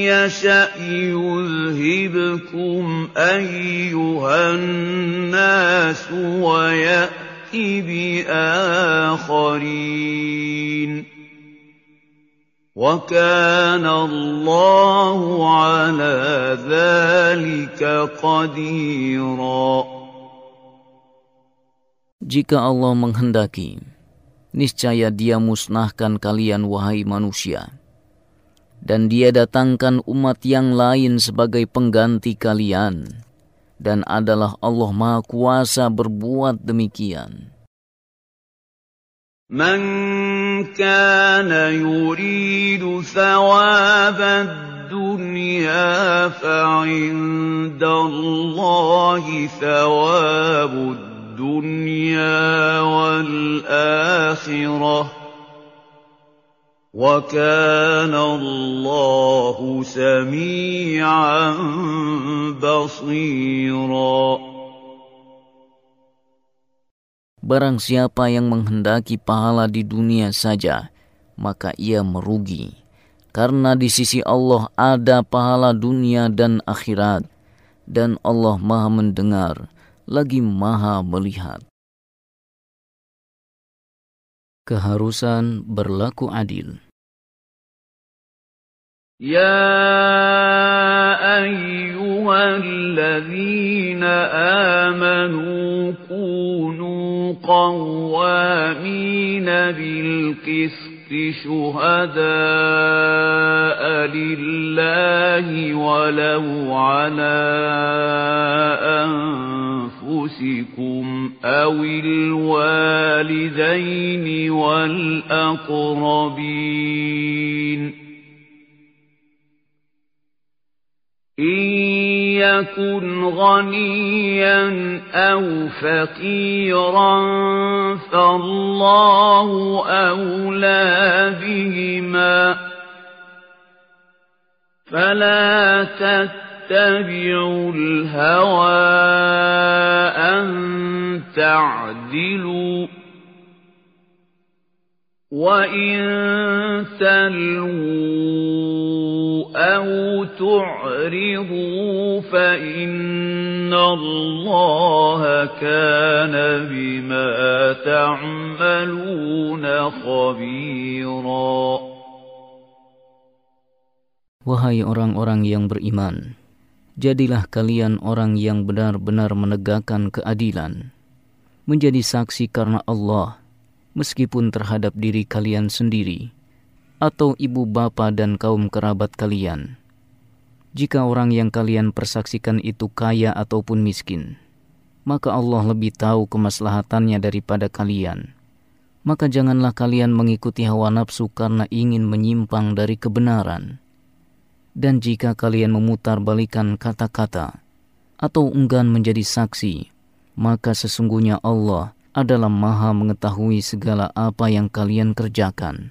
يَشَأْ يُذْهِبْكُمْ أَيُّهَا النَّاسُ وَيَأْتِ بِآخَرِينَ وَكَانَ اللَّهُ عَلَىٰ ذَٰلِكَ قَدِيرًا Jika Allah menghendaki, niscaya dia musnahkan kalian wahai manusia. Dan dia datangkan umat yang lain sebagai pengganti kalian. Dan adalah Allah Maha Kuasa berbuat demikian. من كان يريد ثواب الدنيا فعند الله ثواب الدنيا والآخرة. وكان الله سميعا بصيراً. Barang siapa yang menghendaki pahala di dunia saja, maka ia merugi. Karena di sisi Allah ada pahala dunia dan akhirat, dan Allah maha mendengar, lagi maha melihat. Keharusan berlaku adil. يا أيها الذين آمنوا كونوا قوامين بالقسط شهداء لله ولو على أنفسكم أو الوالدين والأقربين إن يكن غنيا أو فقيرا فالله أولى بهما فلا تتبعوا الهوى أن تعدلوا وَإِن تَلْوُوا أَوْ تُعْرِضُوا فَإِنَّ اللَّهَ كَانَ بِمَا تَعْمَلُونَ خَبِيرًا Wahai orang-orang yang beriman, jadilah kalian orang yang benar-benar menegakkan keadilan, menjadi saksi karena Allah meskipun terhadap diri kalian sendiri, atau ibu bapa dan kaum kerabat kalian. Jika orang yang kalian persaksikan itu kaya ataupun miskin, maka Allah lebih tahu kemaslahatannya daripada kalian. Maka janganlah kalian mengikuti hawa nafsu karena ingin menyimpang dari kebenaran. Dan jika kalian memutar balikan kata-kata atau enggan menjadi saksi, maka sesungguhnya Allah adalah maha mengetahui segala apa yang kalian kerjakan.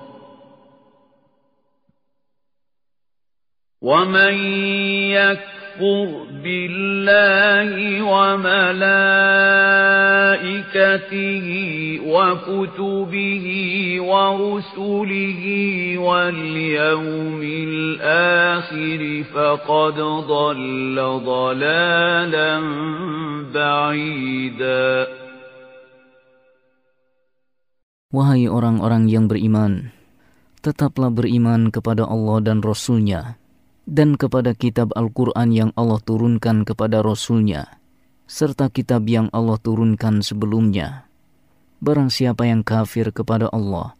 ومن يكفر بالله وملائكته وكتبه ورسله واليوم الآخر فقد ضل ضلالا بعيدا Wahai orang-orang yang beriman, tetaplah beriman kepada Allah dan Rasul-Nya, dan kepada kitab Al-Quran yang Allah turunkan kepada Rasul-Nya, serta kitab yang Allah turunkan sebelumnya. Barang siapa yang kafir kepada Allah,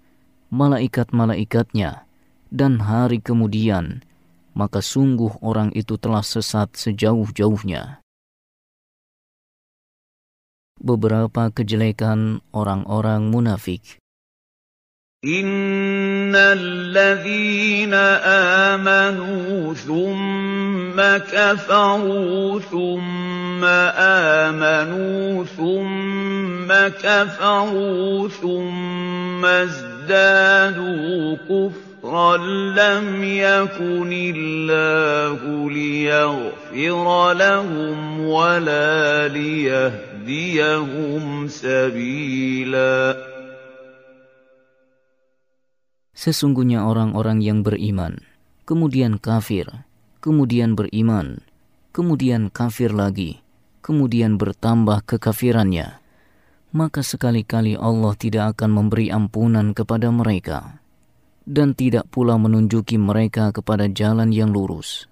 malaikat-malaikatnya, dan hari kemudian, maka sungguh orang itu telah sesat sejauh-jauhnya. Beberapa kejelekan orang-orang munafik إن الذين آمنوا ثم كفروا ثم آمنوا ثم كفروا ثم ازدادوا كفرا لم يكن الله ليغفر لهم ولا ليهديهم سبيلاً Sesungguhnya orang-orang yang beriman, kemudian kafir, kemudian beriman, kemudian kafir lagi, kemudian bertambah kekafirannya, maka sekali-kali Allah tidak akan memberi ampunan kepada mereka dan tidak pula menunjuki mereka kepada jalan yang lurus.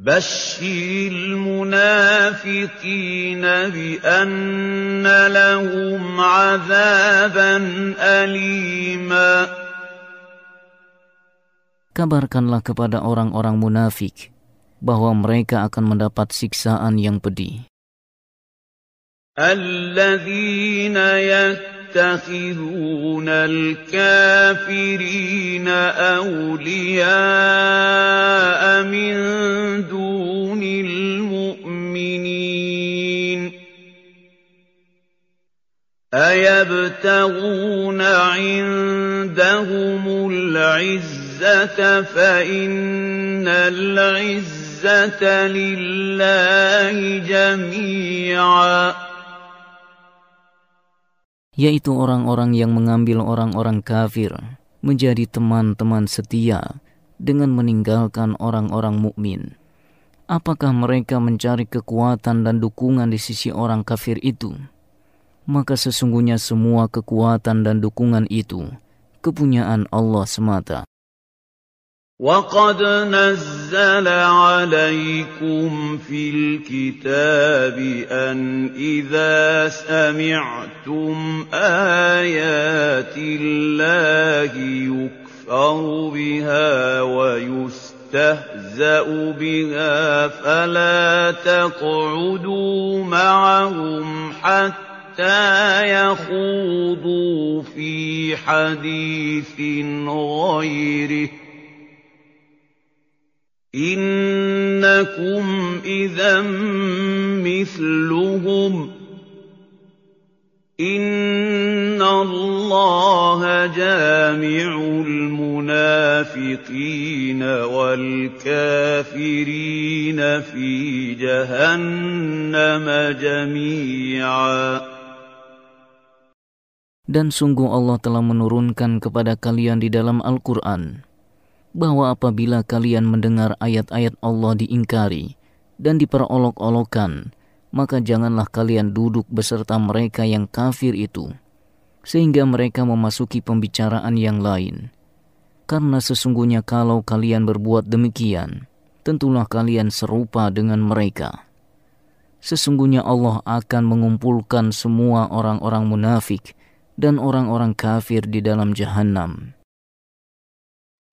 بشر المنافقين بأن لهم عذابا أليماً kabarkanlah kepada orang-orang munafik bahwa mereka akan mendapat siksaan yang pedih. الذين يتخذون الكافرين أولياء من دون المؤمنين أيبتغون عندهم العزة العزة فإن العزة لله جميعا yaitu orang-orang yang mengambil orang-orang kafir menjadi teman-teman setia dengan meninggalkan orang-orang mukmin. Apakah mereka mencari kekuatan dan dukungan di sisi orang kafir itu? Maka sesungguhnya semua kekuatan dan dukungan itu kepunyaan Allah semata. وقد نزل عليكم في الكتاب أن إذا سمعتم آيات الله يكفر بها ويستهزأ بها فلا تقعدوا معهم حتى يخوضوا في حديث غيره إنكم إذا مثلهم إن الله جامع المنافقين والكافرين في جهنم جميعاً Dan sungguh Allah telah menurunkan kepada kalian di dalam Al-Quran bahwa apabila kalian mendengar ayat-ayat Allah diingkari dan diperolok-olokkan, maka janganlah kalian duduk beserta mereka yang kafir itu, sehingga mereka memasuki pembicaraan yang lain. Karena sesungguhnya kalau kalian berbuat demikian, tentulah kalian serupa dengan mereka. Sesungguhnya Allah akan mengumpulkan semua orang-orang munafik dan orang-orang kafir di dalam jahanam.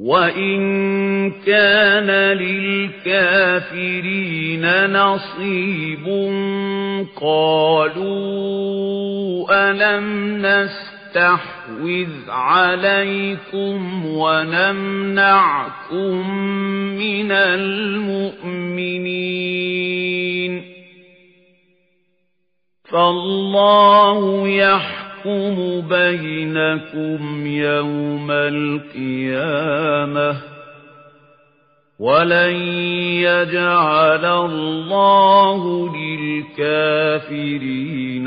وَإِن كَانَ لِلْكَافِرِينَ نَصِيبٌ قَالُوا أَلَمْ نَسْتَحْوِذْ عَلَيْكُمْ وَنَمْنَعْكُمْ مِنَ الْمُؤْمِنِينَ فَاللَّهُ يَحْكُمُ يحكم بينكم يوم القيامة ولن يجعل الله للكافرين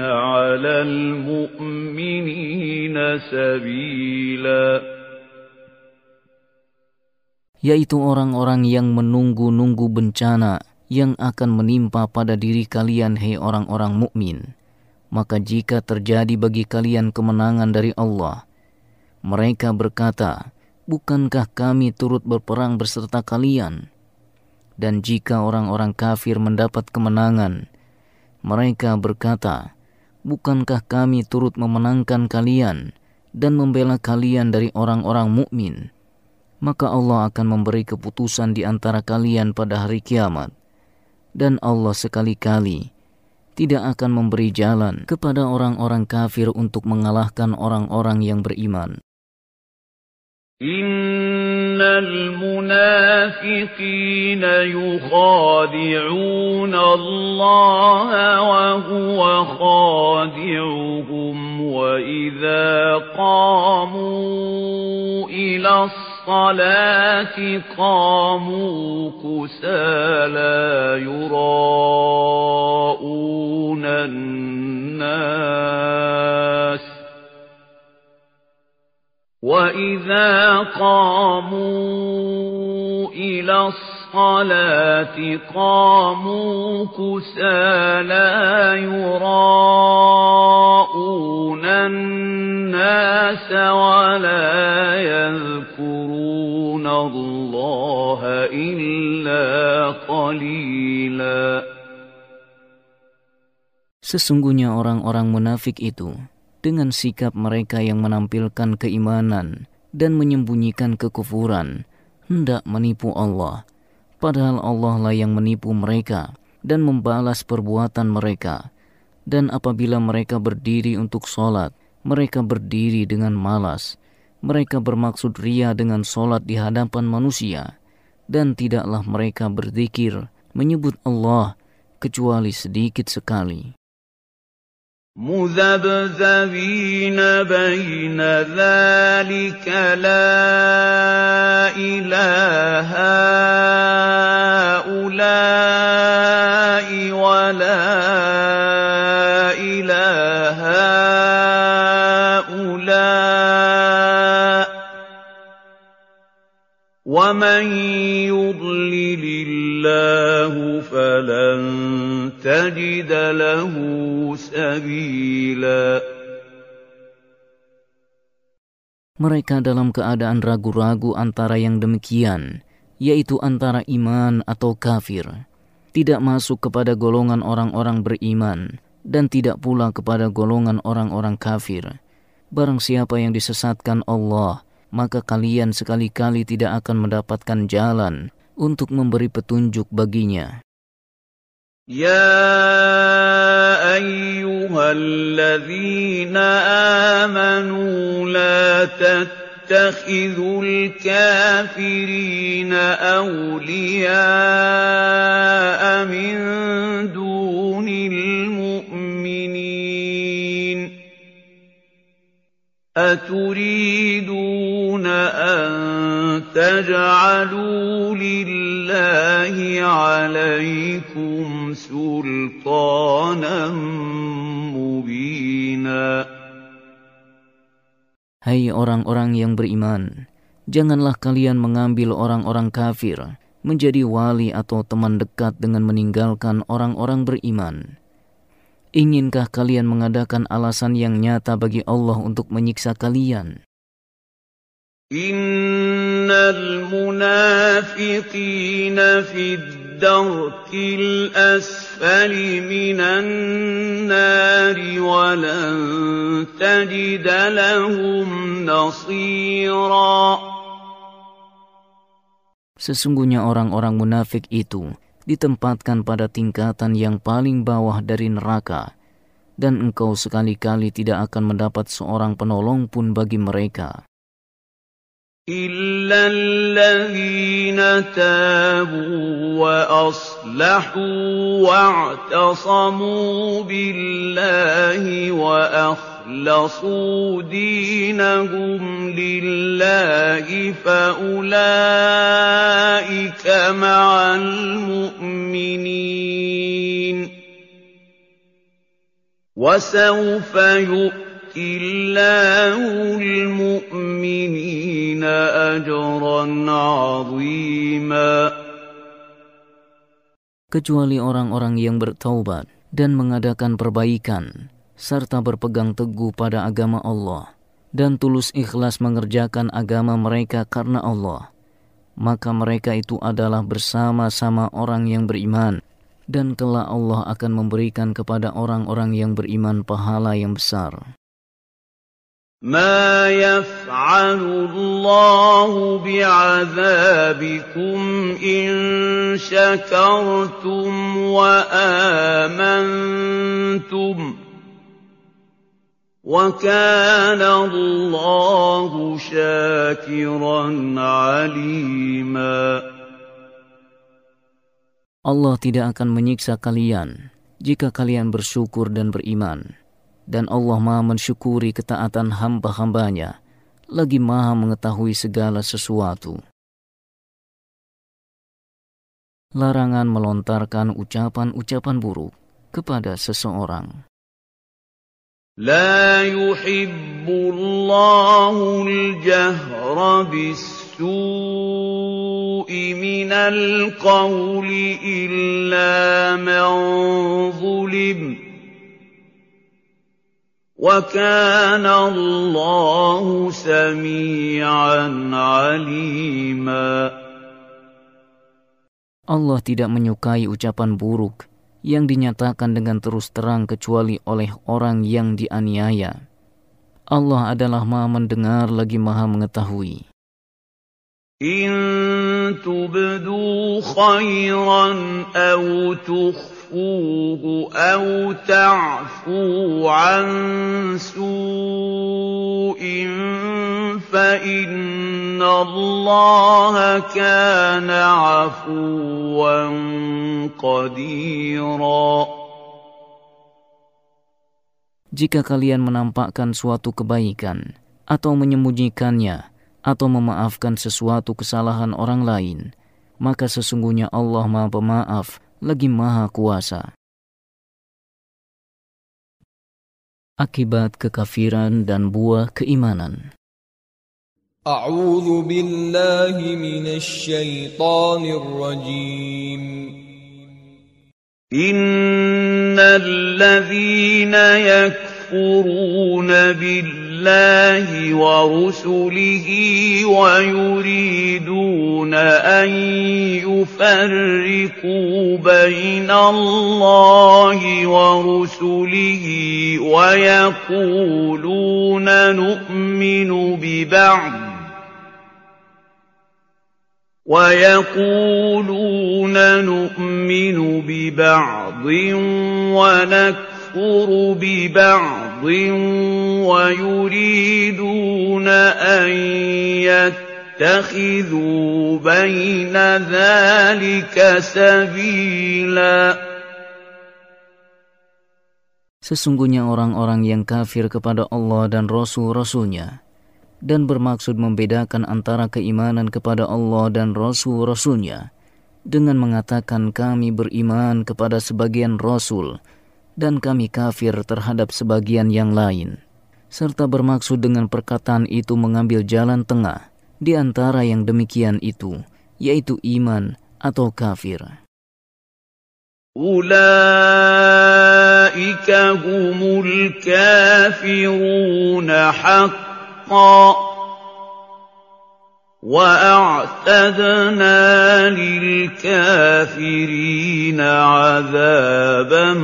على المؤمنين سبيلا yaitu orang-orang yang menunggu-nunggu bencana yang akan menimpa pada diri kalian, hei orang-orang mukmin maka jika terjadi bagi kalian kemenangan dari Allah, mereka berkata, Bukankah kami turut berperang beserta kalian? Dan jika orang-orang kafir mendapat kemenangan, mereka berkata, Bukankah kami turut memenangkan kalian dan membela kalian dari orang-orang mukmin? Maka Allah akan memberi keputusan di antara kalian pada hari kiamat. Dan Allah sekali-kali tidak akan memberi jalan kepada orang-orang kafir untuk mengalahkan orang-orang yang beriman. Innal munafiqina yukhadi'un Allah wa huwa khadi'uhum wa idza qamu ila الصلاة قاموا كسالى يراءون الناس وإذا قاموا إلى الصلاة قاموا كسالى يراءون الناس ولا يذكرون الله إلا قليلا Sesungguhnya orang-orang munafik itu dengan sikap mereka yang menampilkan keimanan dan menyembunyikan kekufuran hendak menipu Allah padahal Allah lah yang menipu mereka dan membalas perbuatan mereka. Dan apabila mereka berdiri untuk sholat mereka berdiri dengan malas. Mereka bermaksud ria dengan solat di hadapan manusia, dan tidaklah mereka berzikir menyebut Allah kecuali sedikit sekali. مذبذبين بين ذلك لا إله هؤلاء ولا ومن يضلل الله فلن تجد له سبيلا Mereka dalam keadaan ragu-ragu antara yang demikian, yaitu antara iman atau kafir, tidak masuk kepada golongan orang-orang beriman, dan tidak pula kepada golongan orang-orang kafir. Barang siapa yang disesatkan Allah, maka kalian sekali-kali tidak akan mendapatkan jalan untuk memberi petunjuk baginya. يَا أَيُّهَا الَّذِينَ آمَنُوا لَا تَتَّخِذُوا الْكَافِرِينَ أَوْلِيَاءَ مِن دُونِ الْمُؤْمِنِينَ ۚ أَتُرِيدُونَ أَن تَجْعَلُوا لِلَّهِ عَلَيْكُمْ سُلْطَانًا مُّبِينًا Hai orang-orang yang beriman, janganlah kalian mengambil orang-orang kafir menjadi wali atau teman dekat dengan meninggalkan orang-orang beriman. Inginkah kalian mengadakan alasan yang nyata bagi Allah untuk menyiksa kalian? Innal munafiqina fid الدرك الأسفل من النار ولن تجد لهم نصيرا Sesungguhnya orang-orang munafik itu ditempatkan pada tingkatan yang paling bawah dari neraka, dan engkau sekali-kali tidak akan mendapat seorang penolong pun bagi mereka. إِلَّا الَّذِينَ تَابُوا وَأَصْلَحُوا وَاعْتَصَمُوا بِاللَّهِ وَأَخْلَصُوا دِينَهُمْ لِلَّهِ فَأُولَٰئِكَ مَعَ الْمُؤْمِنِينَ ۖ وَسَوْفَ يُؤْتِ الله المؤمنين أجرا عظيما kecuali orang-orang yang bertaubat dan mengadakan perbaikan serta berpegang teguh pada agama Allah dan tulus ikhlas mengerjakan agama mereka karena Allah maka mereka itu adalah bersama-sama orang yang beriman dan kelak Allah akan memberikan kepada orang-orang yang beriman pahala yang besar. ما يفعل الله بعذابكم إن شكرتم وآمنتم وكان الله شاكرا عليما Allah tidak akan menyiksa kalian jika kalian bersyukur dan beriman dan Allah maha mensyukuri ketaatan hamba-hambanya, lagi maha mengetahui segala sesuatu. Larangan melontarkan ucapan-ucapan buruk kepada seseorang. لا يحب الله الجهر بالسوء من القول إلا من ظلم وَكَانَ اللَّهُ سَمِيعًا عَلِيمًا Allah tidak menyukai ucapan buruk yang dinyatakan dengan terus terang kecuali oleh orang yang dianiaya. Allah adalah Maha mendengar lagi Maha mengetahui. In tubdu khairan aw تخفوه أو تعفو عن سوء فإن الله كان عفوا قديرا Jika kalian menampakkan suatu kebaikan atau menyembunyikannya atau memaafkan sesuatu kesalahan orang lain, maka sesungguhnya Allah Maha Pemaaf lagi maha kuasa. Akibat kekafiran dan buah keimanan. A'udhu billahi minasy syaithanir rajim. Innal ladzina yakfirun. يكفرون بالله الله ورسله ويريدون أن يفرقوا بين الله ورسله ويقولون نؤمن ببعض ويقولون نؤمن ببعض ونكفر ببعض ويريدون أن يتخذوا بين ذلك سبيلا Sesungguhnya orang-orang yang kafir kepada Allah dan Rasul-Rasulnya dan bermaksud membedakan antara keimanan kepada Allah dan Rasul-Rasulnya dengan mengatakan kami beriman kepada sebagian Rasul dan kami kafir terhadap sebagian yang lain, serta bermaksud dengan perkataan itu mengambil jalan tengah di antara yang demikian itu, yaitu iman atau kafir. Ulaika humul kafirun حقا واعتدنا للكافرين عذابا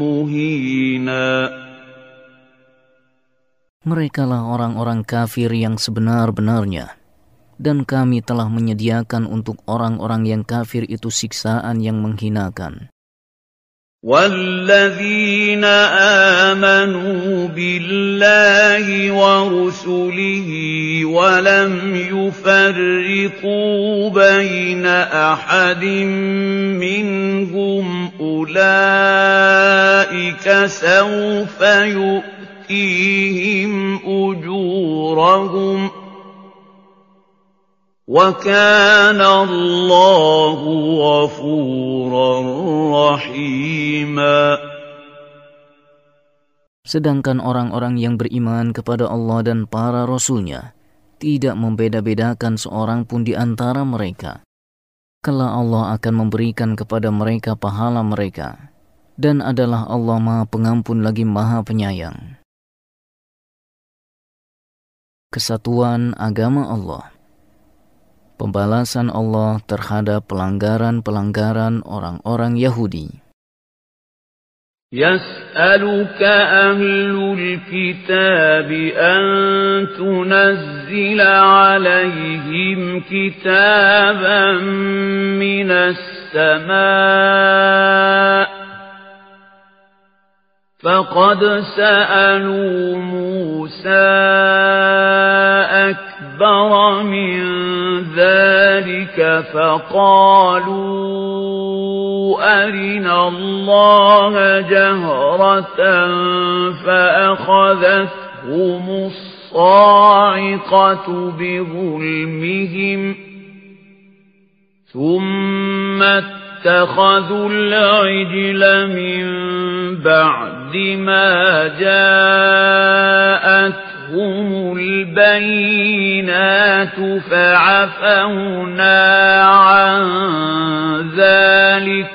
مهينا Merekalah orang-orang kafir yang sebenar-benarnya, dan kami telah menyediakan untuk orang-orang yang kafir itu siksaan yang menghinakan. والذين آمنوا بالله ورسله ولم يفرقوا بين أحد منهم أولئك سوف يؤتيهم أجورهم وكان الله غفورا رحيما Sedangkan orang-orang yang beriman kepada Allah dan para Rasulnya tidak membeda-bedakan seorang pun di antara mereka. Kala Allah akan memberikan kepada mereka pahala mereka, dan adalah Allah Maha Pengampun lagi Maha Penyayang. Kesatuan Agama Allah pembalasan Allah terhadap pelanggaran-pelanggaran orang-orang Yahudi. يسألك أهل الكتاب أن تنزل عليهم كتابا من السماء فقد سألوا موسى أكبر من ذلك فقالوا أرنا الله جهرة فأخذتهم الصاعقة بظلمهم ثم اتخذوا العجل من بعد ما جاءتهم البينات فعفونا عن ذلك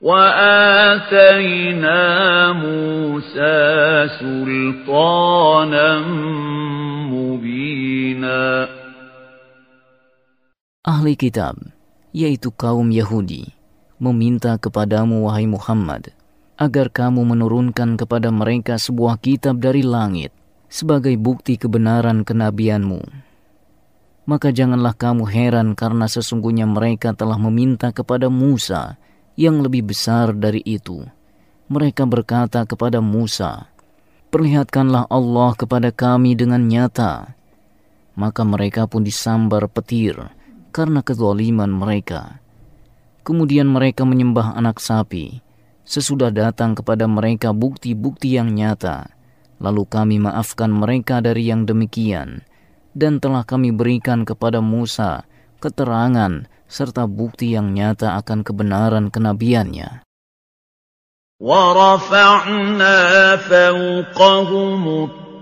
وآتينا موسى سلطانا مبينا Ahli kitab yaitu kaum Yahudi, meminta kepadamu wahai Muhammad, agar kamu menurunkan kepada mereka sebuah kitab dari langit sebagai bukti kebenaran kenabianmu. Maka janganlah kamu heran karena sesungguhnya mereka telah meminta kepada Musa yang lebih besar dari itu. Mereka berkata kepada Musa, Perlihatkanlah Allah kepada kami dengan nyata. Maka mereka pun disambar petir, karena kezaliman mereka. Kemudian mereka menyembah anak sapi. Sesudah datang kepada mereka bukti-bukti yang nyata, lalu kami maafkan mereka dari yang demikian, dan telah kami berikan kepada Musa keterangan serta bukti yang nyata akan kebenaran kenabiannya. وَرَفَعْنَا فَوْقَهُمُ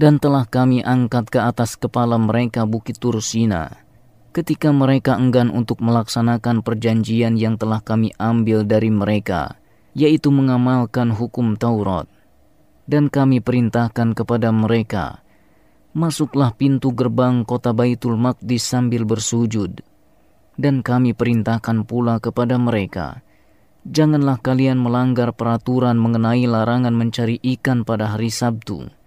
dan telah kami angkat ke atas kepala mereka bukit Tursina ketika mereka enggan untuk melaksanakan perjanjian yang telah kami ambil dari mereka, yaitu mengamalkan hukum Taurat. Dan kami perintahkan kepada mereka, Masuklah pintu gerbang kota Baitul Maqdis sambil bersujud. Dan kami perintahkan pula kepada mereka, Janganlah kalian melanggar peraturan mengenai larangan mencari ikan pada hari Sabtu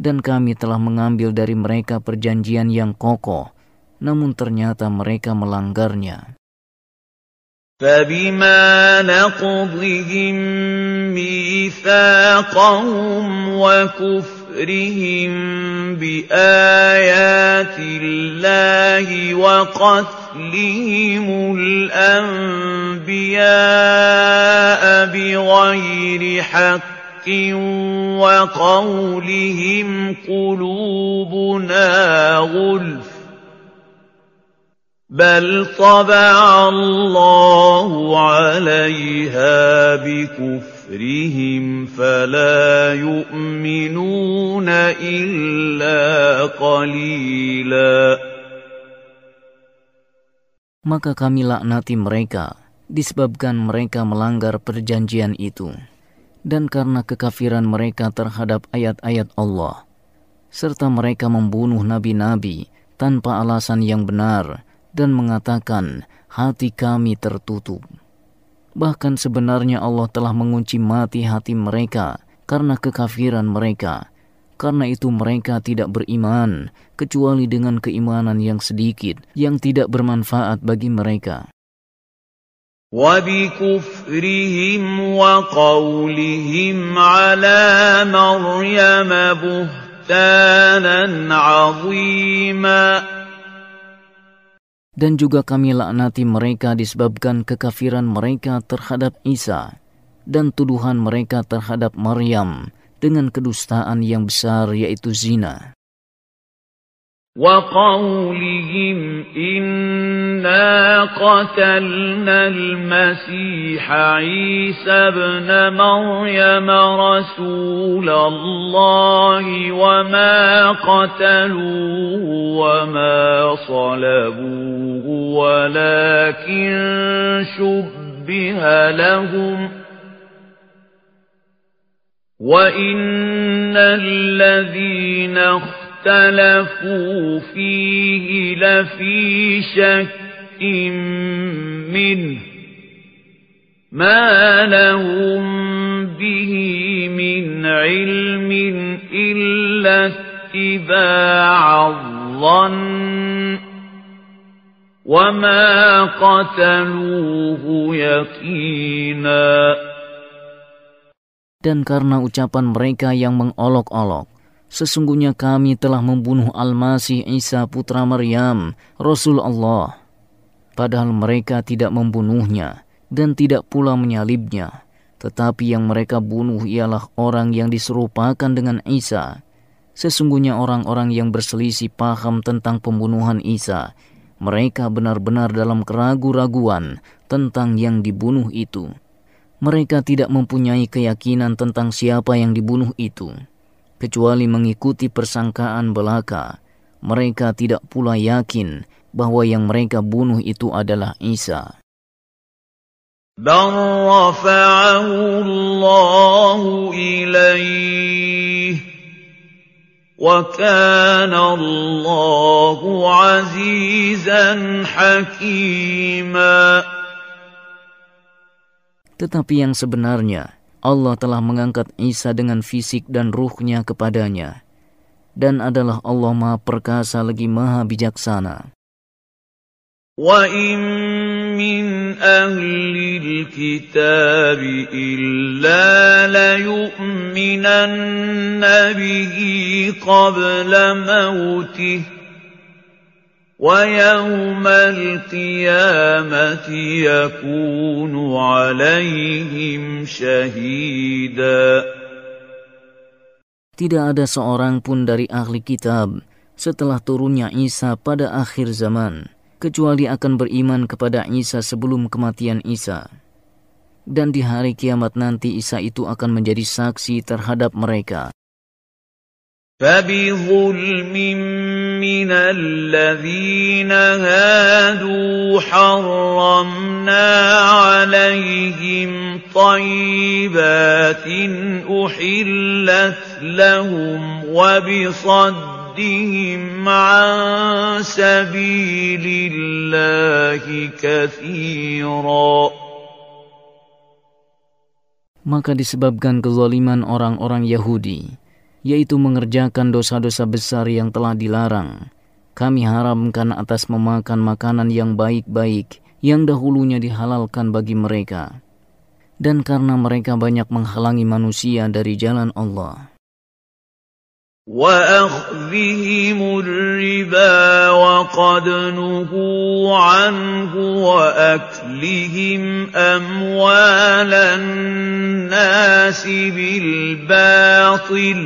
Dan kami telah mengambil dari mereka perjanjian yang kokoh, namun ternyata mereka melanggarnya. فبما نقضهم ميثاقهم وكفرهم بآيات الله وقتلهم الأنبياء بغير حق وقولهم قلوبنا غلف بل طبع الله عليها بكفرهم فلا يؤمنون إلا قليلا Maka kami laknati mereka disebabkan mereka melanggar perjanjian itu dan karena kekafiran mereka terhadap ayat-ayat Allah serta mereka membunuh nabi-nabi tanpa alasan yang benar dan mengatakan, hati kami tertutup. Bahkan sebenarnya Allah telah mengunci mati hati mereka karena kekafiran mereka. Karena itu mereka tidak beriman, kecuali dengan keimanan yang sedikit, yang tidak bermanfaat bagi mereka. وبكفرهم وقولهم على مريم بهتانا عظيما dan juga kami laknati mereka disebabkan kekafiran mereka terhadap Isa dan tuduhan mereka terhadap Maryam dengan kedustaan yang besar yaitu zina. وقولهم إنا قتلنا المسيح عيسى ابن مريم رسول الله وما قتلوه وما صلبوه ولكن شبه لهم وإن الذين اختلفوا فيه لفي شك منه ما لهم به من علم إلا اتباع الظن وما قتلوه يقينا. Dan karena ucapan mereka yang mengolok-olok, Sesungguhnya kami telah membunuh Al-Masih Isa putra Maryam, Rasul Allah. Padahal mereka tidak membunuhnya dan tidak pula menyalibnya. Tetapi yang mereka bunuh ialah orang yang diserupakan dengan Isa. Sesungguhnya orang-orang yang berselisih paham tentang pembunuhan Isa, mereka benar-benar dalam keragu-raguan tentang yang dibunuh itu. Mereka tidak mempunyai keyakinan tentang siapa yang dibunuh itu kecuali mengikuti persangkaan belaka. Mereka tidak pula yakin bahwa yang mereka bunuh itu adalah Isa. بل رفعه الله إليه وكان الله عزيزا حكيما Tetapi yang sebenarnya Allah telah mengangkat Isa dengan fisik dan ruhnya kepadanya, dan adalah Allah Maha Perkasa lagi Maha Bijaksana. وَإِن مِّنْ أَهْلِ الْكِتَابِ إِلَّا لَيُؤْمِنَنَّ بِهِ قَبْلَ مَوْتِهِ ويوم القيامة يكون عليهم شهيدا Tidak ada seorang pun dari ahli kitab setelah turunnya Isa pada akhir zaman, kecuali akan beriman kepada Isa sebelum kematian Isa. Dan di hari kiamat nanti Isa itu akan menjadi saksi terhadap mereka. فبظلم من الذين هادوا حرمنا عليهم طيبات أحلت لهم وبصدهم عن سبيل الله كثيرا. Maka disebabkan kezaliman orang-orang Yahudi, yaitu mengerjakan dosa-dosa besar yang telah dilarang. Kami haramkan atas memakan makanan yang baik-baik yang dahulunya dihalalkan bagi mereka. Dan karena mereka banyak menghalangi manusia dari jalan Allah. وَأَخْذِهِمُ الرِّبَا وَقَدْ نُهُوا عَنْهُ وَأَكْلِهِمْ أَمْوَالَ النَّاسِ بِالْبَاطِلِ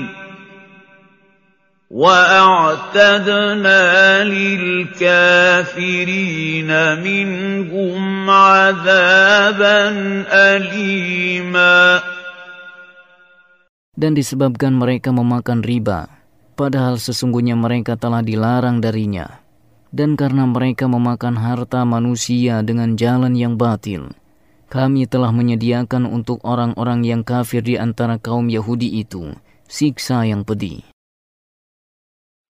وَأَعْتَدْنَا لِلْكَافِرِينَ مِنْهُمْ عَذَابًا أَلِيمًا Dan disebabkan mereka memakan riba, padahal sesungguhnya mereka telah dilarang darinya. Dan karena mereka memakan harta manusia dengan jalan yang batil, kami telah menyediakan untuk orang-orang yang kafir di antara kaum Yahudi itu siksa yang pedih.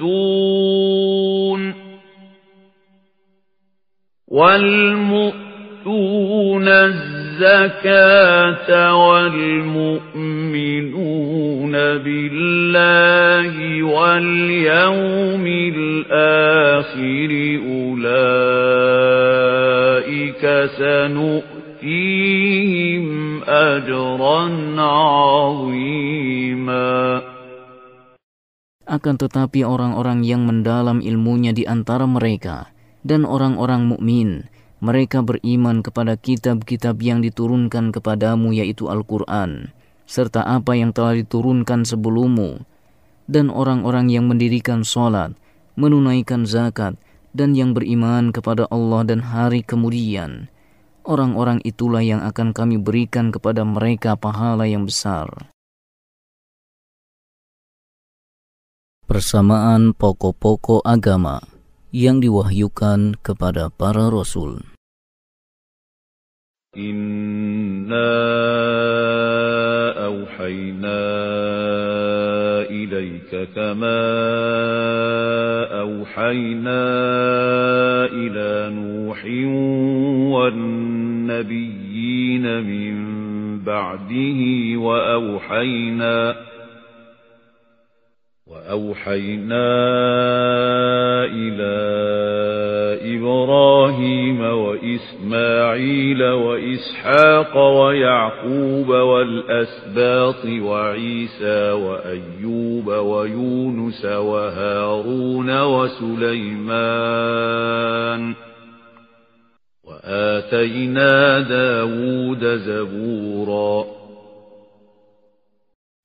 والمؤتون والمؤتون الزكاة والمؤمنون بالله واليوم الآخر أولئك سنؤتيهم أجرا عظيما Akan tetapi orang-orang yang mendalam ilmunya di antara mereka dan orang-orang mukmin, mereka beriman kepada kitab-kitab yang diturunkan kepadamu yaitu Al-Qur'an serta apa yang telah diturunkan sebelummu dan orang-orang yang mendirikan salat, menunaikan zakat dan yang beriman kepada Allah dan hari kemudian. Orang-orang itulah yang akan kami berikan kepada mereka pahala yang besar. Persamaan pokok-pokok agama yang diwahyukan kepada para rasul. Inna awhayna ilayka kama awhayna ila Nuhin wan nabiyyin min ba'dihi wa awhayna وأوحينا إلى إبراهيم وإسماعيل وإسحاق ويعقوب والأسباط وعيسى وأيوب ويونس وهارون وسليمان وآتينا داود زبوراً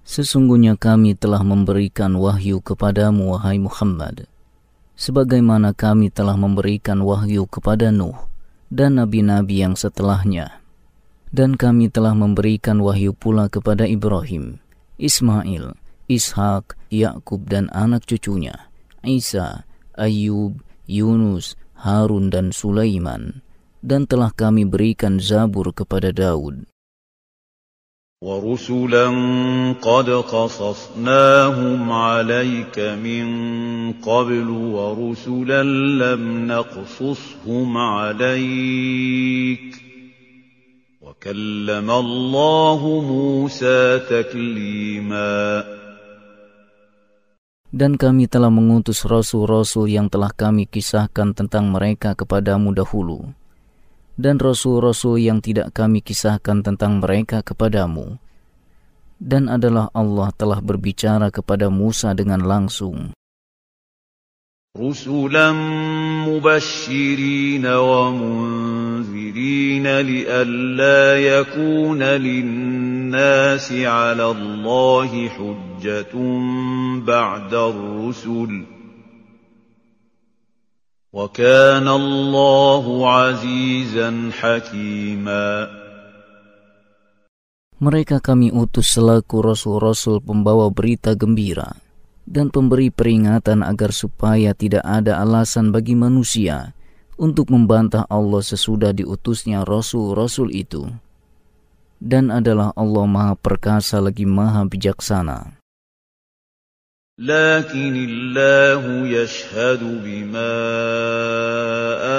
Sesungguhnya kami telah memberikan wahyu kepadamu, wahai Muhammad, sebagaimana kami telah memberikan wahyu kepada Nuh dan nabi-nabi yang setelahnya. Dan kami telah memberikan wahyu pula kepada Ibrahim, Ismail, Ishak, Yakub dan anak cucunya, Isa, Ayub, Yunus, Harun dan Sulaiman, dan telah kami berikan Zabur kepada Daud. وَرُسُلًا قَدْ قَصَصْنَاهُمْ عَلَيْكَ مِن قَبْلُ وَرُسُلًا لَّمْ نَقْصُصْهُمْ عَلَيْكَ ۚ وَكَلَّمَ اللَّهُ مُوسَىٰ تَكْلِيمًا Dan kami telah mengutus rasul-rasul yang telah kami kisahkan tentang mereka kepadamu dahulu dan rasul-rasul yang tidak kami kisahkan tentang mereka kepadamu. Dan adalah Allah telah berbicara kepada Musa dengan langsung. رسلا مبشرين ومنذرين لئلا يكون للناس على الله حجة بعد الرسل وكان الله عزيزا حكيما Mereka kami utus selaku rasul-rasul pembawa berita gembira dan pemberi peringatan agar supaya tidak ada alasan bagi manusia untuk membantah Allah sesudah diutusnya rasul-rasul itu. Dan adalah Allah Maha Perkasa lagi Maha Bijaksana. لكن الله يشهد بما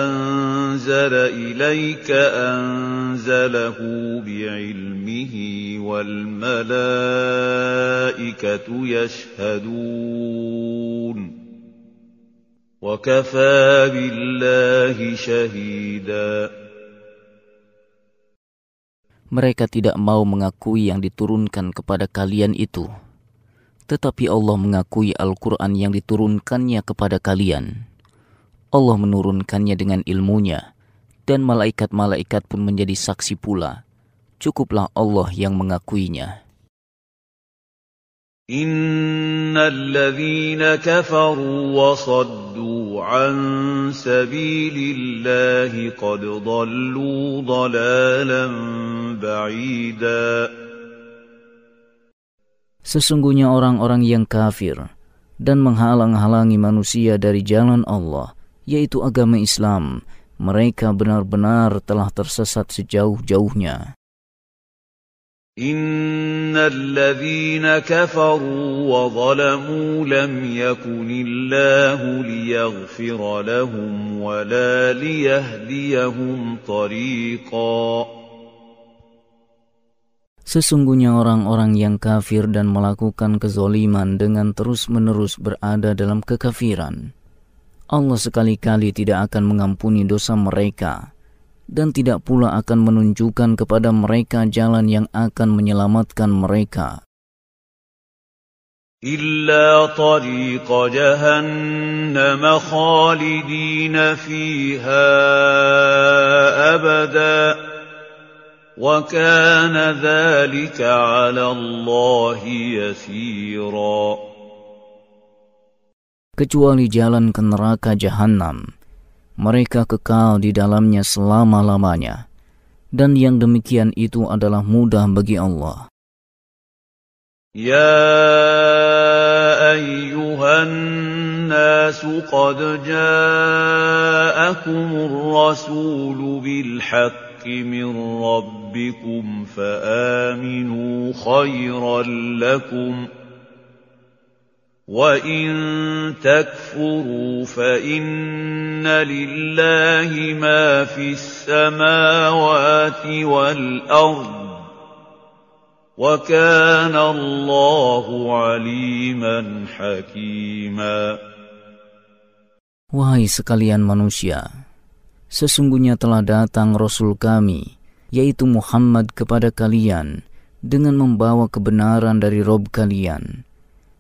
أنزل إليك أنزله بعلمه والملائكة يشهدون وكفى بالله شهيدا. Mereka tidak mau mengakui yang diturunkan kepada kalian itu. tetapi Allah mengakui Al-Quran yang diturunkannya kepada kalian. Allah menurunkannya dengan ilmunya, dan malaikat-malaikat pun menjadi saksi pula. Cukuplah Allah yang mengakuinya. إن الذين كفروا وصدوا عن سبيل الله قد ضلوا ضلالا بعيدا Sesungguhnya orang-orang yang kafir dan menghalang-halangi manusia dari jalan Allah, yaitu agama Islam, mereka benar-benar telah tersesat sejauh-jauhnya. إن الذين كفروا وظلموا لم يكن الله ليغفر لهم ولا ليهديهم طريقاً Sesungguhnya orang-orang yang kafir dan melakukan kezoliman dengan terus-menerus berada dalam kekafiran. Allah sekali-kali tidak akan mengampuni dosa mereka dan tidak pula akan menunjukkan kepada mereka jalan yang akan menyelamatkan mereka. إلا طريق جهنم خالدين فيها أبداً وكان ذلك على الله يسيرا kecuali jalan ke neraka jahanam mereka kekal di dalamnya selama-lamanya dan yang demikian itu adalah mudah bagi Allah يا أيها الناس قد جاءكم الرسول بالحق الحق من ربكم فآمنوا خيرا لكم وإن تكفروا فإن لله ما في السماوات والأرض وكان الله عليما حكيما. Wahai sekalian manusia, Sesungguhnya telah datang Rasul kami, yaitu Muhammad kepada kalian, dengan membawa kebenaran dari Rob kalian.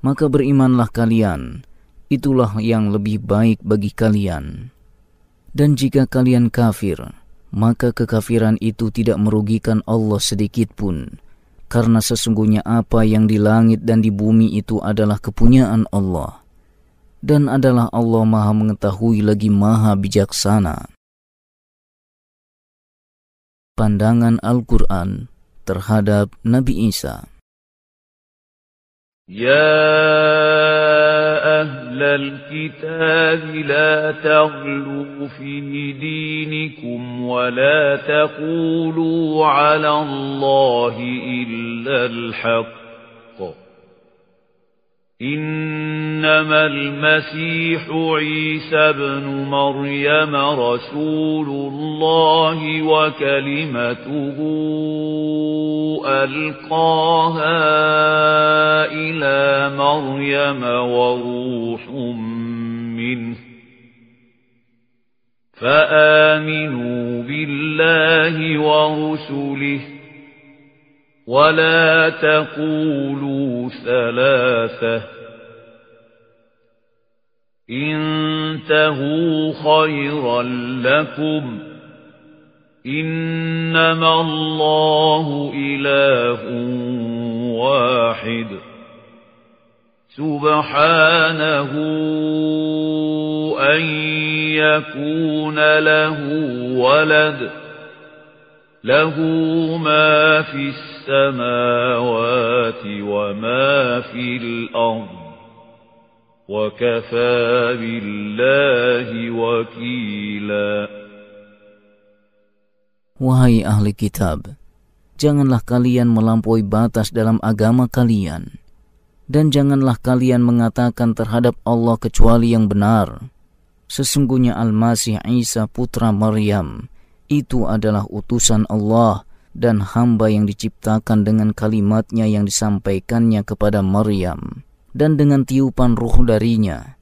Maka berimanlah kalian, itulah yang lebih baik bagi kalian. Dan jika kalian kafir, maka kekafiran itu tidak merugikan Allah sedikit pun, karena sesungguhnya apa yang di langit dan di bumi itu adalah kepunyaan Allah, dan adalah Allah Maha Mengetahui lagi Maha Bijaksana pandangan Al-Quran terhadap Nabi Isa. يا أهل الكتاب لا تغلوا في دينكم ولا تقولوا على الله إلا الحق إنما المسيح عيسى بن مريم رسول الله وكلمته ألقاها إلى مريم وروح منه. فآمنوا بالله ورسله ولا تقولوا ثلاثة. انتهوا خيرا لكم. إنما الله إله واحد. سبحانه أن يكون له ولد. له ما في السماوات وما في الأرض وكفى بالله وكيلا Wahai ahli kitab, janganlah kalian melampaui batas dalam agama kalian, dan janganlah kalian mengatakan terhadap Allah kecuali yang benar. Sesungguhnya Al-Masih Isa putra Maryam itu adalah utusan Allah dan hamba yang diciptakan dengan kalimatnya yang disampaikannya kepada Maryam dan dengan tiupan ruh darinya.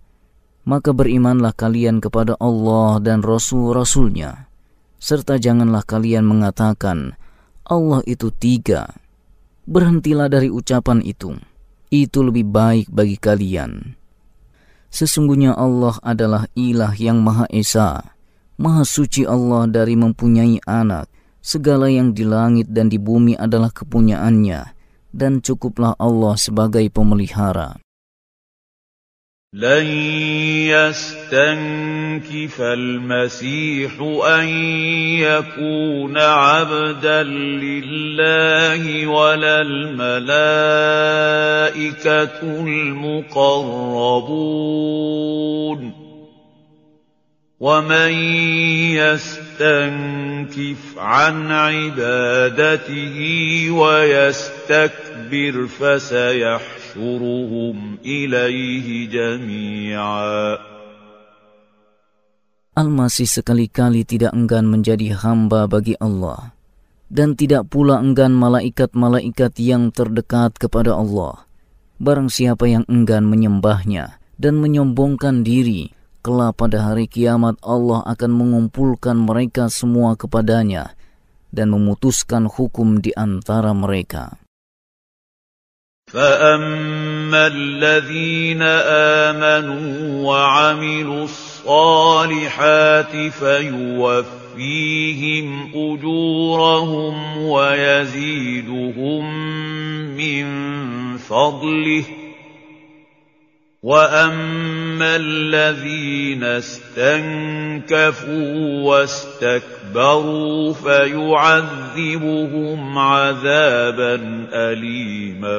Maka berimanlah kalian kepada Allah dan Rasul-Rasulnya, serta janganlah kalian mengatakan, Allah itu tiga. Berhentilah dari ucapan itu. Itu lebih baik bagi kalian. Sesungguhnya Allah adalah ilah yang Maha Esa. Maha suci Allah dari mempunyai anak. Segala yang di langit dan di bumi adalah kepunyaannya dan cukuplah Allah sebagai pemelihara. لن يستنكف المسيح أن يكون عبدا لله ولا الملائكة المقربون ومن يستنكف عن عبادته ويستكبر فسيحشرهم إليه جميعا Al-Masih sekali-kali tidak enggan menjadi hamba bagi Allah dan tidak pula enggan malaikat-malaikat yang terdekat kepada Allah. Barang siapa yang enggan menyembahnya dan menyombongkan diri, kelak pada hari kiamat Allah akan mengumpulkan mereka semua kepadanya dan memutuskan hukum di antara mereka. فأما الذين آمنوا وعملوا الصالحات فيوفيهم أجورهم ويزيدهم من فضله وأما الذين استنكفوا واستكبروا فيعذبهم عذابا أليما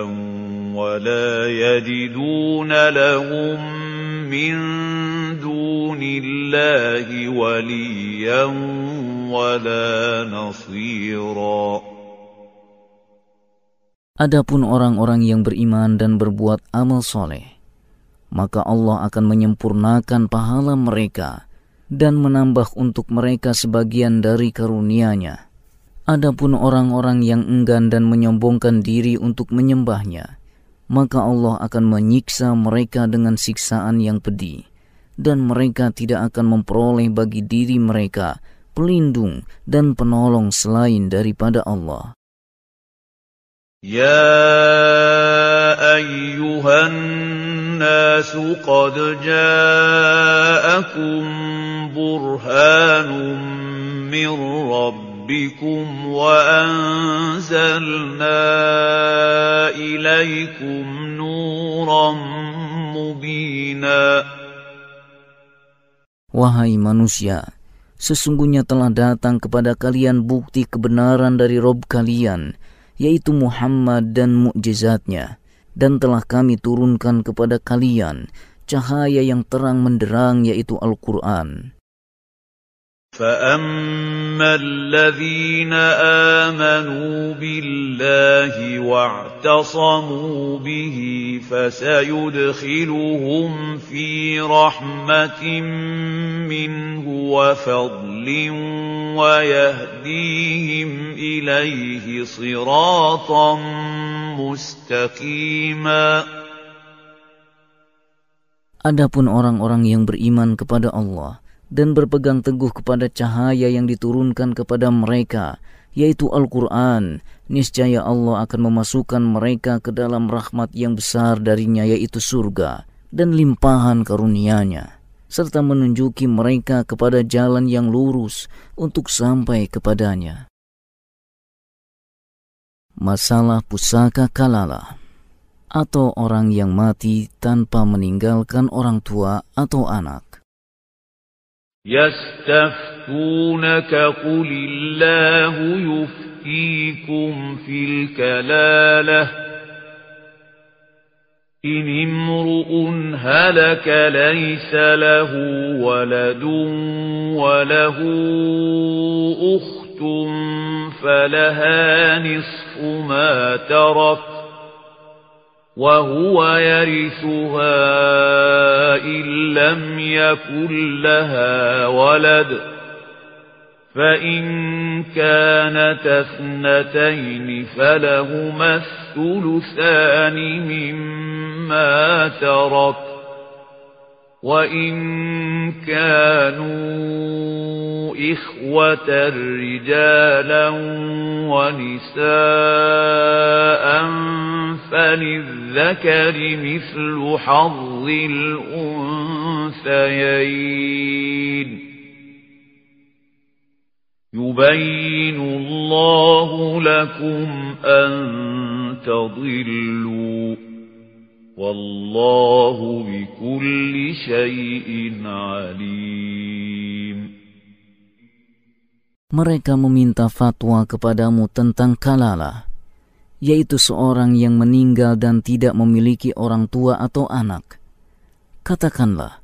ولا يجدون لهم من دون الله وليا ولا نصيرا Adapun orang-orang yang beriman dan berbuat amal soleh, maka Allah akan menyempurnakan pahala mereka dan menambah untuk mereka sebagian dari karunia-Nya. Adapun orang-orang yang enggan dan menyombongkan diri untuk menyembahnya, maka Allah akan menyiksa mereka dengan siksaan yang pedih, dan mereka tidak akan memperoleh bagi diri mereka pelindung dan penolong selain daripada Allah. يا أيها الناس قد جاءكم برهان من ربكم وأنزلنا إليكم نورا مبينا Wahai manusia, sesungguhnya telah datang kepada kalian bukti kebenaran dari Rob kalian, yaitu Muhammad dan mukjizatnya, dan telah kami turunkan kepada kalian cahaya yang terang menderang yaitu Al-Quran. فأما الذين آمنوا بالله واعتصموا به فسيدخلهم في رحمة منه وفضل ويهديهم إليه صراطا مستقيما Adapun orang-orang yang beriman kepada Allah dan berpegang teguh kepada cahaya yang diturunkan kepada mereka, yaitu Al-Quran, niscaya Allah akan memasukkan mereka ke dalam rahmat yang besar darinya yaitu surga dan limpahan karunia-Nya serta menunjuki mereka kepada jalan yang lurus untuk sampai kepadanya. Masalah pusaka kalala atau orang yang mati tanpa meninggalkan orang tua atau anak. يستفتونك قل الله يفتيكم في الكلالة. إن امرؤ هلك ليس له ولد وله أخت فلها نصف ما ترك. وهو يرثها إن لم يكن لها ولد فإن كانت اثنتين فلهما الثلثان مما ترك وإن كانوا إخوة رجالا ونساء فللذكر مثل حظ الأنثيين يبين الله لكم أن تضلوا والله بكل شيء عليم Mereka meminta fatwa kepadamu tentang kalala, yaitu seorang yang meninggal dan tidak memiliki orang tua atau anak. Katakanlah,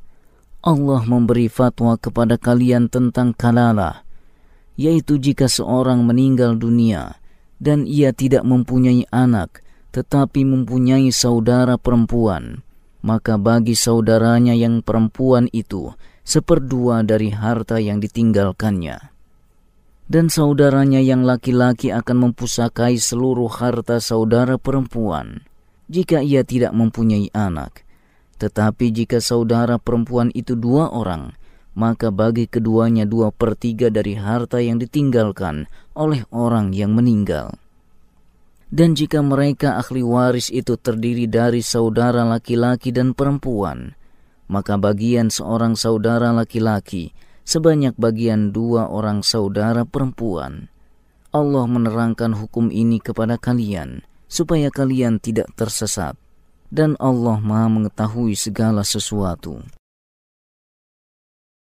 Allah memberi fatwa kepada kalian tentang kalala, yaitu jika seorang meninggal dunia dan ia tidak mempunyai anak, tetapi mempunyai saudara perempuan, maka bagi saudaranya yang perempuan itu seperdua dari harta yang ditinggalkannya. Dan saudaranya yang laki-laki akan mempusakai seluruh harta saudara perempuan jika ia tidak mempunyai anak. Tetapi jika saudara perempuan itu dua orang, maka bagi keduanya dua per tiga dari harta yang ditinggalkan oleh orang yang meninggal. Dan jika mereka ahli waris itu terdiri dari saudara laki-laki dan perempuan, maka bagian seorang saudara laki-laki sebanyak bagian dua orang saudara perempuan. Allah menerangkan hukum ini kepada kalian, supaya kalian tidak tersesat. Dan Allah maha mengetahui segala sesuatu.